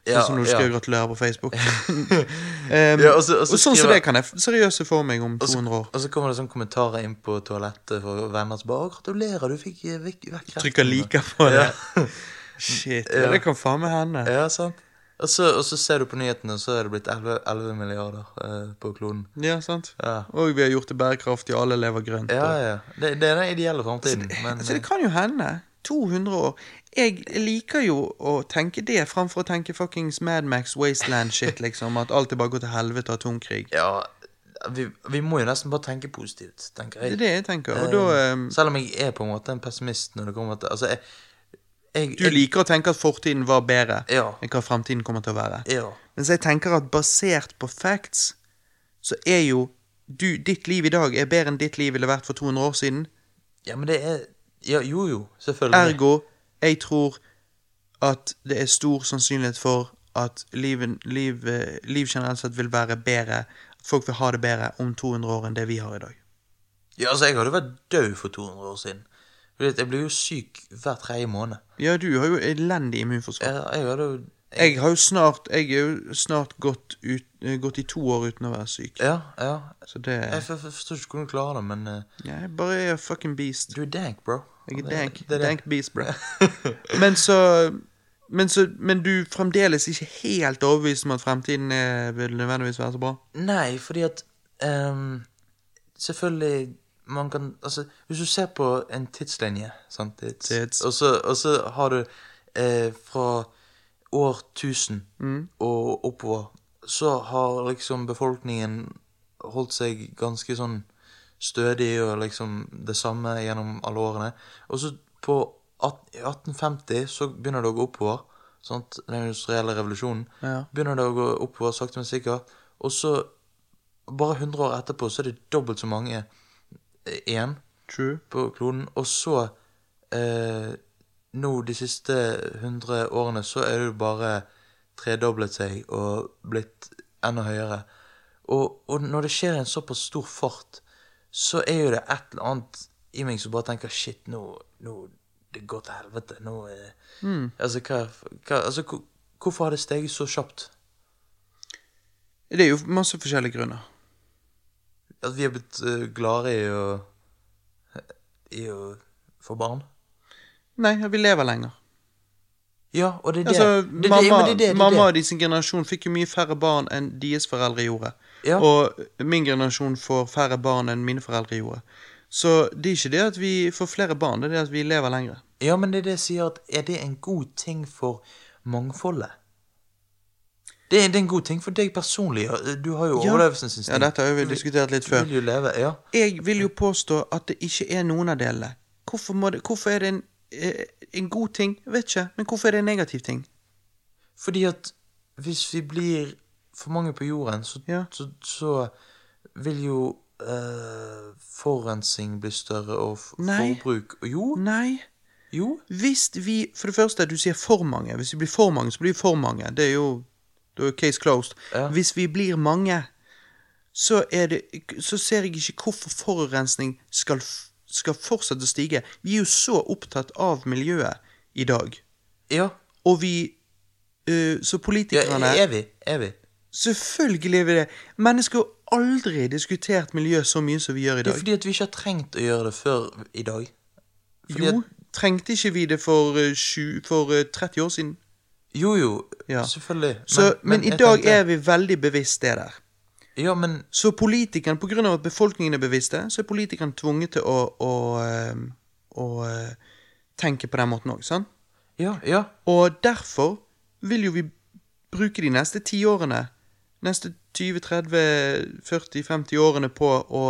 Sånn Ja, som når du ja. gratulere på Facebook. um, Ja, og så- og så og sånn som så det kan jeg seriøse for meg om 200 år. og så kommer det sånne kommentarer inn på toalettet for venner som bare 'Gratulerer, du fikk eh, vekk, vekk. Trykker like på det. Ja. Shit, Ja. det kan faen meg hende. ja, sant. Og så, og så ser du på nyhetene, så er det blitt 11, 11 milliarder eh, på kloden. Ja, sant. Ja. Og vi har gjort det bærekraftig, og alle lever grønt. Ja, ja. Det, det er den ideelle framtiden. Men så det kan jo hende. 200 år. Jeg liker jo å tenke det framfor å tenke fuckings Mad Max Wasteland-shit, liksom. At alt er bare går til helvete av atomkrig. Ja, vi, vi må jo nesten bare tenke positivt, tenker jeg. Det er det jeg tenker. Og da um, Selv om jeg er på en måte en pessimist når det kommer til Altså, jeg, jeg, Du jeg liker å tenke at fortiden var bedre Ja. enn hva fremtiden kommer til å være. Ja. Mens jeg tenker at basert på facts, så er jo du, Ditt liv i dag er bedre enn ditt liv ville vært for 200 år siden. ja, men det er ja, Jo, jo, selvfølgelig. Ergo, jeg tror at det er stor sannsynlighet for at liv, liv, liv generelt sett vil være bedre. Folk vil ha det bedre om 200 år enn det vi har i dag. Ja, altså, jeg hadde vært død for 200 år siden. Jeg blir jo syk hver tredje måned. Ja, du har jo elendig immunforsvar. Jeg, jeg hadde jeg... Jeg har jo snart Jeg er jo snart gått, ut, eh, gått i to år uten å være syk. Ja, ja. Så det Jeg for- for- forstår ikke hvordan du klarer det, men uh... ja, Jeg bare er fucking beast. du er dank, bro. Jeg er dank. det er det. Dank beast, bro. Men så men, så, men du fremdeles ikke helt overbevist om at fremtiden er, vil nødvendigvis være så bra? Nei, fordi at um, Selvfølgelig man kan Altså, hvis du ser på en tidslinje, sant Tids, Tids. Og, så, og så har du eh, fra år 1000 og oppover, så har liksom befolkningen holdt seg ganske sånn stødig og liksom det samme gjennom alle årene. Og så på 1850 så begynner det å gå oppover. Sant? Den industrielle revolusjonen. Ja. Begynner det å gå oppover sakte, men sikkert. Og så, bare 100 år etterpå, så er det dobbelt så mange igjen True. på kloden. Og så, eh, nå de siste 100 årene, så er det jo bare tredoblet seg og blitt enda høyere. Og, og når det skjer i en såpass stor fart, så er jo det et eller annet i meg som bare tenker shit, nå, nå det går til helvete. Nå mm. Altså, hva, hva Altså, hvor- hvorfor har det steget så kjapt? Det er jo masse forskjellige grunner. At vi er blitt uh, gladere i å I å få barn? Nei, vi lever lenger. Ja, og det er det. Altså, det, det, mamma, det, er det, det, er mamma og de sin generasjon fikk jo mye færre barn enn deres foreldre gjorde. Ja. Og min generasjon får færre barn enn mine foreldre gjorde. Så det er ikke det at vi får flere barn, det er det at vi lever lenger. Ja, men det er det jeg sier at Er det en god ting for mangfoldet? Det er, det er en god ting for deg personlig. Du har jo Ja. overlevelsesinstinkt. Ja, dette har vi diskutert litt Du vil jo leve, ja. Jeg vil jo påstå at det ikke er noen av delene. Hvorfor, det, hvorfor er det en eh, en god ting. Jeg vet ikke. Men hvorfor er det en negativ ting? Fordi at hvis vi blir for mange på jorden, så, Ja. så, så vil jo eh, forurensning bli større, og Nei. forbruk og Jo, Nei. jo. Hvis vi For det første, du sier for mange. Hvis vi blir for mange, så blir vi for mange. Det er jo Da er case closed. Ja. Hvis vi blir mange, så det Så ser jeg ikke hvorfor forurensning skal, skal fortsette å stige. Vi er jo så opptatt av miljøet i dag. Ja. Og vi eh, Så ja politikerne er vi? Er vi? Selvfølgelig er vi det. Mennesker har aldri diskutert miljø så mye som vi gjør i dag. Det er fordi at vi ikke har trengt å gjøre det før i dag. Fordi Jo, trengte ikke vi det for, uh, sju- for uh, 30 år siden? jo, jo, Ja. selvfølgelig. Så, men, i dag tenkte- er vi veldig bevisst det der. Ja, men Så politikeren, av at befolkningen er bevisste, så er politikeren tvunget til å, å, å, å eh, tenke på den måten òg, sant? Ja, ja. Og derfor vil jo vi bruke de neste ti årene, neste 20, 30, 40, 50 årene på å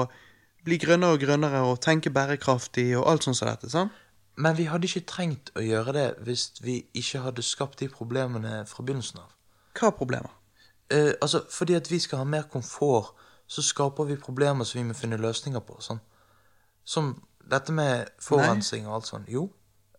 bli grønnere og grønnere og tenke bærekraftig og alt sånt som dette, sant? Men vi hadde ikke trengt å gjøre det hvis vi ikke hadde skapt de problemene fra begynnelsen av. Hva er problemer? Eh, altså, fordi at vi skal ha mer komfort, så skaper vi problemer som vi må finne løsninger på. Sånn. Som dette med forurensning og alt sånt. Jo.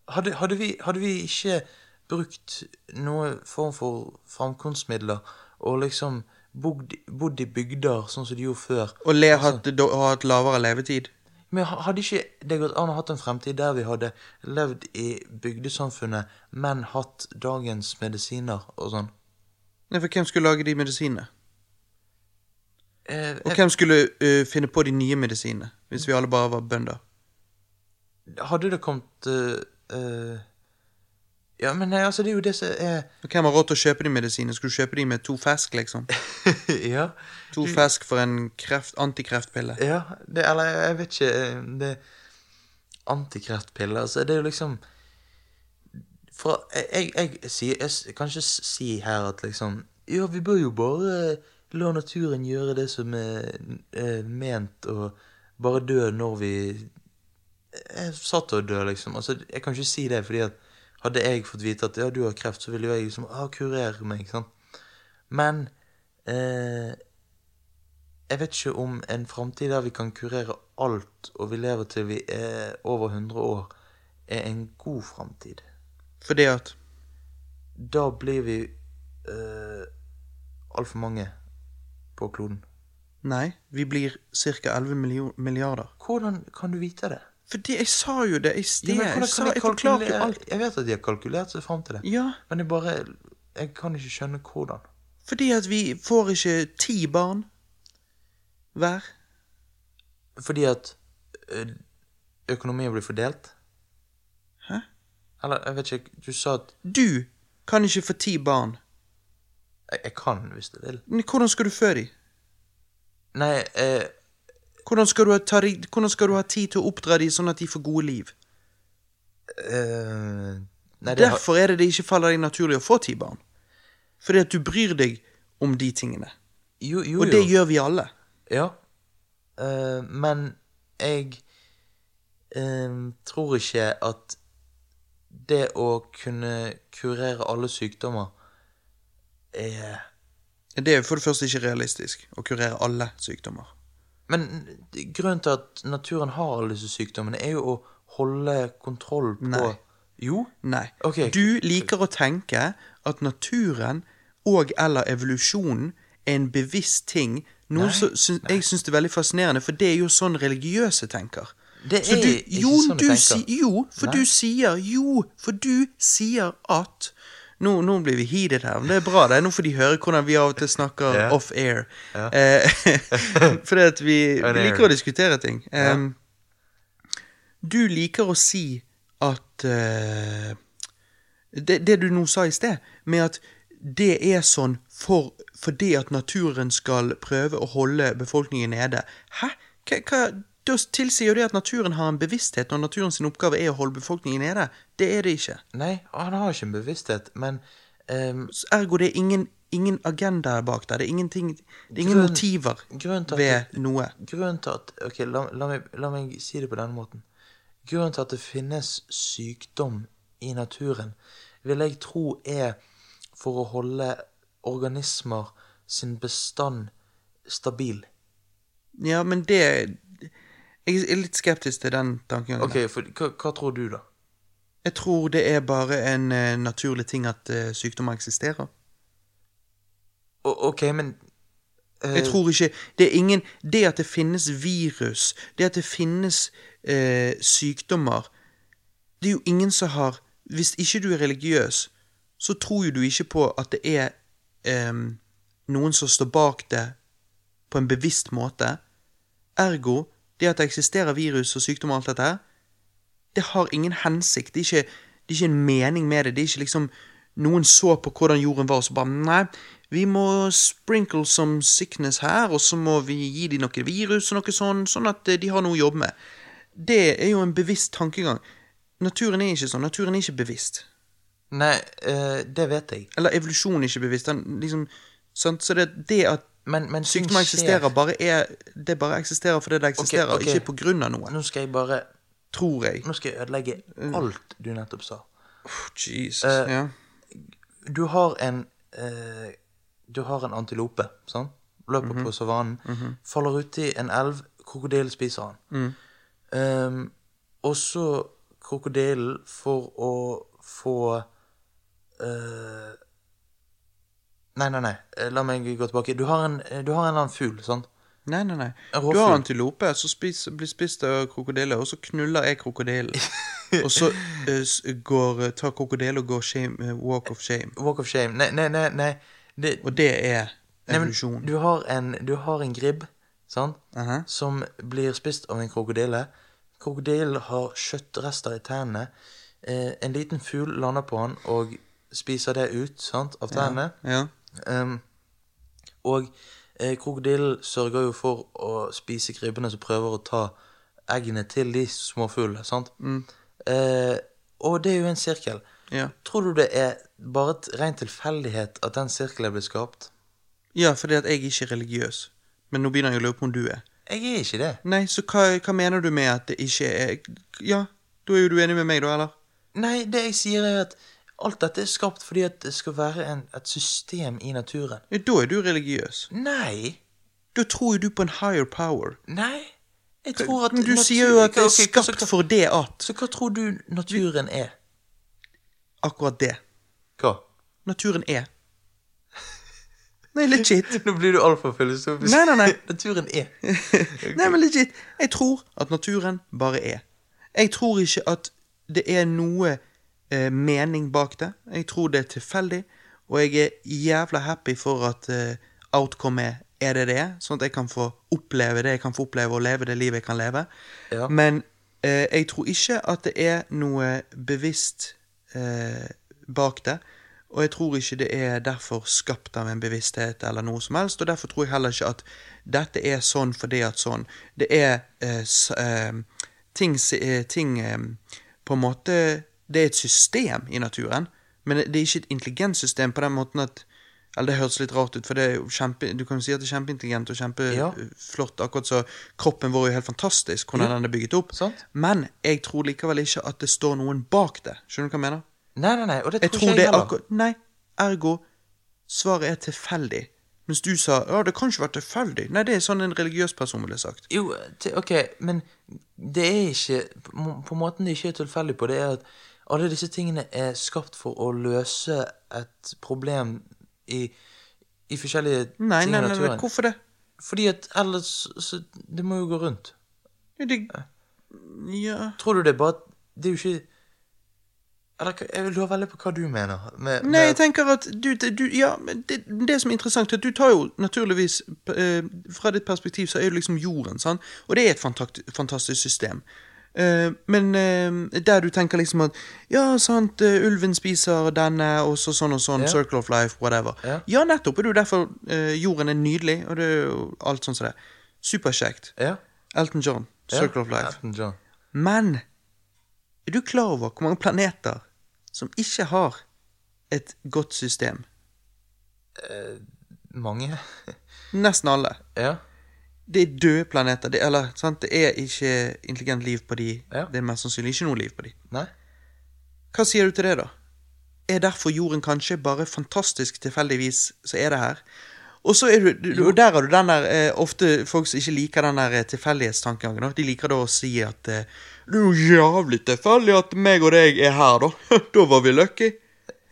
Hadde, hadde, vi, hadde vi ikke brukt noe form for framkomstmidler og liksom bodd, bodd i bygder sånn som de gjorde før Og le, hatt, do- ha hatt lavere levetid? Men hadde ikke det gått an å hatt en fremtid der vi hadde levd i bygdesamfunnet, men hatt dagens medisiner og sånn? Nei, for hvem skulle lage de medisinene? Eh, Og hvem skulle uh, finne på de nye medisinene, hvis vi alle bare var bønder? Hadde det kommet uh, eh, Ja, men nei, altså, det er jo det som er Og hvem har råd til å kjøpe de medisinene? Skulle du kjøpe de med to fersk, liksom? Ja. To fersk for en kreft, antikreftpille? ja det, eller jeg vet ikke eh, Det Antikreftpiller, altså, det er jo liksom For jeg, jeg, jeg, jeg, kan ikke si her at liksom Ja, vi bør jo bare la naturen gjøre det som er er ment, og bare dø når vi er satt til å dø, liksom. Altså, jeg kan ikke si det, fordi at hadde jeg fått vite at ja, du har kreft, så ville jo jeg liksom ah, kurere meg, sant. Men eh, jeg vet ikke om en framtid der vi kan kurere alt, og vi lever til vi er over 100 år, er en god framtid. Fordi at Da blir vi uh, altfor mange på kloden. Nei, vi blir ca. 11 milliarder. Hvordan kan du vite det? Fordi jeg sa jo det i sted. Ja, jeg, sa, jeg forklarte jo alt. Jeg vet at de har kalkulert seg fram til det, Ja, men jeg bare Jeg kan ikke skjønne hvordan. fordi at vi får ikke ti barn hver. Fordi at økonomien blir fordelt? Hæ? Eller, jeg vet ikke Du sa at Du kan ikke få ti barn. Jeg, jeg kan, hvis jeg vil. Men hvordan skal du fø dem? Nei, eh, Hvordan skal, ta hvordan skal du ha tid til å oppdra de sånn at de får gode liv? Uh, Nei, har, Derfor er det det ikke faller deg naturlig å få ti barn. Fordi at du bryr deg om de tingene. jo, jo, Og det jo. gjør vi alle. Ja. Uh, men jeg uh, tror ikke at det å kunne kurere alle sykdommer er Det er for det første ikke realistisk å kurere alle sykdommer. Men grunnen til at naturen har alle disse sykdommene, er jo å holde kontroll på Nei. Jo? Nei. Okay. Du liker å tenke at naturen og eller evolusjonen er en bevisst ting. Noe som jeg syns er veldig fascinerende, for det er jo sånn religiøse tenker. Det er du, ikke jo, sånn du tenker. si, jo, for Nei. du sier Jo, for du sier at nå, nå blir vi heated her, men det er bra. det er Nå får de høre hvordan vi av og til snakker yeah. off-air. Eh, fordi at vi, vi liker å diskutere ting. Em, Du liker å si at eh, det, det du nå sa i sted, med at det er sånn for, fordi at naturen skal prøve å holde befolkningen nede. Hæ? Hva, hva, da tilsier jo det at naturen har en bevissthet når naturens oppgave er å holde befolkningen nede. Det er det ikke. Nei, han har ikke en bevissthet, men um, Ergo det er ingen, ingen agenda bak der. Det er ingenting Det er ingen Grunn- motiver at ved noe. Grunnen til at Ok, la, la, meg, la meg si det på denne måten. grunnen til at det finnes sykdom i naturen, vil jeg tro er for å holde organismer sin bestand stabil. Ja, men det Jeg er litt skeptisk til den tankegangen. Ok, for hva, hva tror du, da? Jeg tror det er bare en eh, naturlig ting at eh, sykdommer eksisterer. O ok, men eh, Jeg tror ikke Det er ingen Det at det finnes virus, det at det finnes eh, sykdommer Det er jo ingen som har Hvis ikke du er religiøs, så tror jo du ikke på at det er em, noen som står bak det på en bevisst måte. Ergo, det at det eksisterer virus og sykdom og alt dette her, det har ingen hensikt. Det er ikke, det er ikke en mening med det. Det er ikke liksom Noen så på hvordan jorden var, og så bare Nei, vi må sprinkle some sickness her, og så må vi gi dem noe virus og noe sånn, sånn at eh, de har noe å jobbe med. Det er jo en bevisst tankegang. Naturen er ikke sånn. Naturen er ikke bevisst. Nei, eh, det vet jeg. Eller evolusjonen er ikke bevisst. Den liksom sant? Så det, det at Men, men sykdommer eksisterer, bare er Det bare eksisterer fordi det eksisterer, ok. ikke på grunn av noe. Nå skal jeg bare Tror jeg. Nå skal jeg ødelegge alt du nettopp sa. Jesus. uh, ja. Du har en uh, Du har en antilope, sant? Løper på savannen. Faller uti en elv. Krokodillen spiser han. Ehm, og så krokodillen for å få eh, Nei, nei, nei. eh, La meg gå tilbake. Du har en, du har en eller annen fugl, sant? Nei, nei, nei. Du har antilope så spis, blir spist av krokodiller, og så knuller jeg krokodillen. og så uh, går, eh, tar krokodillen og går shame, uh, walk of shame. Walk of shame. Nei, nei, nei. nei. Det, Og det er nei evolusjon. du, har en, du har en gribb, sant? -huh. som blir spist av en krokodille. Krokodillen har kjøttrester i tennene. Eh, en liten fugl lander på han og spiser det ut sant, av tennene. Ja. Ehm, og eh, krokodillen sørger jo for å spise krybbene som prøver å ta eggene til de små fuglene. sant? Eh, og det er jo en sirkel. Ja. Tror du det er bare et ren tilfeldighet at den sirkelen ble skapt? ja, fordi at jeg ikke er religiøs. Men nå begynner jeg å lure på om du er. Jeg er ikke det. Nei, så hva, hva mener du med at det ikke er Ja, da er jo du enig med meg, da, eller? Nei, det jeg sier er at alt dette er skapt fordi at det skal være en, et system i naturen. Ja, da er du religiøs. Nei, Da tror jo du på en higher power. nei. Jeg tror at Men du natur- sier jo at det er Ok, ok, hva, skapt for det at Så hva tror du naturen er? Akkurat det. Hva? Naturen er. Nei, legit. Nå blir du altfor filosofisk. Nei, nei, nei. naturen er. Nei, men legit. Jeg tror at naturen bare er. Jeg tror ikke at det er noe eh, mening bak det. Jeg tror det er tilfeldig, og jeg er jævla happy for at eh, outcome er, det det er, sånn at jeg kan få oppleve det jeg kan få oppleve, og leve det livet jeg kan leve. Ja. Men eh, jeg tror ikke at det er noe bevisst eh, bak det. Og jeg tror ikke det er derfor skapt av en bevissthet eller noe som helst. Og derfor tror jeg heller ikke at dette er sånn fordi at sånn. Det er eh, eh, ting, eh, ting eh, På en måte Det er et system i naturen, men det er ikke et intelligent system på den måten at eller Det høres litt rart ut, for det er jo kjempe, du kan jo si at det er kjempeintelligent og Ja. kjempeflott. Akkurat så kroppen vår er jo helt fantastisk, hvordan Ja. den er bygget opp. Sant. Men jeg tror likevel ikke at det står noen bak det. Skjønner du hva jeg mener? Nei, nei, nei, og det Jeg tror, tror ikke jeg er heller. akkurat Nei, ergo svaret er tilfeldig. Mens du sa ja, det kan ikke være tilfeldig. Nei, det er sånn en religiøs person ville sagt. Jo, ok, men det er ikke På på måten det ikke er tilfeldig på, det er at alle disse tingene er skapt for å løse et problem i, i forskjellige Nei, ting i naturen. nei, nei, nei, hvorfor det? Fordi at ellers så Det må jo gå rundt. Ja, det Ja Tror du det er bare Det er jo ikke Eller jeg lurer veldig på hva du mener. Med, Nei, jeg tenker at du, du Ja, det, det som er interessant, er at du tar jo naturligvis eh, Fra ditt perspektiv så er det liksom jorden, sant? Og det er et fantastisk system. Eh, men eh, der du tenker liksom at Ja, sant, eh, ulven spiser denne, og så sånn og sånn, Ja. circle of life, whatever. Ja. nettopp. Og det er jo derfor eh, jorden er nydelig, og det er jo alt sånn som det. Superkjekt. ja, Elton John, ja, circle of life. Elton John. Men er du klar over hvor mange planeter som ikke har et godt system? Mange. Nesten alle. Ja. Det er døde planeter. Det, eller, sant? det er ikke intelligent liv på de. Ja. Det er mest sannsynlig ikke noe liv på de. Nei? Hva sier du til det, da? Er derfor jorden kanskje bare fantastisk tilfeldigvis så er det her? Og så er du, du og der har du den der eh, Ofte folk som ikke liker den der eh, tilfeldighetstankegangen, de liker da å si at eh, det er jo jævlig tilfeldig at meg og deg er her, da. da var vi lucky.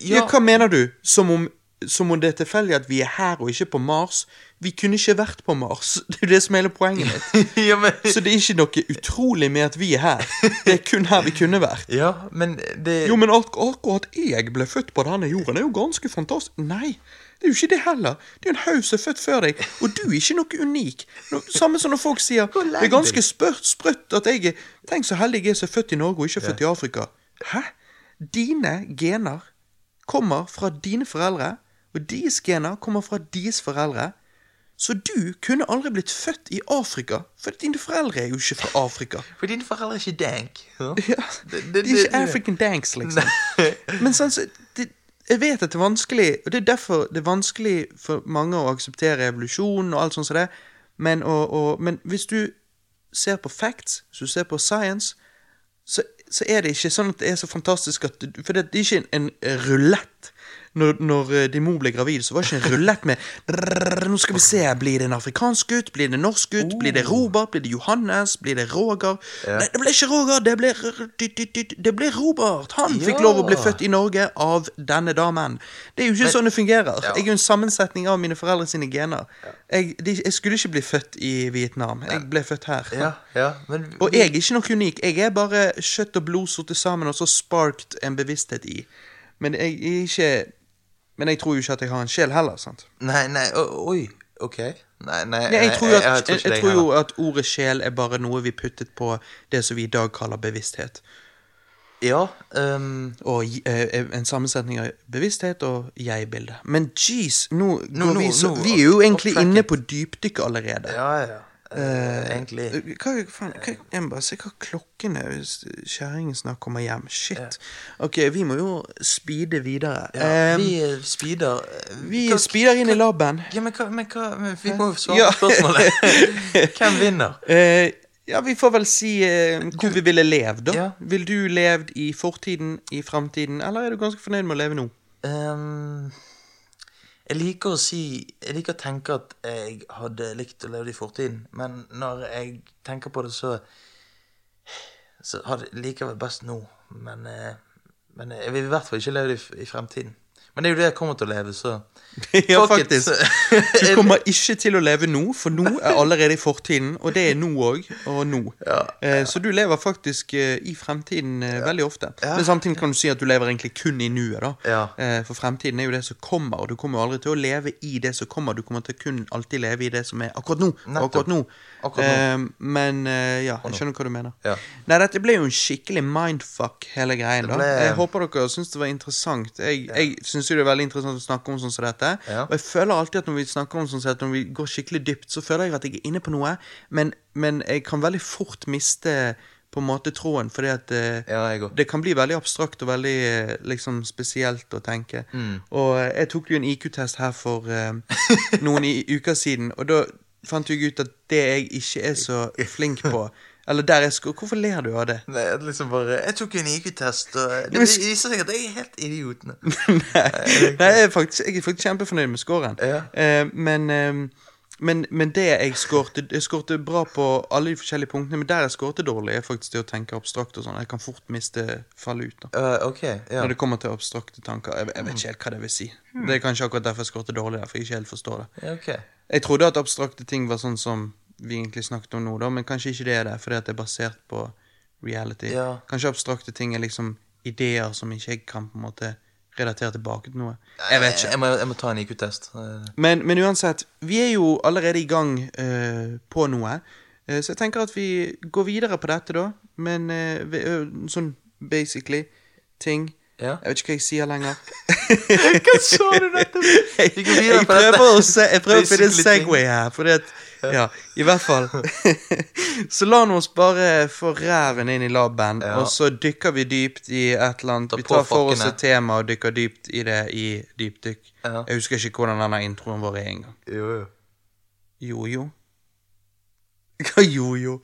Ja. Ja. hva mener du? Som om, som om det er tilfeldig at vi er her og ikke på Mars? Vi kunne ikke vært på Mars. Det er jo det som er hele poenget mitt. ja, men Så det er ikke noe utrolig med at vi er her. Det er kun her vi kunne vært. Ja, men det Jo, men ak akkurat jeg ble født på denne jorden, er jo ganske fantastisk. Nei, det er jo ikke det heller. Det er en haug som er født før deg, og du er ikke noe unik. No, samme som når folk sier det er ganske spørt, sprøtt at jeg er Tenk så heldig jeg er som er født i Norge og ikke født i Afrika. Hæ? Dine gener kommer fra dine foreldre, og deres gener kommer fra deres foreldre. Så du kunne aldri blitt født i Afrika, for dine foreldre er jo ikke fra Afrika. For dine foreldre er ikke dank. Ja. Det- er ikke African Danks, liksom. Men sånn, så, det, jeg vet at det er vanskelig, og det er derfor det er vanskelig for mange å akseptere evolusjon og alt sånt som det, men, og, og, men hvis du ser på facts, hvis du ser på science, så, så er det ikke sånn at det er så fantastisk at For det, det er ikke en, en rulett. Når, når eh, din mor ble gravid, så var det ikke en rullett med Nå skal vi se, blir det en afrikansk gutt? Blir det en norsk gutt? Blir det Robert? Blir det Johannes? Blir det Roger? Nei, det ble ikke Roger, det ble, det ble Robert. Han fikk lov å bli født i Norge av denne damen. Det er jo ikke sånn det fungerer. Ja. Jeg er jo en sammensetning av mine foreldre sine gener. Jeg, de, jeg skulle ikke bli født i Vietnam. Jeg ble født her. Ja, ja, men Og jeg er ikke noe unik. Jeg er bare kjøtt og blod sortet sammen og så sparket en bevissthet i. Men jeg er ikke Men jeg tror jo ikke at jeg har en sjel heller, sant? Nei, nei, oi. Ok. Nei, nei, Nei, jeg tror, at, jeg, tror ikke jeg det tror jo at ordet sjel er bare noe vi puttet på det som vi i dag kaller bevissthet. Ja, Um, Og uh, en sammensetning av bevissthet og jeg-bilde. Men jeez, nå, går nå- vi, så, nå- vi er jo egentlig inne på dypdykk allerede. ja, ja. Eh, egentlig. Hva, faen, hva, jeg må bare se hva klokken er hvis kjerringen snart kommer hjem. Shit. Ok, vi må jo speede videre. Ja, um, vi speeder eh, vi hva- speeder inn i laben. Ja, men hva, men hva men Vi må jo svare Ja. på spørsmålet. Hvem vinner? Uh, ja, vi får vel si uh, hvor vi ville levd, da. Ja. Vil du levd i fortiden, i framtiden, eller er du ganske fornøyd med å leve nå? Ehm, jeg liker å si Jeg liker å tenke at jeg hadde likt å leve i fortiden, men når jeg tenker på det, så Så har liker jeg vel best nå. Men, eh, men jeg vil i hvert fall ikke leve i, i fremtiden. Men det er jo det jeg kommer til å leve, så ja, faktisk. Du kommer ikke til å leve nå, for nå er allerede i fortiden, og det er nå òg, og nå. Eh, så du lever faktisk eh, i fremtiden ja. veldig ofte. Ja. Men samtidig kan du si at du lever egentlig kun i nuet, da. Ja. Eh, for fremtiden er jo det som kommer, og du kommer jo aldri til å leve i det som kommer. Du kommer til å kun alltid leve i det som er akkurat nå. Nettopp. Akkurat nå. Akkurat nå. men eh, ja, jeg skjønner hva du mener. Ja. Nei, dette ble jo en skikkelig mindfuck, hele greien. da. ble- Jeg håper dere syns det var interessant. Jeg, jeg syns jo det er veldig interessant å snakke om sånn som dette. Ja. Og jeg føler alltid at når vi snakker om sånn som dette, når vi går skikkelig dypt, så føler jeg at jeg er inne på noe, men, men jeg kan veldig fort miste på en måte tråden, fordi at eh, Ja, jeg det kan bli veldig abstrakt og veldig eh, liksom spesielt å tenke. Og eh, jeg tok jo en IQ-test her for uh, noen i, uker siden, og da fant jeg ut at det jeg ikke er så flink på Eller der jeg skulle Hvorfor ler du av det? Nei, liksom bare Jeg tok en IQ-test, og det men- viser seg at jeg er helt idiot. Nei, nei jeg, er faktisk, jeg er faktisk kjempefornøyd med scoren. Ja. Eh, men, eh, men, men det jeg skårte Jeg skårte bra på alle de forskjellige punktene, men der jeg skårte dårlig, er faktisk det å tenke abstrakt og sånn. Jeg kan fort miste falle ut. da uh, okay, ja. Når det kommer til abstrakte tanker. Jeg, jeg vet ikke helt hva det vil si. Det er kanskje akkurat derfor jeg skårte dårlig, der, for jeg ikke helt forstår det. Ja, ok. Jeg trodde at abstrakte ting var sånn som vi egentlig snakket om nå, da, men kanskje ikke det er det, fordi at det er basert på reality. Ja. Kanskje abstrakte ting er liksom ideer som ikke jeg kan på en måte relatere tilbake til noe. Jeg vet ikke. Jeg må, jeg må ta en IQ-test. Eh, Men, men uansett, vi er jo allerede i gang uh, på noe. uh, så jeg tenker at vi går videre på dette, da. Men uh, sånn basically ting Ja. Jeg vet ikke hva jeg sier lenger. Hva sa du nettopp? Jeg jeg prøver å finne en Segway her, fordi at Ja, i hvert fall. så la nå oss bare få ræven inn i laben, Ja. og så dykker vi dypt i et eller annet. Ta Vi tar for oss et tema og dykker dypt i det i dypdykk. Ja. Jeg husker ikke hvordan denne introen vår er engang. Jo, jo. Jo, jo. Hva jo, jo?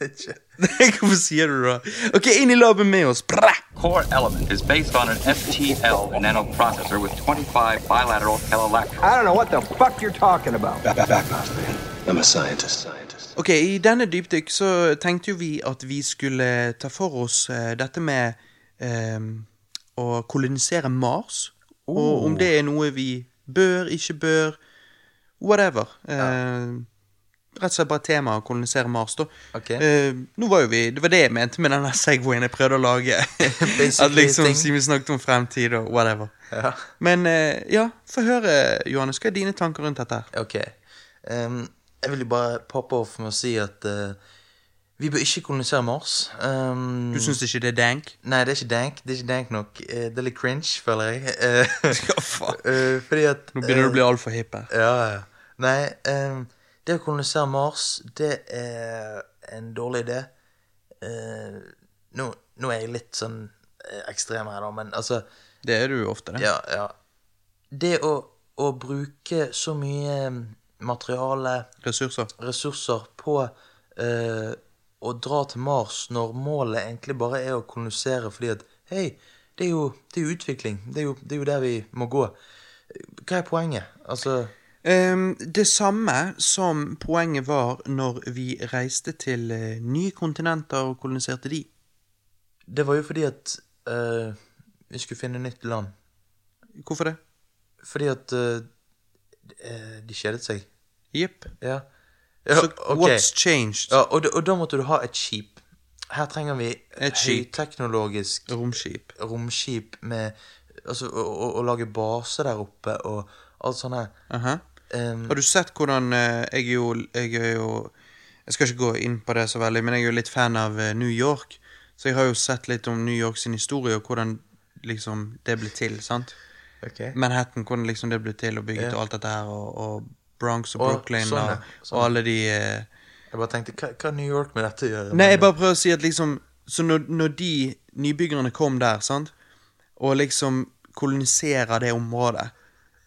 Vet Ikke. Hvorfor sier du det? Ok, inn i laben med oss. Bra! core element is based on an FTL nanoprocessor with 25 bilateral electrons. I don't know what the fuck you're talking about. Back, back off, man. I'm a scientist. Scientist. Ok, I denne dypdykk så tenkte jo vi at vi skulle ta for oss uh, dette med eh, å kolonisere Mars. Og om det er noe vi bør, ikke bør, whatever. Eh, rett og slett bare tema å kolonisere Mars, da. Okay. Uh, nå var jo vi, Det var det jeg mente med den Segwayen jeg prøvde å lage. At liksom. Siden vi snakket om fremtid og whatever. Ja. Men uh, ja, få høre, Johannes. Hva er dine tanker rundt dette? her? Ok. Um, jeg vil jo bare poppe off med å si at uh, vi bør ikke kolonisere Mars. Um, Du syns ikke det er dank? Nei, det er ikke dank. Det er ikke dank nok. Det er litt cringe, føler jeg. Hva faen? fordi at Nå begynner du å bli altfor hipp her. Ja, ja. Nei, ehm, det å kolonisere Mars, det er en dårlig idé. Eh, nå, nå er jeg litt sånn eh, ekstrem her, da, men altså Det er du ofte, det. Ja, ja. Det å, å bruke så mye materiale, Ressurser. ressurser, på eh, å dra til Mars når målet egentlig bare er å kolonisere fordi at Hei, det er jo, det er jo utvikling. Det er jo, det er jo der vi må gå. Hva er poenget? Altså det samme som poenget var når vi reiste til eh, nye kontinenter og koloniserte de. Det var jo fordi at uh, vi skulle finne nytt land. Hvorfor det? Fordi at eh, de kjedet seg. Jepp. Ja. ja Så okay. what's changed? Ja, og, da- og da måtte du ha et skip. Her trenger vi Et høyteknologisk Romskip. romskip med Altså, å, å, å lage base der oppe og alt sånt her. Aha. Em, Har du sett hvordan eh, jeg, er jo, jeg er jo Jeg skal ikke gå inn på det så veldig, men jeg er jo litt fan av eh, New York. Så jeg har jo sett litt om New York sin historie, og hvordan liksom det ble til. sant? Okay. Manhattan, hvordan liksom det ble til og bygget yeah. og alt dette her, og, og Bronx og Og Brooklyn sånne, ja. og, og alle de eh, Jeg bare tenkte, hva, hva New York med dette å gjøre? Nei, jeg bare prøver å si at liksom Så når, når de nybyggerne kom der, sant, og liksom koloniserer det området,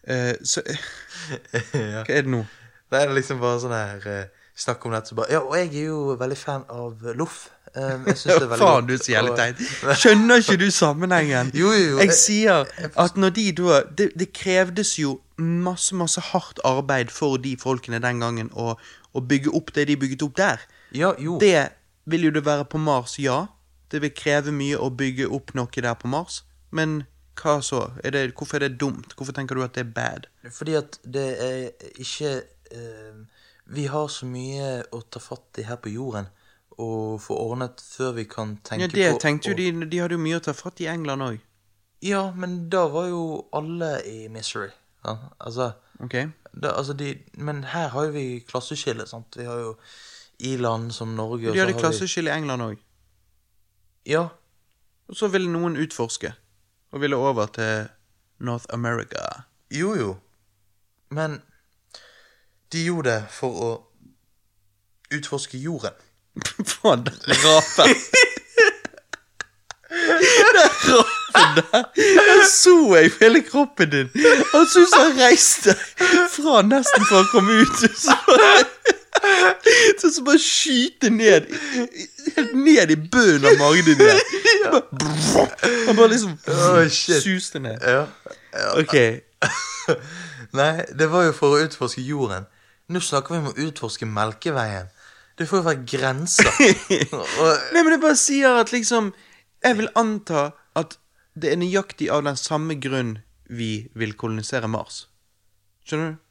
eh, så ja. Hva er det nå? Det er liksom bare sånn her uh, Snakk om dette så bare Ja, og jeg er jo veldig fan av loff. Um, jeg synes det er veldig Faen, du er så jævlig teit. Skjønner ikke du sammenhengen? Jo, jo, jo, jeg- sier at når de da det, det krevdes jo masse, masse hardt arbeid for de folkene den gangen å, å bygge opp det de bygget opp der. Ja, jo. Det vil jo det være på Mars, ja. Det vil kreve mye å bygge opp noe der på Mars. Men hva så? Er det, hvorfor er det dumt? Hvorfor tenker du at det er bad? Fordi at det er ikke eh, Vi har så mye å ta fatt i her på jorden og få ordnet før vi kan tenke på Ja, det på tenkte jo de De hadde jo mye å ta fatt i England òg. Ja, men da var jo alle i misery. Ja, Altså, okay. da, altså de, Men her har jo vi klasseskille, sant. Vi har jo i land som Norge og De hadde klasseskille i England òg. Ja, Og så ville noen utforske, og ville over til North America. jo jo. Men de gjorde det for å utforske jorden. Faen, den rapen. den rapen der. Den så jeg på hele kroppen din. Han så han reiste fra nesten for å komme ut. Så som bare skyte ned Helt ned i bunnen av magen din. Og Bare- Han bare liksom oh, suste ned. Ja. Ok. Nei, det var jo for å utforske jorden. Nå snakker vi om å utforske Melkeveien. Det får jo være grenser. Nei, men jeg bare sier at liksom Jeg vil anta at det er nøyaktig av den samme grunn vi vil kolonisere Mars. Skjønner du?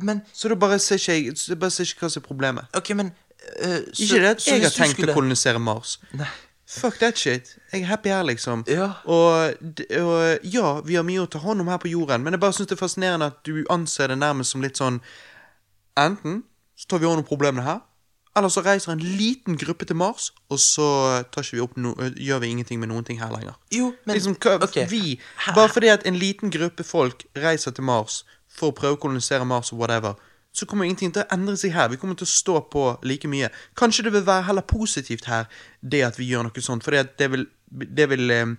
Men Så da bare ser ikke jeg så bare ser ikke hva som er problemet. OK, men eh, så- Ikke det at så jeg har hvis du tenkt skulle- å kolonisere Mars. Nei. Fuck that shit. Jeg er happy her, liksom. Ja. Og, d- og ja, vi har mye å ta hånd om her på jorden, men jeg bare syns det er fascinerende at du anser det nærmest som litt sånn Enten så tar vi hånd om problemene her, eller så reiser en liten gruppe til Mars, og så tar ikke vi opp no gjør vi ingenting med noen ting her lenger. Jo, men liksom, hva, ok. vi, Bare fordi at en liten gruppe folk reiser til Mars for å prøve å kolonisere Mars og whatever, så kommer ingenting til å endre seg her. Vi kommer til å stå på like mye. Kanskje det vil være heller positivt her, det at vi gjør noe sånt, for det vil, det vil eh,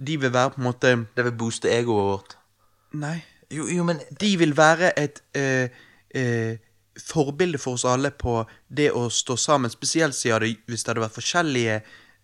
De vil være på en måte Det vil booste egoet vårt. Nei. Jo, jo, men De vil være et eh, eh, forbilde for oss alle på det å stå sammen, spesielt siden det, hvis det hadde vært forskjellige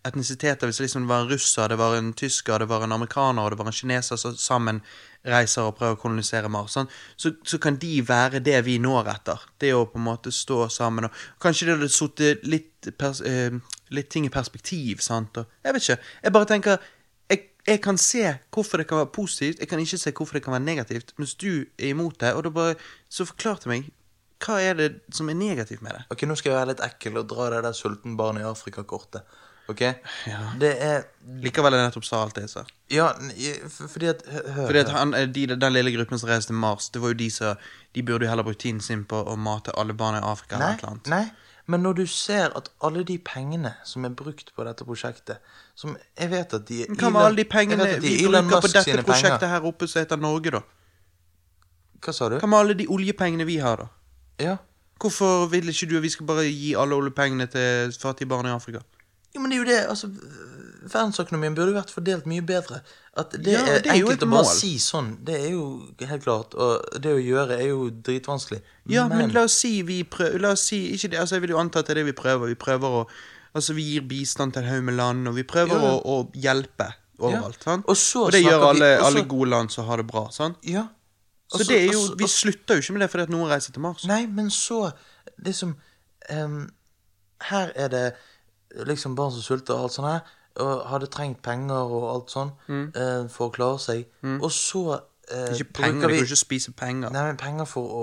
etnisiteter, hvis det liksom var en russer, det var en tysker, det var en amerikaner og det var en kineser som sammen reiser og prøver å kolonisere Mars, sånn, så, så kan de være det vi når etter. Det å på en måte stå sammen og Kanskje det hadde sittet litt, eh, litt ting i perspektiv, sant, og Jeg vet ikke. Jeg bare tenker jeg, jeg kan se hvorfor det kan være positivt, jeg kan ikke se hvorfor det kan være negativt, mens du er imot det, og da bare Så forklar til meg hva er det som er negativt med det? Ok, nå skal jeg være litt ekkel og dra det der sulten barn i Afrika-kortet. Ok? Det er Likevel er det nettopp sa alt det jeg sa. Ja, fordi at Hør. Fordi at han, de, Den lille gruppen som reiste til Mars, det var jo de som De burde jo heller brukt tiden sin på å mate alle barna i Afrika Nei, eller noe nei, men når du ser at alle de pengene som er brukt på dette prosjektet Som jeg vet at de Hva med alle de pengene de vi er bruker på dette prosjektet penger. her oppe som heter Norge, da? Hva sa du? Hva med alle de oljepengene vi har, da? Ja. Hvorfor vil ikke du at vi skal bare gi alle oljepengene til fattige barn i Afrika? Jo, men det er jo det, altså Verdensøkonomien burde vært fordelt mye bedre. At det, Ja, det er enkelt å bare si sånn, det er jo helt klart. Og det å gjøre er jo dritvanskelig. Ja, men, la oss si vi prøver La oss si ikke det, altså Jeg vil jo anta at det er det vi prøver. Vi prøver å Altså, vi gir bistand til en haug med land, og vi prøver Ja. å, å hjelpe overalt. sant? Og så og det gjør vi- alle, og så- alle gode land som har det bra. sant? Ja. Så Og så- det er jo, også, Vi slutter jo ikke med det fordi at noen reiser til Mars. Nei, men så Det som um, Her er det liksom barn som sulter og alt sånt her, og hadde trengt penger og alt sånn eh, for å klare seg. Og så eh, Mm. Ikke penger, de vi- kan ikke spise penger. Nei, men penger for å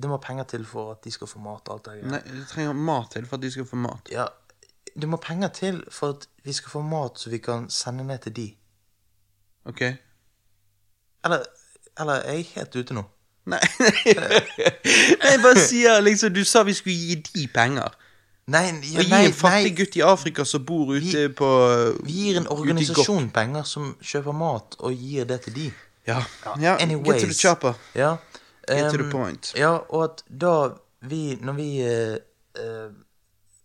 Det må penger til for at de skal få mat og alt det Nei, De trenger mat til for at de skal få mat. Ja, det må penger til for at vi skal få mat så vi kan sende ned til de. Ok? Eller, eller er jeg helt ute nå? Nei, jeg bare sier liksom Du sa vi skulle gi de penger. Nei, ja, Og gi nei, en fattig nei. gutt i Afrika som bor ute Vi- på Vi gir en organisasjon penger som kjøper mat og gir det til de. Ja. ja. Get to the chopper. Ja. Get to the point. Ja, og at da vi Når vi uh, uh,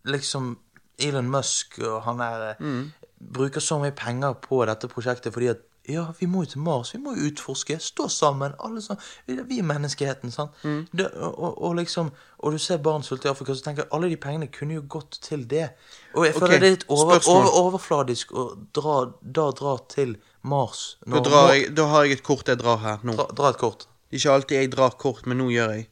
liksom Elon Musk og han der eh, Mm. bruker så mye penger på dette prosjektet fordi at ja, vi må jo til Mars, vi må jo utforske, stå sammen, alle sånn. Vi er menneskeheten, sant. Mm. Det, og, og, liksom Og du ser barn sulte i Afrika, så tenker jeg alle de pengene kunne jo gått til det. Og jeg føler føler det er litt over, over, overfladisk å dra, da dra til Mars. Da, Når- drar jeg, da har jeg et kort jeg drar her nå. dra, dra et kort. Ikke alltid jeg drar kort, men nå gjør jeg.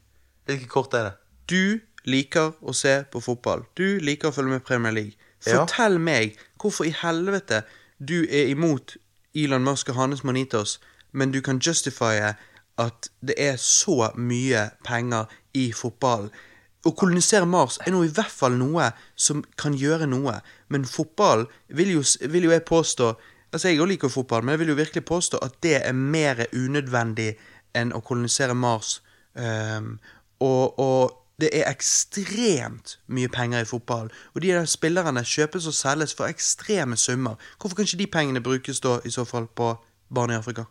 Hvilket kort er det? Du liker å se på fotball. Du liker å følge med Premier League. Ja. Fortell meg hvorfor i helvete du er imot Elon Musk og hans Manitos, men du kan justifye at det er så mye penger i fotballen. Å kolonisere Mars er nå i hvert fall noe som kan gjøre noe, men fotball vil jo, vil jo jeg påstå Altså, jeg liker fotball, men jeg vil jo virkelig påstå at det er mer unødvendig enn å kolonisere Mars. Um, og, og det er ekstremt mye penger i fotball. Og de der spillerne kjøpes og selges for ekstreme summer. Hvorfor kan ikke de pengene brukes da i så fall på barn i Afrika?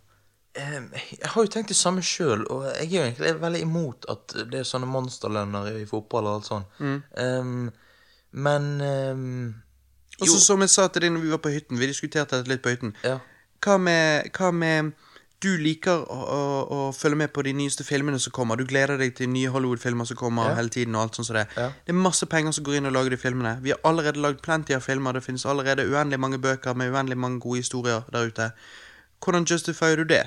Ehm, Jeg har jo tenkt det samme sjøl, og jeg er jo egentlig veldig imot at det er sånne monsterlønner i fotball og alt sånt. Mm. Um, men um, Og så som jeg sa til deg når vi var på hytten, vi diskuterte dette litt på hytten. Ja. Hva med, hva med Du liker å, å, å følge med på de nyeste filmene som kommer. Du gleder deg til nye Hollywood-filmer som kommer Ja. hele tiden. og alt sånt som det. Ja. Det er masse penger som går inn og lager de filmene. Vi har allerede lagd plenty av filmer. Det finnes allerede uendelig mange bøker med uendelig mange gode historier der ute. Hvordan justifier du det?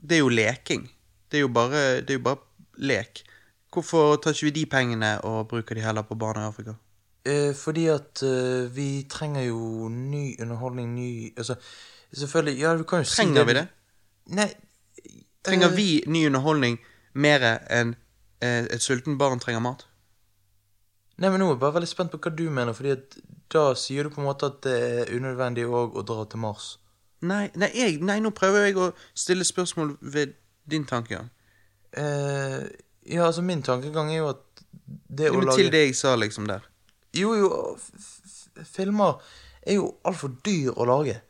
Det er jo leking. Det er jo bare, det er jo bare lek. Hvorfor tar ikke vi de pengene og bruker de heller på barna i Afrika? eh, fordi at eh, vi trenger jo ny underholdning, ny Altså, selvfølgelig Ja, du kan jo si Trenger vi det? Nei Trenger eh, vi ny underholdning mer enn eh, et sulten barn trenger mat? Nei, men nå er jeg bare veldig spent på hva du mener, fordi at da sier du på en måte at det er unødvendig òg å dra til Mars. Nei, nei, jeg, nei, nå prøver jeg å stille spørsmål ved din tankegang. Eh, ja, altså, min tankegang er jo at det å lage Til det jeg sa, liksom, der. Jo, jo, filmer er jo altfor dyr å lage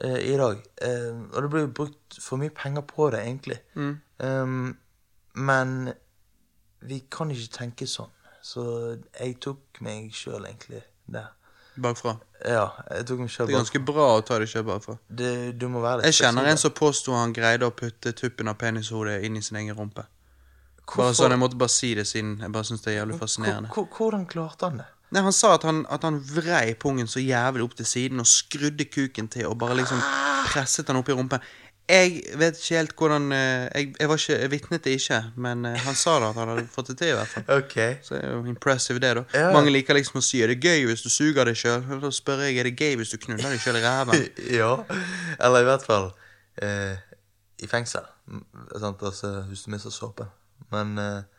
eh, i dag. Uh, og det blir jo brukt for mye penger på det, egentlig. Mm. Um, men vi kan ikke tenke sånn. Så jeg tok meg sjøl egentlig der. Bakfra. Ja, jeg tok meg selv Det er ganske bra å ta det sjøl bakfra. Det- Du må være litt Jeg kjenner en som påsto han greide å putte tuppen av penishodet inn i sin egen rumpe. Bare sånn, Jeg måtte bare si det siden jeg bare syns det er jævlig fascinerende. Hvor- Hvordan klarte han det? Nei, Han sa at han, at han vrei pungen så jævlig opp til siden og skrudde kuken til og bare liksom presset han opp i rumpen. Jeg vet ikke helt hvordan eh, Jeg, jeg var ikke, jeg vitnet det ikke, men eh, han sa da at han hadde fått det til, i hvert fall. Ok. Så det er jo impressive, det, da. Ja. Mange liker liksom å si er det gøy hvis du suger deg sjøl. Da spør jeg er det gøy hvis du knuller deg sjøl i ræven. ja. Eller i hvert fall eh, i fengsel. Sant? Altså, hvis du mister såpen. Men eh,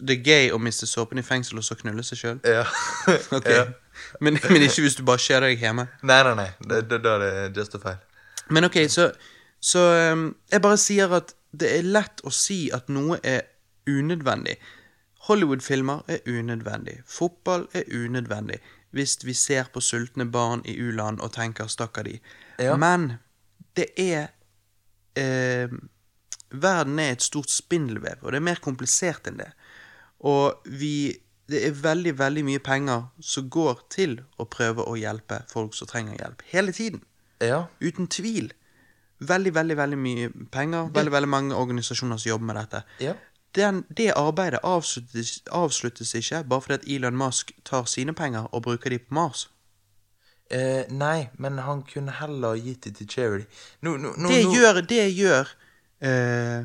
Det er gøy å miste såpen i fengsel og så knulle seg sjøl. Ja. okay. ja. Men, men ikke hvis du bare skjer deg hjemme. Nei, nei, nei. Da er det, det a justified. Men ok, så, så um, jeg bare sier at det er lett å si at noe er unødvendig. Hollywood-filmer er unødvendig. Fotball er unødvendig. Hvis vi ser på sultne barn i u-land og tenker 'stakkar de'. Ja. Men det er eh, Verden er et stort spindelvev, og det er mer komplisert enn det. Og vi Det er veldig, veldig mye penger som går til å prøve å hjelpe folk som trenger hjelp. Hele tiden. Ja. Uten tvil. Veldig, veldig veldig mye penger. Veldig veldig mange organisasjoner som jobber med dette. Ja. Den, det arbeidet avsluttes, avsluttes ikke bare fordi at Elon Musk tar sine penger og bruker de på Mars. Eh, nei, men han kunne heller gitt det til charity. Nå, nå, nå, Det gjør, det gjør eh,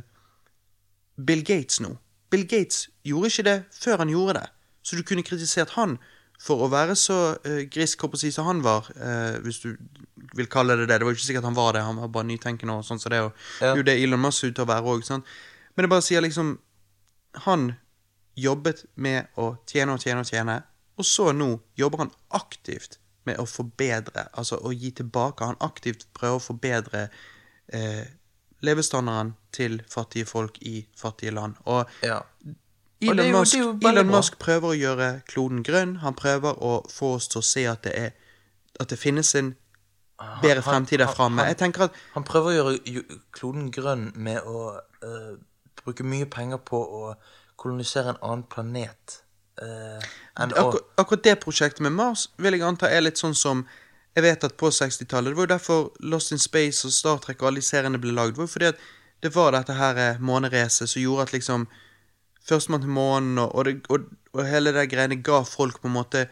Bill Gates nå. Bill Gates gjorde ikke det før han gjorde det. Så du kunne kritisert han for å være så uh, grisk håper jeg som han var, uh, hvis du vil kalle det det. Det var ikke sikkert han var det, han var bare nytenkende og sånn som det. Og Ja. jo, det er Elon Musk ut til å være òg. Men det bare sier liksom Han jobbet med å tjene og tjene og tjene, og så nå jobber han aktivt med å forbedre, altså å gi tilbake. Han aktivt prøver å forbedre eh, levestandarden til fattige folk i fattige land. Og Ja. Elon, jo- Musk, Elon. Musk prøver å gjøre kloden grønn. Han prøver å få oss til å se at det, er, at det finnes en bedre fremtid der framme. Han prøver å gjøre kloden grønn med å uh, bruke mye penger på å kolonisere en annen planet. Uh, akkur akkurat det prosjektet med Mars vil jeg anta er litt sånn som Jeg vet at på 60-tallet Det var jo derfor Lost in Space og Star Trek og alle de seriene ble lagd. Det var jo fordi at det var dette her eh, måneracet som gjorde at liksom Førstemann til månen og, og, og, og hele det greiene ga folk på en måte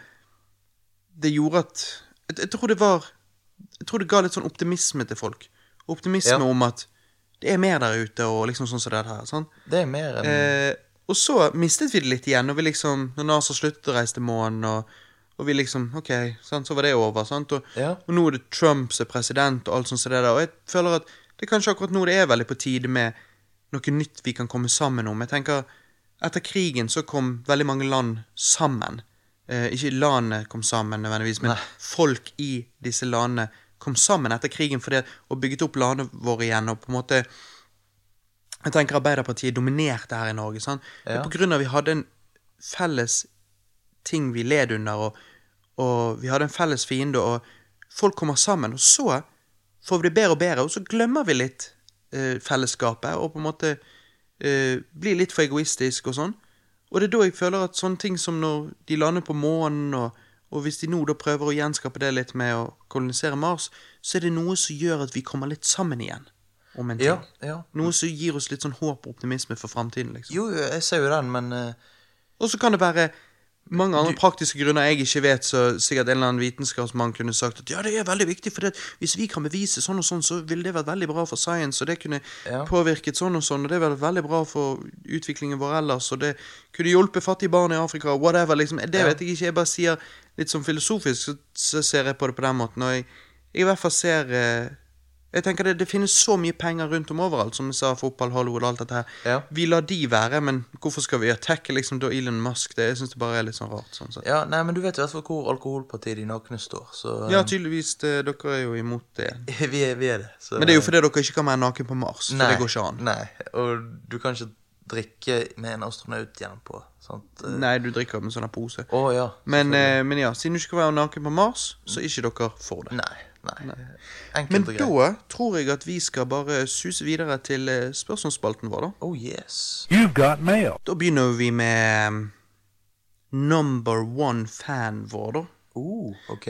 Det gjorde at jeg, jeg tror det var Jeg tror det ga litt sånn optimisme til folk. Optimisme Ja. om at det er mer der ute, og liksom sånn som det her. Sånn. Det er mer enn Eh, og så mistet vi det litt igjen, når vi liksom Når NASA sluttet å reise til månen, og, og vi liksom Ok, sant, så var det over. sant? Og, Ja. og nå er det Trump som er president, og alt sånt som det der. Og jeg føler at det er kanskje akkurat nå det er veldig på tide med noe nytt vi kan komme sammen om. Jeg tenker Etter krigen så kom veldig mange land sammen. Eh, ikke landene kom sammen nødvendigvis, men Nei. folk i disse landene kom sammen etter krigen for det, og bygget opp landene våre igjen. og på en måte jeg tenker Arbeiderpartiet dominerte her i Norge. sant? Det er På grunn av vi hadde en felles ting vi led under, og, og vi hadde en felles fiende, og folk kommer sammen. Og så får vi det bedre og bedre, og så glemmer vi litt eh, fellesskapet, og på en måte eh, blir litt for egoistisk og sånn. Og det er da jeg føler at sånne ting som når de lander på månen, og, og hvis de nå da prøver å gjenskape det litt med å kolonisere Mars, så er det noe som gjør at vi kommer litt sammen igjen om en ting. Ja, ja. Noe som gir oss litt sånn håp og optimisme for framtiden, liksom. Jo, jo, jeg ser jo den, men uh... Og så kan det være mange andre praktiske grunner jeg ikke vet, så sikkert en eller annen vitenskapsmann kunne sagt at ja, det er veldig viktig, for hvis vi kan bevise sånn og sånn, så ville det vært veldig bra for science, og det kunne Ja. påvirket sånn og sånn, og det ville vært veldig bra for utviklingen vår ellers, og det kunne hjulpet fattige barn i Afrika, whatever, liksom. Det Ja. vet jeg ikke, jeg bare sier litt sånn filosofisk, så, så ser jeg på det på den måten, og jeg, jeg i hvert fall ser eh, jeg tenker det, det finnes så mye penger rundt om overalt, som vi sa, fotball, Hollywood og alt dette her. Ja. Vi lar de være, men hvorfor skal vi attacke liksom da Elon Musk? Det, jeg synes det bare er litt sånn rart. sånn sett. Ja, nei, men du vet i hvert fall hvor alkoholpartiet De nakne står, så Ja, tydeligvis. Det, dere er jo imot det. vi, er, vi er det. Så, Men det er jo fordi dere ikke kan være naken på Mars. For nei, det går ikke an. Nei, og du kan ikke drikke med en astronaut igjen på. Sant? Eh, Nei, du drikker med sånn pose. Oh, ja. Men, eh, men ja, siden du ikke kan være naken på Mars, så er ikke dere for det. Nei, nei. Men Enkelt og greit. da tror jeg at vi skal bare suse videre til eh, spørsmålsspalten vår, da. Oh yes. You got mail. Da begynner vi med um, number one fan vår, da. Oh, ok.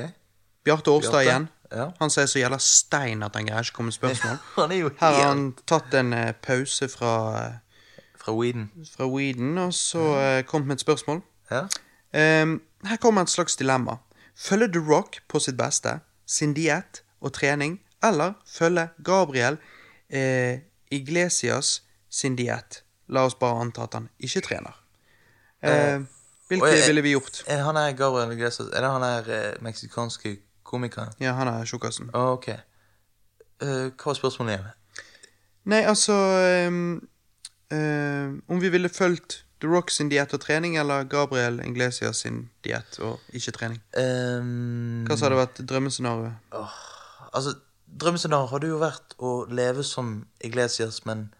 Bjarte Årstad Bjarte? igjen. Ja. Han sier så jævla stein at han greier ikke å komme med spørsmål. Han er jo Her har han tatt en eh, pause fra, eh, Fra Weeden. fra Weeden, og så eh, kommet med et spørsmål. Ja. Um, her kommer et slags dilemma. Følger The Rock på sitt beste, sin diett og trening, eller følge Gabriel eh, Iglesias sin diett? La oss bare anta at han ikke trener. Eh, hvilke jeg- ville vi gjort? Er han er Gabriel Iglesias Er det han er eh, meksikanske komikeren? Ja, han er tjukkasen. Oh, ok. Uh, hva var spørsmålet igjen? Nei, altså um, um, Om vi ville fulgt The Rock sin diett og trening, eller Gabriel Iglesias sin diett og ikke trening? Um, Hva så hadde vært drømmescenarioet? Altså, drømmescenarioet hadde jo vært å leve som Iglesias, men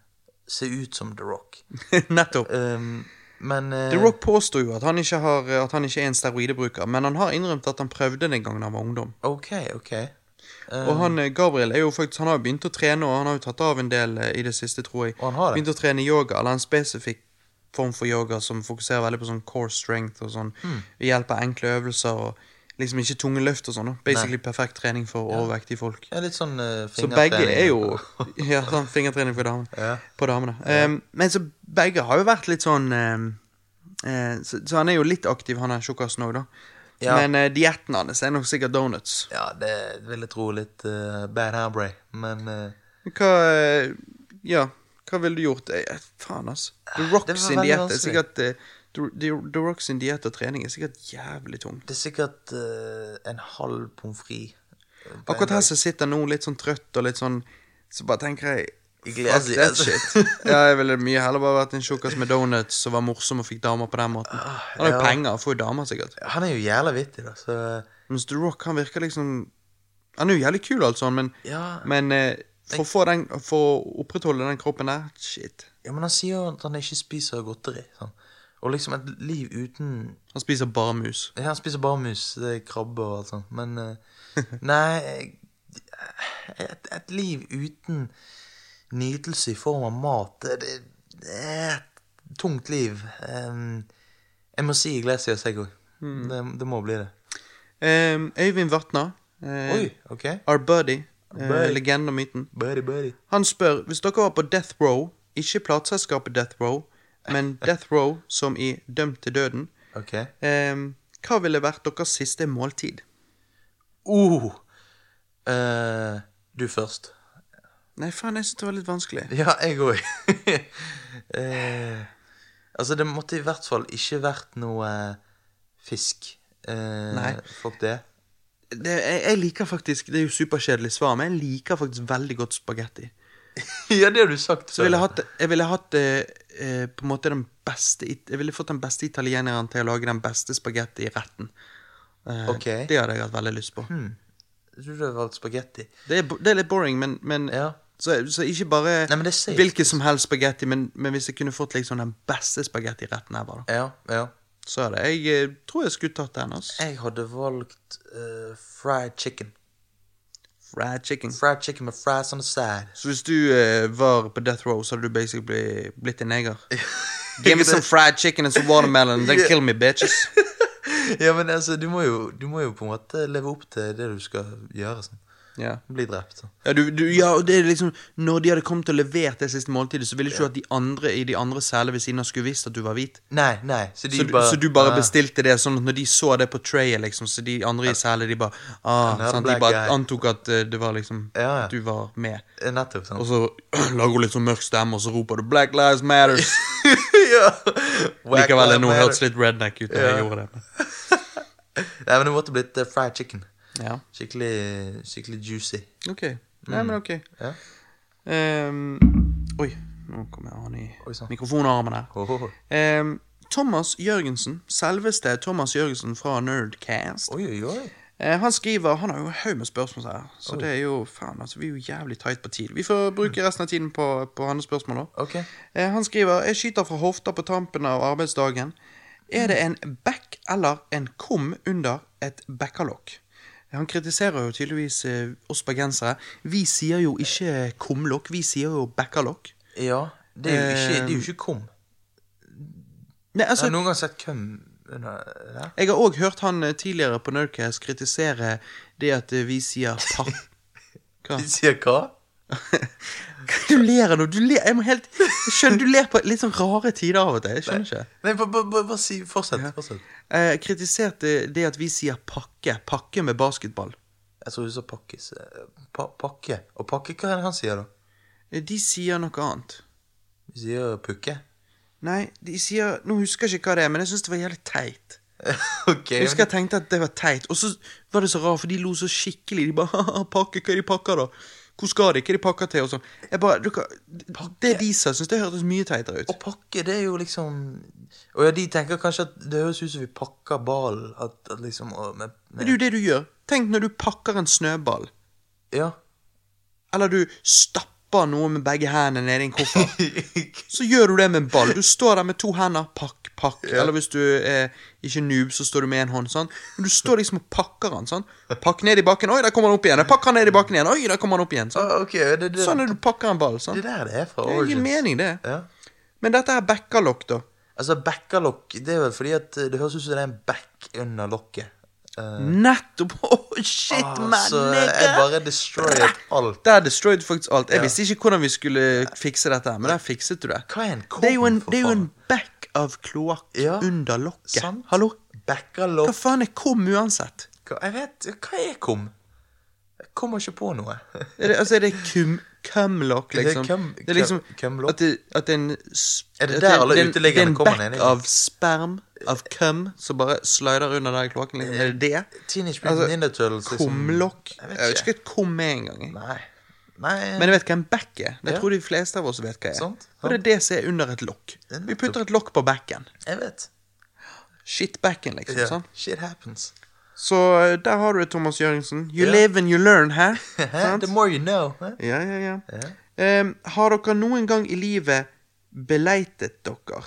se ut som The Rock. Nettopp. Um, men uh, The Rock påstår jo at han, har, at han ikke er en steroidebruker, men han har innrømt at han prøvde det en gang da han var ungdom. Ok, ok. Um, Og han, eh, Gabriel er jo faktisk, han har jo begynt å trene, og han har jo tatt av en del eh, i det siste, tror jeg. Og han har det? Begynt å trene yoga, eller en spesifikk form for yoga som fokuserer veldig på sånn core strength og sånn, mm. ved hjelp av enkle øvelser og liksom ikke tunge løft og sånn. Basically Basically perfekt trening for overvektige folk. ja, litt sånn uh, Så begge er jo Ja, sånn fingertrening for damen, Ja. På damene. Ehm, men så begge har jo vært litt sånn um, uh, så, så han er jo litt aktiv, han er tjukkasen òg, da. Ja. Men uh, dietten hans er nok sikkert donuts. Ja, det vil jeg tro litt uh, bad hairbray, men uh, Hva Ja, hva ville du gjort? Eh, faen, altså. The Rock sin diett er sikkert eh, The, The, The Rock sin diett og trening er sikkert jævlig tung. det er sikkert uh, en halv pommes frites. eh, Akkurat her så sitter nå litt sånn trøtt og litt sånn Så bare tenker jeg Fuck that shit. ja, jeg ville mye heller bare vært en tjukkas med donuts som var morsom og fikk damer på den måten. Han har jo ja. penger, får jo damer sikkert. Han er jo jævla vittig, da, så Mens The Rock, han virker liksom Han er jo jævlig kul, altså, men, Ja. men eh, for, å få den, for å opprettholde den kroppen der Shit. Ja, men han sier jo at han ikke spiser godteri. Sånn. Og liksom et liv uten Han spiser bare mus. Ja, han spiser bare mus, det er krabbe og alt sånt, men eh, Nei et, et liv uten nytelse i form av mat, det, det, er et tungt liv. Um, jeg må si Iglesias, jeg òg. Det, det må bli det. Um, Øyvind Vatna, Uh, Oi, OK. our buddy, eh, legenden og myten, Buddy, buddy. han spør hvis dere var på Death Row, ikke plateselskapet Death Row, men Death Row som i Dømt til døden, Okay. eh, hva ville vært deres siste måltid? Uh, eh, du først. Nei, faen, jeg synes det var litt vanskelig. Ja, jeg òg. eh, altså, det måtte i hvert fall ikke vært noe fisk. Eh, Nei. Fuck det. Det, jeg, jeg liker faktisk, det er jo superkjedelig svar, men jeg liker faktisk veldig godt spagetti. ja, det har du sagt Så jeg ville hatt, jeg ville hatt eh, eh, på en måte den beste Jeg ville fått den beste italieneren til å lage den beste spagetti i retten. Eh, okay. Det hadde jeg hatt veldig lyst på. Jeg tror du hadde valgt spagetti. Det, det er litt boring, men, men Ja. så, så ikke bare Nei, hvilken som helst spagetti, men, men hvis jeg kunne fått liksom den beste spagettiretten ever, da, Ja, ja. Så er det. jeg eh, tror jeg skulle tatt den. Altså. Jeg hadde valgt uh, fried chicken. Fried chicken. Fried chicken med fries on the side. Så hvis du uh, var på death row, så hadde du basically blitt en neger? Give me some fried chicken and some watermelon, then kill me, bitches. ja, men altså, du må, jo, du må jo på en måte leve opp til det du skal gjøre. Sånn. Ja. Bli drept. Ja, du, du, ja, og det er liksom Når de hadde kommet og levert det siste måltidet, så ville ikke du at de andre i de andre selene ved siden av skulle visst at du var hvit. Nei, nei. Så, de Så, du- bare, så du bare Ah, bestilte det, sånn at når de så det på trayet, liksom, så de andre i selen, de bare ah, sant, De bare guy. antok at uh, det var liksom Ja. Du var med. Nettopp. sant. Og så lager hun litt sånn mørk stemme, og så roper du 'Black Lives Matters'. ja. Likevel, nå hørtes litt redneck ut da jeg gjorde det. Nei, men det måtte blitt uh, fried chicken. Ja, Skikkelig, skikkelig juicy. ok. Nei, men ok. Ja. Ehm, oi, nå kom jeg an i Oi, mikrofonarmen her. Ho, ho, ho. Ehm, Thomas Jørgensen, selveste Thomas Jørgensen fra Nerdcast. Oi, oi, oi. Eh, han skriver Han har jo en haug med spørsmål her, så det er jo faen, altså, vi er jo jævlig tight på tid. Vi får bruke resten av tiden på, på hans spørsmål, da. Ok. Eh, han skriver Jeg skyter fra hofta på tampen av arbeidsdagen. Er det en back eller en kom under et backalokk? Han kritiserer jo tydeligvis eh, oss bergensere. Vi sier jo ikke kumlokk, vi sier jo backalokk. Ja, det er jo ikke, det er jo Eh, ikke kom. Nei, altså, jeg har noen gang sett køm under der? jeg har òg hørt han eh, tidligere på Nerdcast kritisere det at vi sier pa... Hva? Vi sier hva? Hva du ler av nå? Du ler, jeg må helt jeg skjønner, Du ler på litt sånn rare tider av og til. Jeg skjønner ikke. Nei, bare, si Fortsett. fortsett. Jeg kritiserte det at vi sier pakke. Pakke med basketball. Jeg tror du sa pakkis. eh, Pa, pakke. Og pakke, hva er det han sier, da? Eh, De sier noe annet. De sier pukke. Nei, de sier Nå husker jeg ikke hva det er, men jeg syns det var jævlig teit. okay. Jeg husker jeg tenkte at det var teit, og så var det så rart, for de lo så skikkelig. De bare 'Pakke, hva er de pakker, da?' 'Hvor skal de? Hva er de pakker til?' og sånn. Jeg bare, dere, Det de sa, syns jeg hørtes mye teitere ut. Å pakke, det er jo liksom Og ja, de tenker kanskje at det høres ut som vi pakker ballen. At, at liksom med, Det er jo det du gjør. Tenk når du pakker en snøball, Ja. eller du stapper noe med begge hendene nedi en koffert. Så gjør du det med en ball. Du står der med to hender, pakk, pakk. Eller hvis du er ikke noob, så står du med en hånd. sånn. Men du står liksom og pakker den. sånn. Pakk ned i bakken. Oi, der kommer han opp igjen. Pakk han ned i bakken igjen. Oi, der kommer han opp igjen. sånn. Ah, ok, det, det, Sånn er du pakker en ball. sånn. det der det er fra Det gir mening, det. Ja. Men dette er backerlock, da. Altså, backerlock, det er vel fordi at det høres ut som det er en back under lokket. Eh, Nettopp! Oh, shit, man! så jeg bare destroyed alt. Der destroyed faktisk alt. Jeg Ja. visste ikke hvordan vi skulle fikse dette, men der fikset du det. Hva er en kom, Det er jo en, det er jo en back av kloakk Ja, under lokket. sant. Hallo? Hva faen er kom uansett? Hva- Jeg vet Hva er kom? Jeg kommer ikke på noe. Er det, altså, er det kum, cumlock, det liksom? cum- det er liksom cum- cum at, det, at det er en Er det der alle er uteliggerne kommer Det er ned en back av sperm, av cum, som bare slider under der kloakken. Liksom. Er det det? Teenage Mutant Ninja Turtles, liksom. Kumlokk? Jeg vet ikke. hva et kum er engang. Nei. Nei Men jeg vet hva en back er. Det Ja. tror de fleste av oss vet hva er. Sånt Og det er det som er under et lokk. Vi putter et lokk på backen. Jeg vet. Shitbacken, liksom. Yeah. sånn. Shit happens. Så eh, der har du det, Thomas Jørgensen. You yeah. live and you learn, hæ? The more you know. Hæ? Ja, ja, ja. Em, har dere noen gang i livet beleitet dere?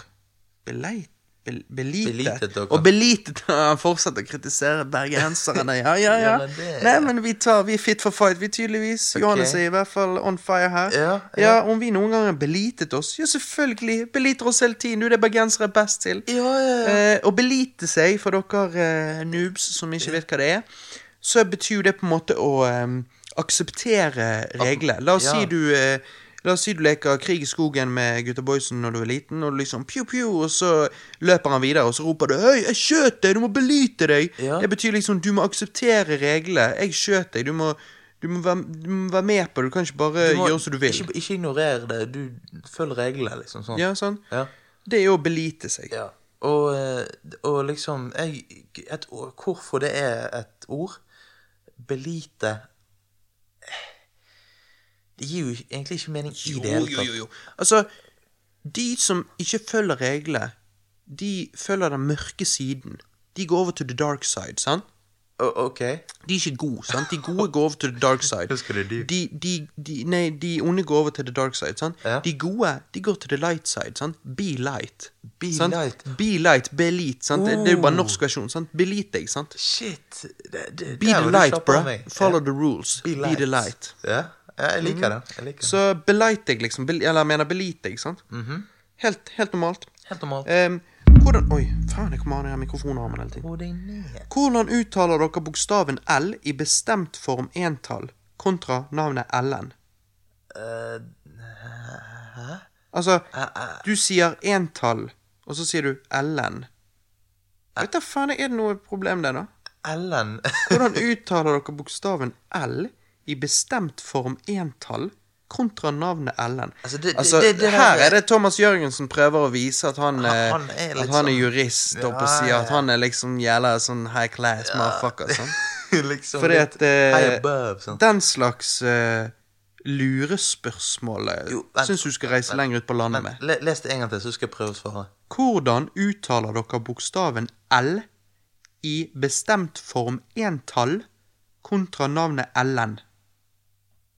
Beleit? Bel, belitet? Dere. Og belitet Han fortsetter å kritisere bergenserne. Ja, ja, ja. Ja, men det- Nei, men vi tar Vi er fit for fight, vi tydeligvis. Johannes er i hvert fall on fire her. Ja, ja. ja. Om vi noen gang har belitet oss? Ja, selvfølgelig. Beliter oss hele tiden. Du det bergensere er best til. Ja, ja, ja. Eh, å belite seg, for dere eh, noobs som ikke vet hva det er, så betyr jo det på en måte å eh, akseptere regler. La oss si du eh, La oss si du leker krig i skogen med gutta boysen når du er liten, og du liksom pju, pju, og så løper han videre, og så roper du 'Hei, jeg skjøt deg! Du må belite deg!' Ja. Det betyr liksom du må akseptere reglene. 'Jeg skjøt deg.' Du må, du må, være, du må være med på det. Du kan ikke bare må gjøre som du vil. Ikke, ikke ignorer det. Du følger reglene, liksom. Sånn. Ja, sånn. Ja. Det er jo å belite seg. Ja. Og, eh, og liksom jeg, et, Hvorfor det er et ord Belite Det gir jo egentlig ikke mening i det hele tatt. Altså, de som ikke følger reglene, de følger den mørke siden. De går over to the dark side, sant? Ok. De er ikke gode, sant? De gode går over til the dark side. Husker du de? De, de, de, nei, de onde går over til the dark side, sant? Ja. De gode, de går til the light side, sant? Be light. Be sant? light. Be light, belit, sant? Det, det er jo bare Oh. norsk versjon, sant? Belit deg, sant? Shit. Det, det, Be the light, bro. Follow yeah. the rules. Be, the light. Ja. Ja, ja jeg liker det. Jeg liker det. Så belite deg, liksom. Bel eller jeg mener belite deg, sant? helt, helt normalt. Helt normalt. Um, hvordan Oi, faen, jeg kommer av den mikrofonarmen hele tiden. Hvordan uttaler dere bokstaven L i bestemt form entall kontra navnet Ellen? Eh, Altså, du sier entall, og så sier du Ellen. Vet da faen, er det noe problem der, da? Ellen Hvordan uttaler dere bokstaven L i bestemt form entall kontra navnet Ellen? Altså, det- det- altså, det- det her er det Thomas Jørgensen prøver å vise at han, eh, han er at han er sånn- jurist, og Ja, si at han er liksom gjelder sånn high class motherfucker. Sånn. liksom Fordi at eh, above, sånn. den slags uh, lurespørsmål eh, syns du skal reise lenger ut på landet med. Les det en gang til, så skal jeg prøve å svare. Hvordan uttaler dere bokstaven L i bestemt form entall kontra navnet Ellen?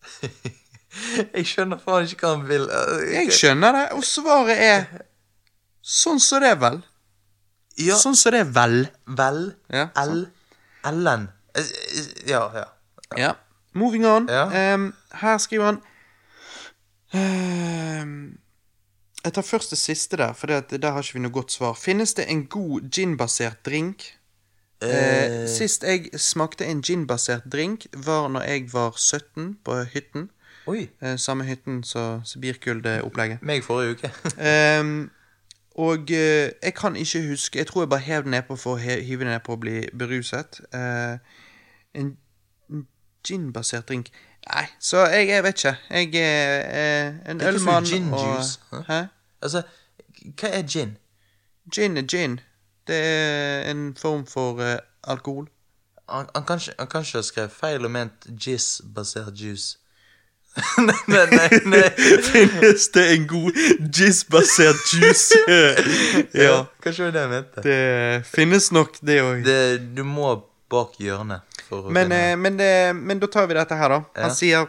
Jeg skjønner faen ikke hva han vil. Jeg skjønner det, og svaret er sånn som det er vel. Ja, Sånn som det er vel. vel. Ja, L. Ellen. Eh, eh, Ja, ja. Ja. Moving on. Ja. Um, her skriver han um, Jeg tar først det siste der, for der har ikke vi noe godt svar. Finnes det en god ginbasert drink? Eh, sist jeg smakte en ginbasert drink, var når jeg var 17 på hytten. Oi. Eh, samme hytten som Sibirkulde-opplegget. Meg forrige uke. Ehm, og eh, jeg kan ikke huske Jeg tror jeg bare hev den nedpå for å hive den nedpå og bli beruset. Eh, en ginbasert drink Nei, så jeg, jeg vet ikke. Jeg er eh, en Det ølmann og? Hæ? altså, hva er gin? Gin er gin. Det er en form for eh, alkohol. Han, han, kanskje han ikke skrevet feil og ment jizz-basert juice. nei, nei, nei, nei. Finnes det en god jizz-basert juice? ja. Kanskje det var det jeg mente. Det finnes nok, det òg. Det, du må bak hjørnet for å Men, finne eh, men, det, men da tar vi dette her, da. Han sier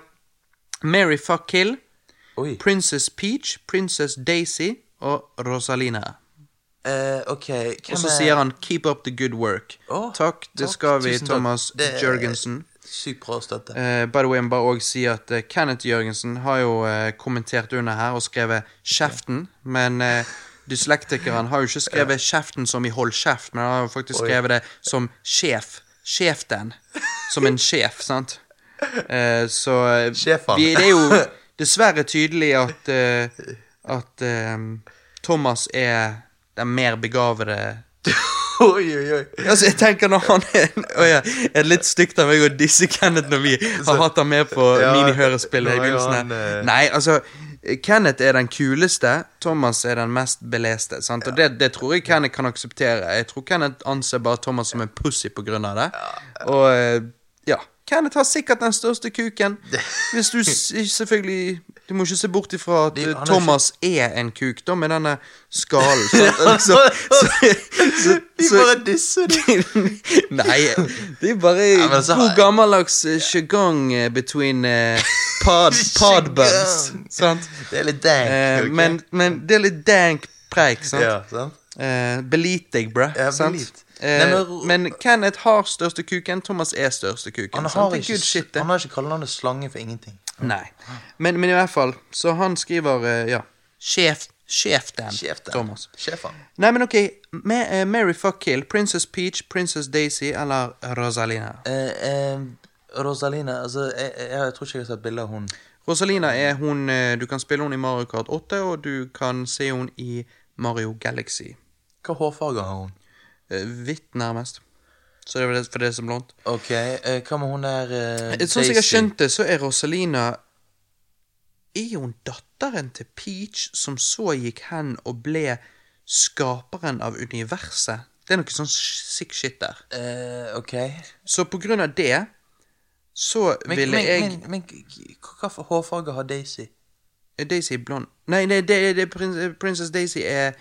Mary fuck kill, Oi. Princess Peach, Princess Daisy og Rosalina. Eh, ok, Og så er sier han 'keep up the good work'. Oh, takk, det takk, skal vi, Thomas takk. Jørgensen. Sykt bra støtte. Uh, by the way, jeg må bare også si at uh, Kenneth Jørgensen har jo uh, kommentert under her og skrevet 'kjeften', men eh, dyslektikeren har jo ikke skrevet 'kjeften' som i 'hold kjeft', men han har jo faktisk Oi. skrevet det som 'sjef'. Sjeften. Som en sjef, sant? Så vi, det er jo dessverre tydelig at at Thomas er den mer begavede oi, oi, oi. Altså, jeg tenker når han er oh, ja, er litt stygt av meg å disse Kenneth når vi har hatt ham med på Ja, minihørespillet i begynnelsen eh, Nei, altså Kenneth er den kuleste, Thomas er den mest beleste. Sant? Og det, det tror jeg Kenneth kan akseptere. Jeg tror Kenneth anser bare Thomas som en pussy på grunn av det. Og eh, ja. Kenneth har sikkert den største kuken. Hvis du selvfølgelig Du må ikke se bort ifra at De- Thomas er Thomas er en kuk, da, med denne skallen. så, så, De bare disser det. Nei, det er bare ja, god gammeldags uh, sjagong eh, between uh, pod, podbuds. Sant? Det er litt dank. Uh, men, men det er litt dank preik, sant? Ja, sant? Uh, belit deg, bruh. Ja, sant? belit. Eh, Nei, men- men Kenneth har største kuken, Thomas er største kuken. Han sant? har Det er ikke, good shit, det. han har ikke kallenavnet slange for ingenting. Nei. Men, men i hvert fall, så han skriver eh, ja. Sjef. Sjef den, Sjef den. Thomas. Sjefen. Nei, men ok. Ma eh, Mary fuck kill. Princess Peach, Princess Daisy eller Rosalina? Eh, eh, Rosalina, altså, jeg, jeg, jeg tror ikke jeg har sett bilde av hun. Rosalina er hun eh, Du kan spille hun i Mario Kart 8, og du kan se hun i Mario Galaxy. Hva hårfarge har hun? Eh, Hvitt, nærmest. Så det er det, for det som blondt. Ok, eh, hva med hun der eh, Sånn som jeg har skjønt det, så er Rosalina Er hun datteren til Peach, som så gikk hen og ble skaperen av universet? Det er noe sånn sick shit der. Eh, ok. Så på grunn av det så Men, ville men, jeg men, men for hårfarge har Daisy? Daisy Er blond? Nei, nei det, det, Princess Daisy er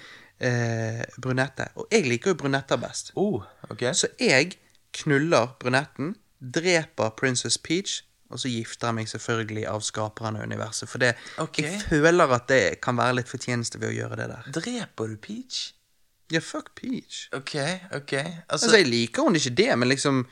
eh, brunette. Og jeg liker jo brunetter best. Oh, okay. Så jeg knuller brunetten, dreper Princess Peach, og så gifter jeg meg selvfølgelig av skaperen av universet. For det, okay. jeg føler at det kan være litt fortjeneste ved å gjøre det der. Dreper du Peach? Ja, fuck Peach. Ok, ok. Altså, Altså, jeg liker hun ikke det, men liksom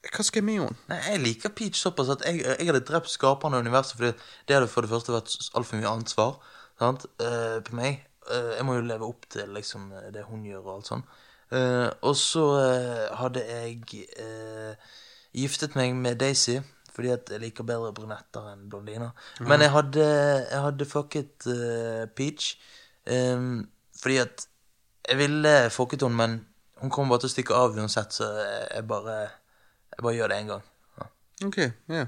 Hva skal jeg med henne? Nei, jeg liker Peach såpass at jeg, jeg hadde drept skaperen av universet, fordi det hadde for det første vært altfor mye ansvar sant? Uh, på meg. Eh, jeg må jo leve opp til liksom, det hun gjør og alt sånn. Eh, og så eh, hadde jeg giftet meg med Daisy, fordi at jeg liker bedre brunetter enn blondiner. Men jeg hadde, jeg hadde fucket Peach, Um, fordi at jeg ville fucket henne, men hun kommer bare til å stikke av uansett, så jeg bare, jeg bare gjør det en gang. Ja. Ok, ja.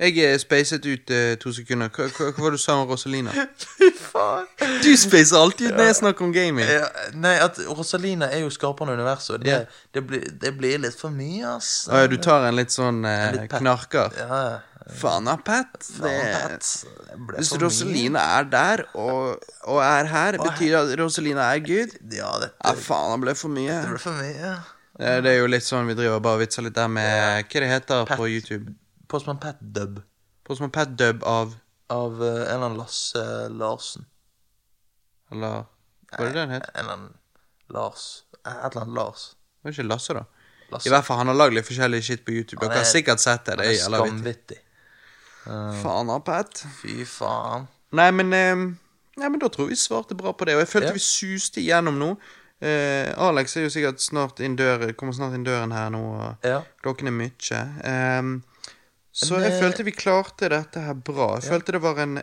Jeg eh, spacet ut eh, to sekunder. Hva, hva, hva var det du sa om Rosalina? Fy faen. Du spacer alltid ut når jeg snakker om gaming. Ja, nei, at Rosalina er jo skaperen av universet, og det, Ja. det, blir, det blir litt for mye, ass. Å ja, du tar en litt sånn eh, Litt pet. knarker? Ja, Faen da, Pat. faen, Det, ble hvis for mye. Rosalina er der og, og er her, betyr det at Rosalina er Gud? Ja, dette Ja, faen, det ble for mye. det ble for mye. Det, det er jo litt sånn vi driver og bare vitser litt der med Hva det heter på YouTube? Postman Pat-dub Postman Pat dub av av eh, en eller annen Lasse Larsen. Eller Hva er det den het? En eller annen Lars. Et eller annet Lars. Det var ikke Lasse, da. Lasse. I hvert fall, han har lagd litt forskjellig shit på YouTube. Dere har er- sikkert sett det. Det Han er skamvittig. Faen da, Pat. Fy faen. Nei, men eh, Nei, men da tror vi svarte bra på det. Og jeg følte Ja. vi suste igjennom nå. Eh, Alex er jo sikkert snart inn døren, kommer snart inn døren her nå. Og Ja. Klokken er mye. Ehm, Så jeg eh, følte vi klarte dette her bra. Jeg følte det var en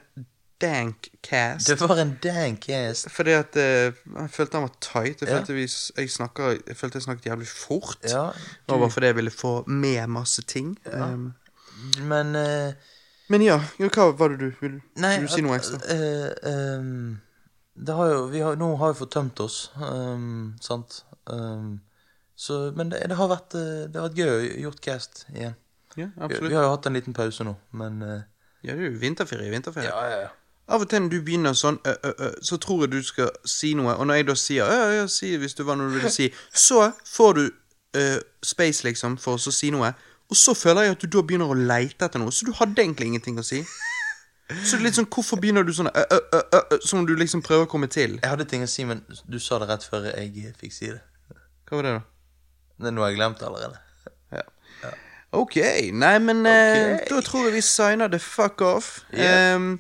dank cast. Det var en dank cast. Fordi at eh, jeg følte han var tight. Jeg Ja. følte, vi, jeg, snakket, jeg følte jeg snakket jævlig fort. Ja, var bare fordi jeg ville få med masse ting. Um, Men eh, men ja, hva var det du vil, Nei, vil du si noe ekstra? eh, um, det har jo, vi har, nå har vi fått tømt oss, um, sant? Så, men det, det, har vært, eh, det har vært gøy å gjort cast igjen. Ja, Vi, absolutt. vi har jo hatt en liten pause nå, men eh, Ja, det er jo vinterferie. vinterferie. ja, ja. ja. Av og til når du begynner sånn, ø, ø, ø, så tror jeg du skal si noe, og når jeg da sier ja, ja, si hvis det var noe du ville si, så får du ø, space, liksom, for å så si noe, og så føler jeg at du da begynner å leite etter noe, så du hadde egentlig ingenting å si. Så det er litt sånn, hvorfor begynner du sånn, ø, ø, ø, ø, ø, som du liksom prøver å komme til? Jeg hadde ting å si, men du sa det rett før jeg fikk si det. Hva var det da? Det er noe jeg glemt allerede. Ok, nei, men okay. Ok. da tror jeg vi signer the fuck off. Yeah. Um,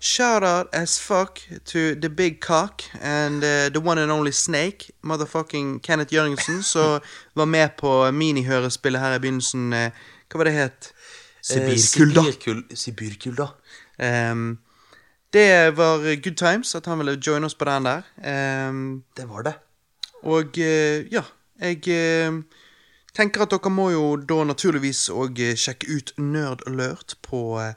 shout out as fuck to the big cock and uh, the one and only snake, motherfucking Kenneth Jørgensen, som var med på minihørespillet her i begynnelsen. Uh, hva var det het? Sibirkulda. Eh, Sibirkul- Sibirkulda. Um, det var good times at han ville joine oss på den der. Um, Det var det. og uh, ja, jeg eh, tenker at dere må jo da naturligvis òg sjekke ut Nerd Alert på eh,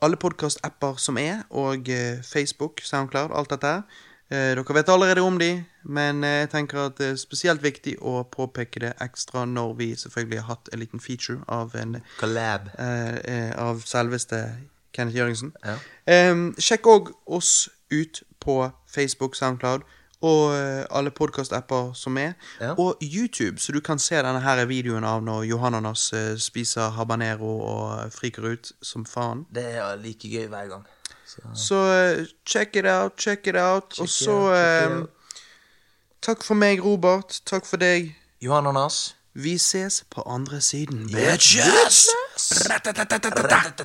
alle podkast-apper som er, og eh, Facebook, Soundcloud, alt dette her. Eh, dere vet allerede om de, men eh, jeg tenker at det er spesielt viktig å påpeke det ekstra når vi selvfølgelig har hatt en liten feature av en Collab. eh, eh, av selveste Kenneth Jørgensen. Ja. Em, sjekk òg oss ut på Facebook, Soundcloud og eh, alle podkast-apper som er. Ja. Og YouTube, så du kan se denne her videoen av når Johananas eh, spiser habanero og friker ut som faen. Det er like gøy hver gang. Så, Så eh, check it out, check it out. og så out, check it em, out. Takk for meg, Robert. Takk for deg. Johan og Nas. Vi ses på andre siden.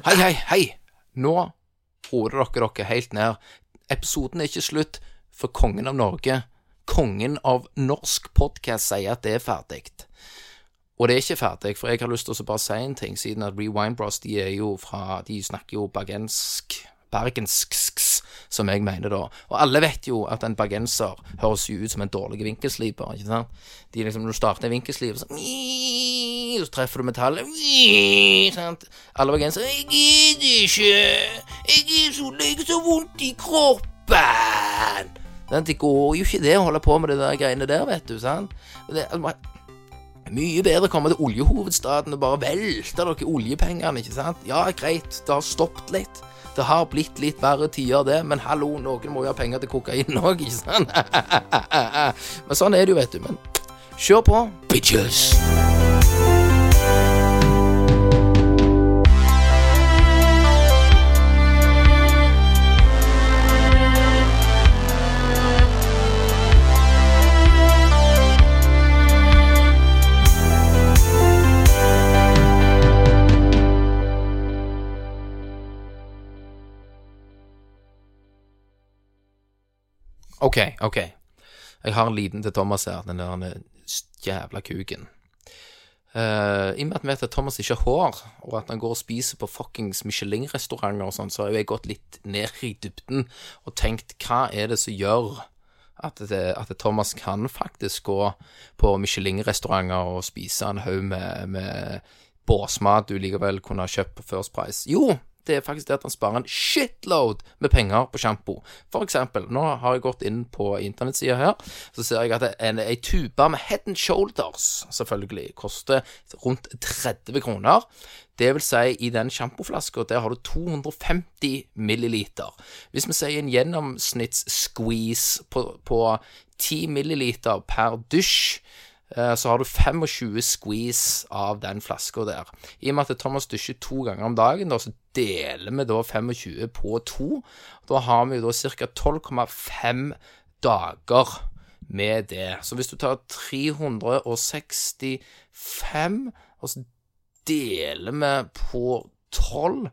Hei, hei, hei! Nå roer dere dere helt ned. Episoden er ikke slutt, for kongen av Norge, kongen av norsk podkast, sier at det er ferdig. Og det er ikke ferdig, for jeg har lyst til å bare si en ting, siden at Rewind Bros de er jo fra De snakker jo bergensk Bergensk, som jeg mener da. Og alle vet jo at en bergenser høres jo ut som en dårlig vinkelsliper, ikke sant? De liksom, Når du starter en vinkelsliper, så, så treffer du metallet sant? Alle bergensere 'Jeg gidder ikke. Jeg er så legger så vondt i kroppen.' Det går jo ikke det å holde på med det der greiene der, vet du. sant? Det, mye bedre å komme til oljehovedstaden og bare velte dere oljepengene, ikke sant? Ja, greit, det har stoppet litt. Det har blitt litt verre tider, det, men hallo, noen må jo ha penger til kokain òg, ikke sant? men sånn er det jo, vet du. Men kjør på, bitches! OK, OK. Jeg har en liten til Thomas her, den der jævla kuken. Uh, I og med at vi vet at Thomas ikke har hår, og at han går og spiser på fuckings Michelin-restauranter og sånn, så har jo jeg gått litt ned i dybden og tenkt hva er det som gjør at, det, at Thomas kan faktisk gå på Michelin-restauranter og spise en haug med, med båsmat du likevel kunne ha kjøpt på First Price? Jo, det er faktisk det at han sparer en shitload med penger på sjampo. For eksempel, nå har jeg gått inn på internettsida her, så ser jeg at en, ei tube med Head and Shoulders, selvfølgelig, koster rundt 30 kroner. Det vil si, i den sjampoflaska der har du 250 milliliter. Hvis vi sier en gjennomsnittssqueeze på, på 10 milliliter per dusj, så har du 25 squeeze av den flaska der. I og med at Thomas dusjer to ganger om dagen, da, så deler vi da 25 på to. Da har vi jo da ca. 12,5 dager med det. Så hvis du tar 365, og så deler vi på 12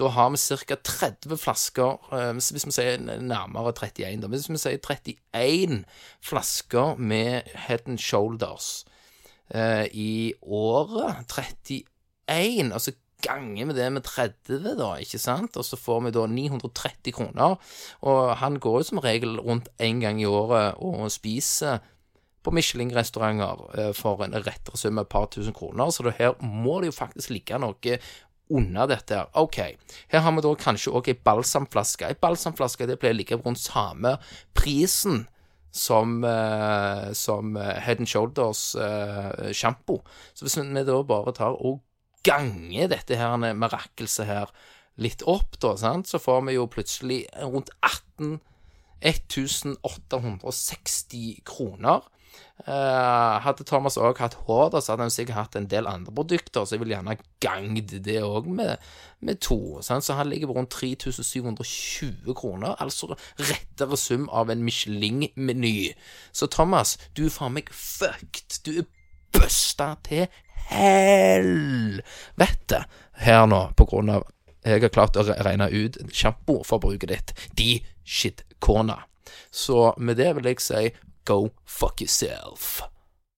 da har vi ca. 30 flasker, eh, hvis vi sier nærmere 31, da. Hvis vi sier 31 flasker med Head and Shoulders eh, i året 31 Altså, ganger vi det med 30, da, ikke sant? Og så får vi da 930 kroner. Og han går jo som regel rundt én gang i året og spiser på Michelin-restauranter eh, for en rettere sum et par tusen kroner, så her må det jo faktisk ligge noe under dette her. OK, her har vi da kanskje òg ei balsamflaske. Ei balsamflaske det pleier å ligge rundt samme prisen som, eh, som eh, Head and Shoulders eh, sjampo. Så hvis vi da bare tar og ganger dette her mirakelset her litt opp, da, sant, så får vi jo plutselig rundt 18 1860 kroner. Eh, hadde Thomas òg hatt hår, da, så hadde han sikkert hatt en del andre produkter, så jeg ville gjerne gangd det òg med, med to. Sant? Så han ligger på rundt 3720 kroner, altså rettere sum av en Michelin-meny. Så Thomas, du er faen meg fucked. Du er busta til helvete her nå, på grunn av jeg har klart å regne ut sjampoforbruket ditt. De shit corner. Så med det vil jeg si go fuck yourself.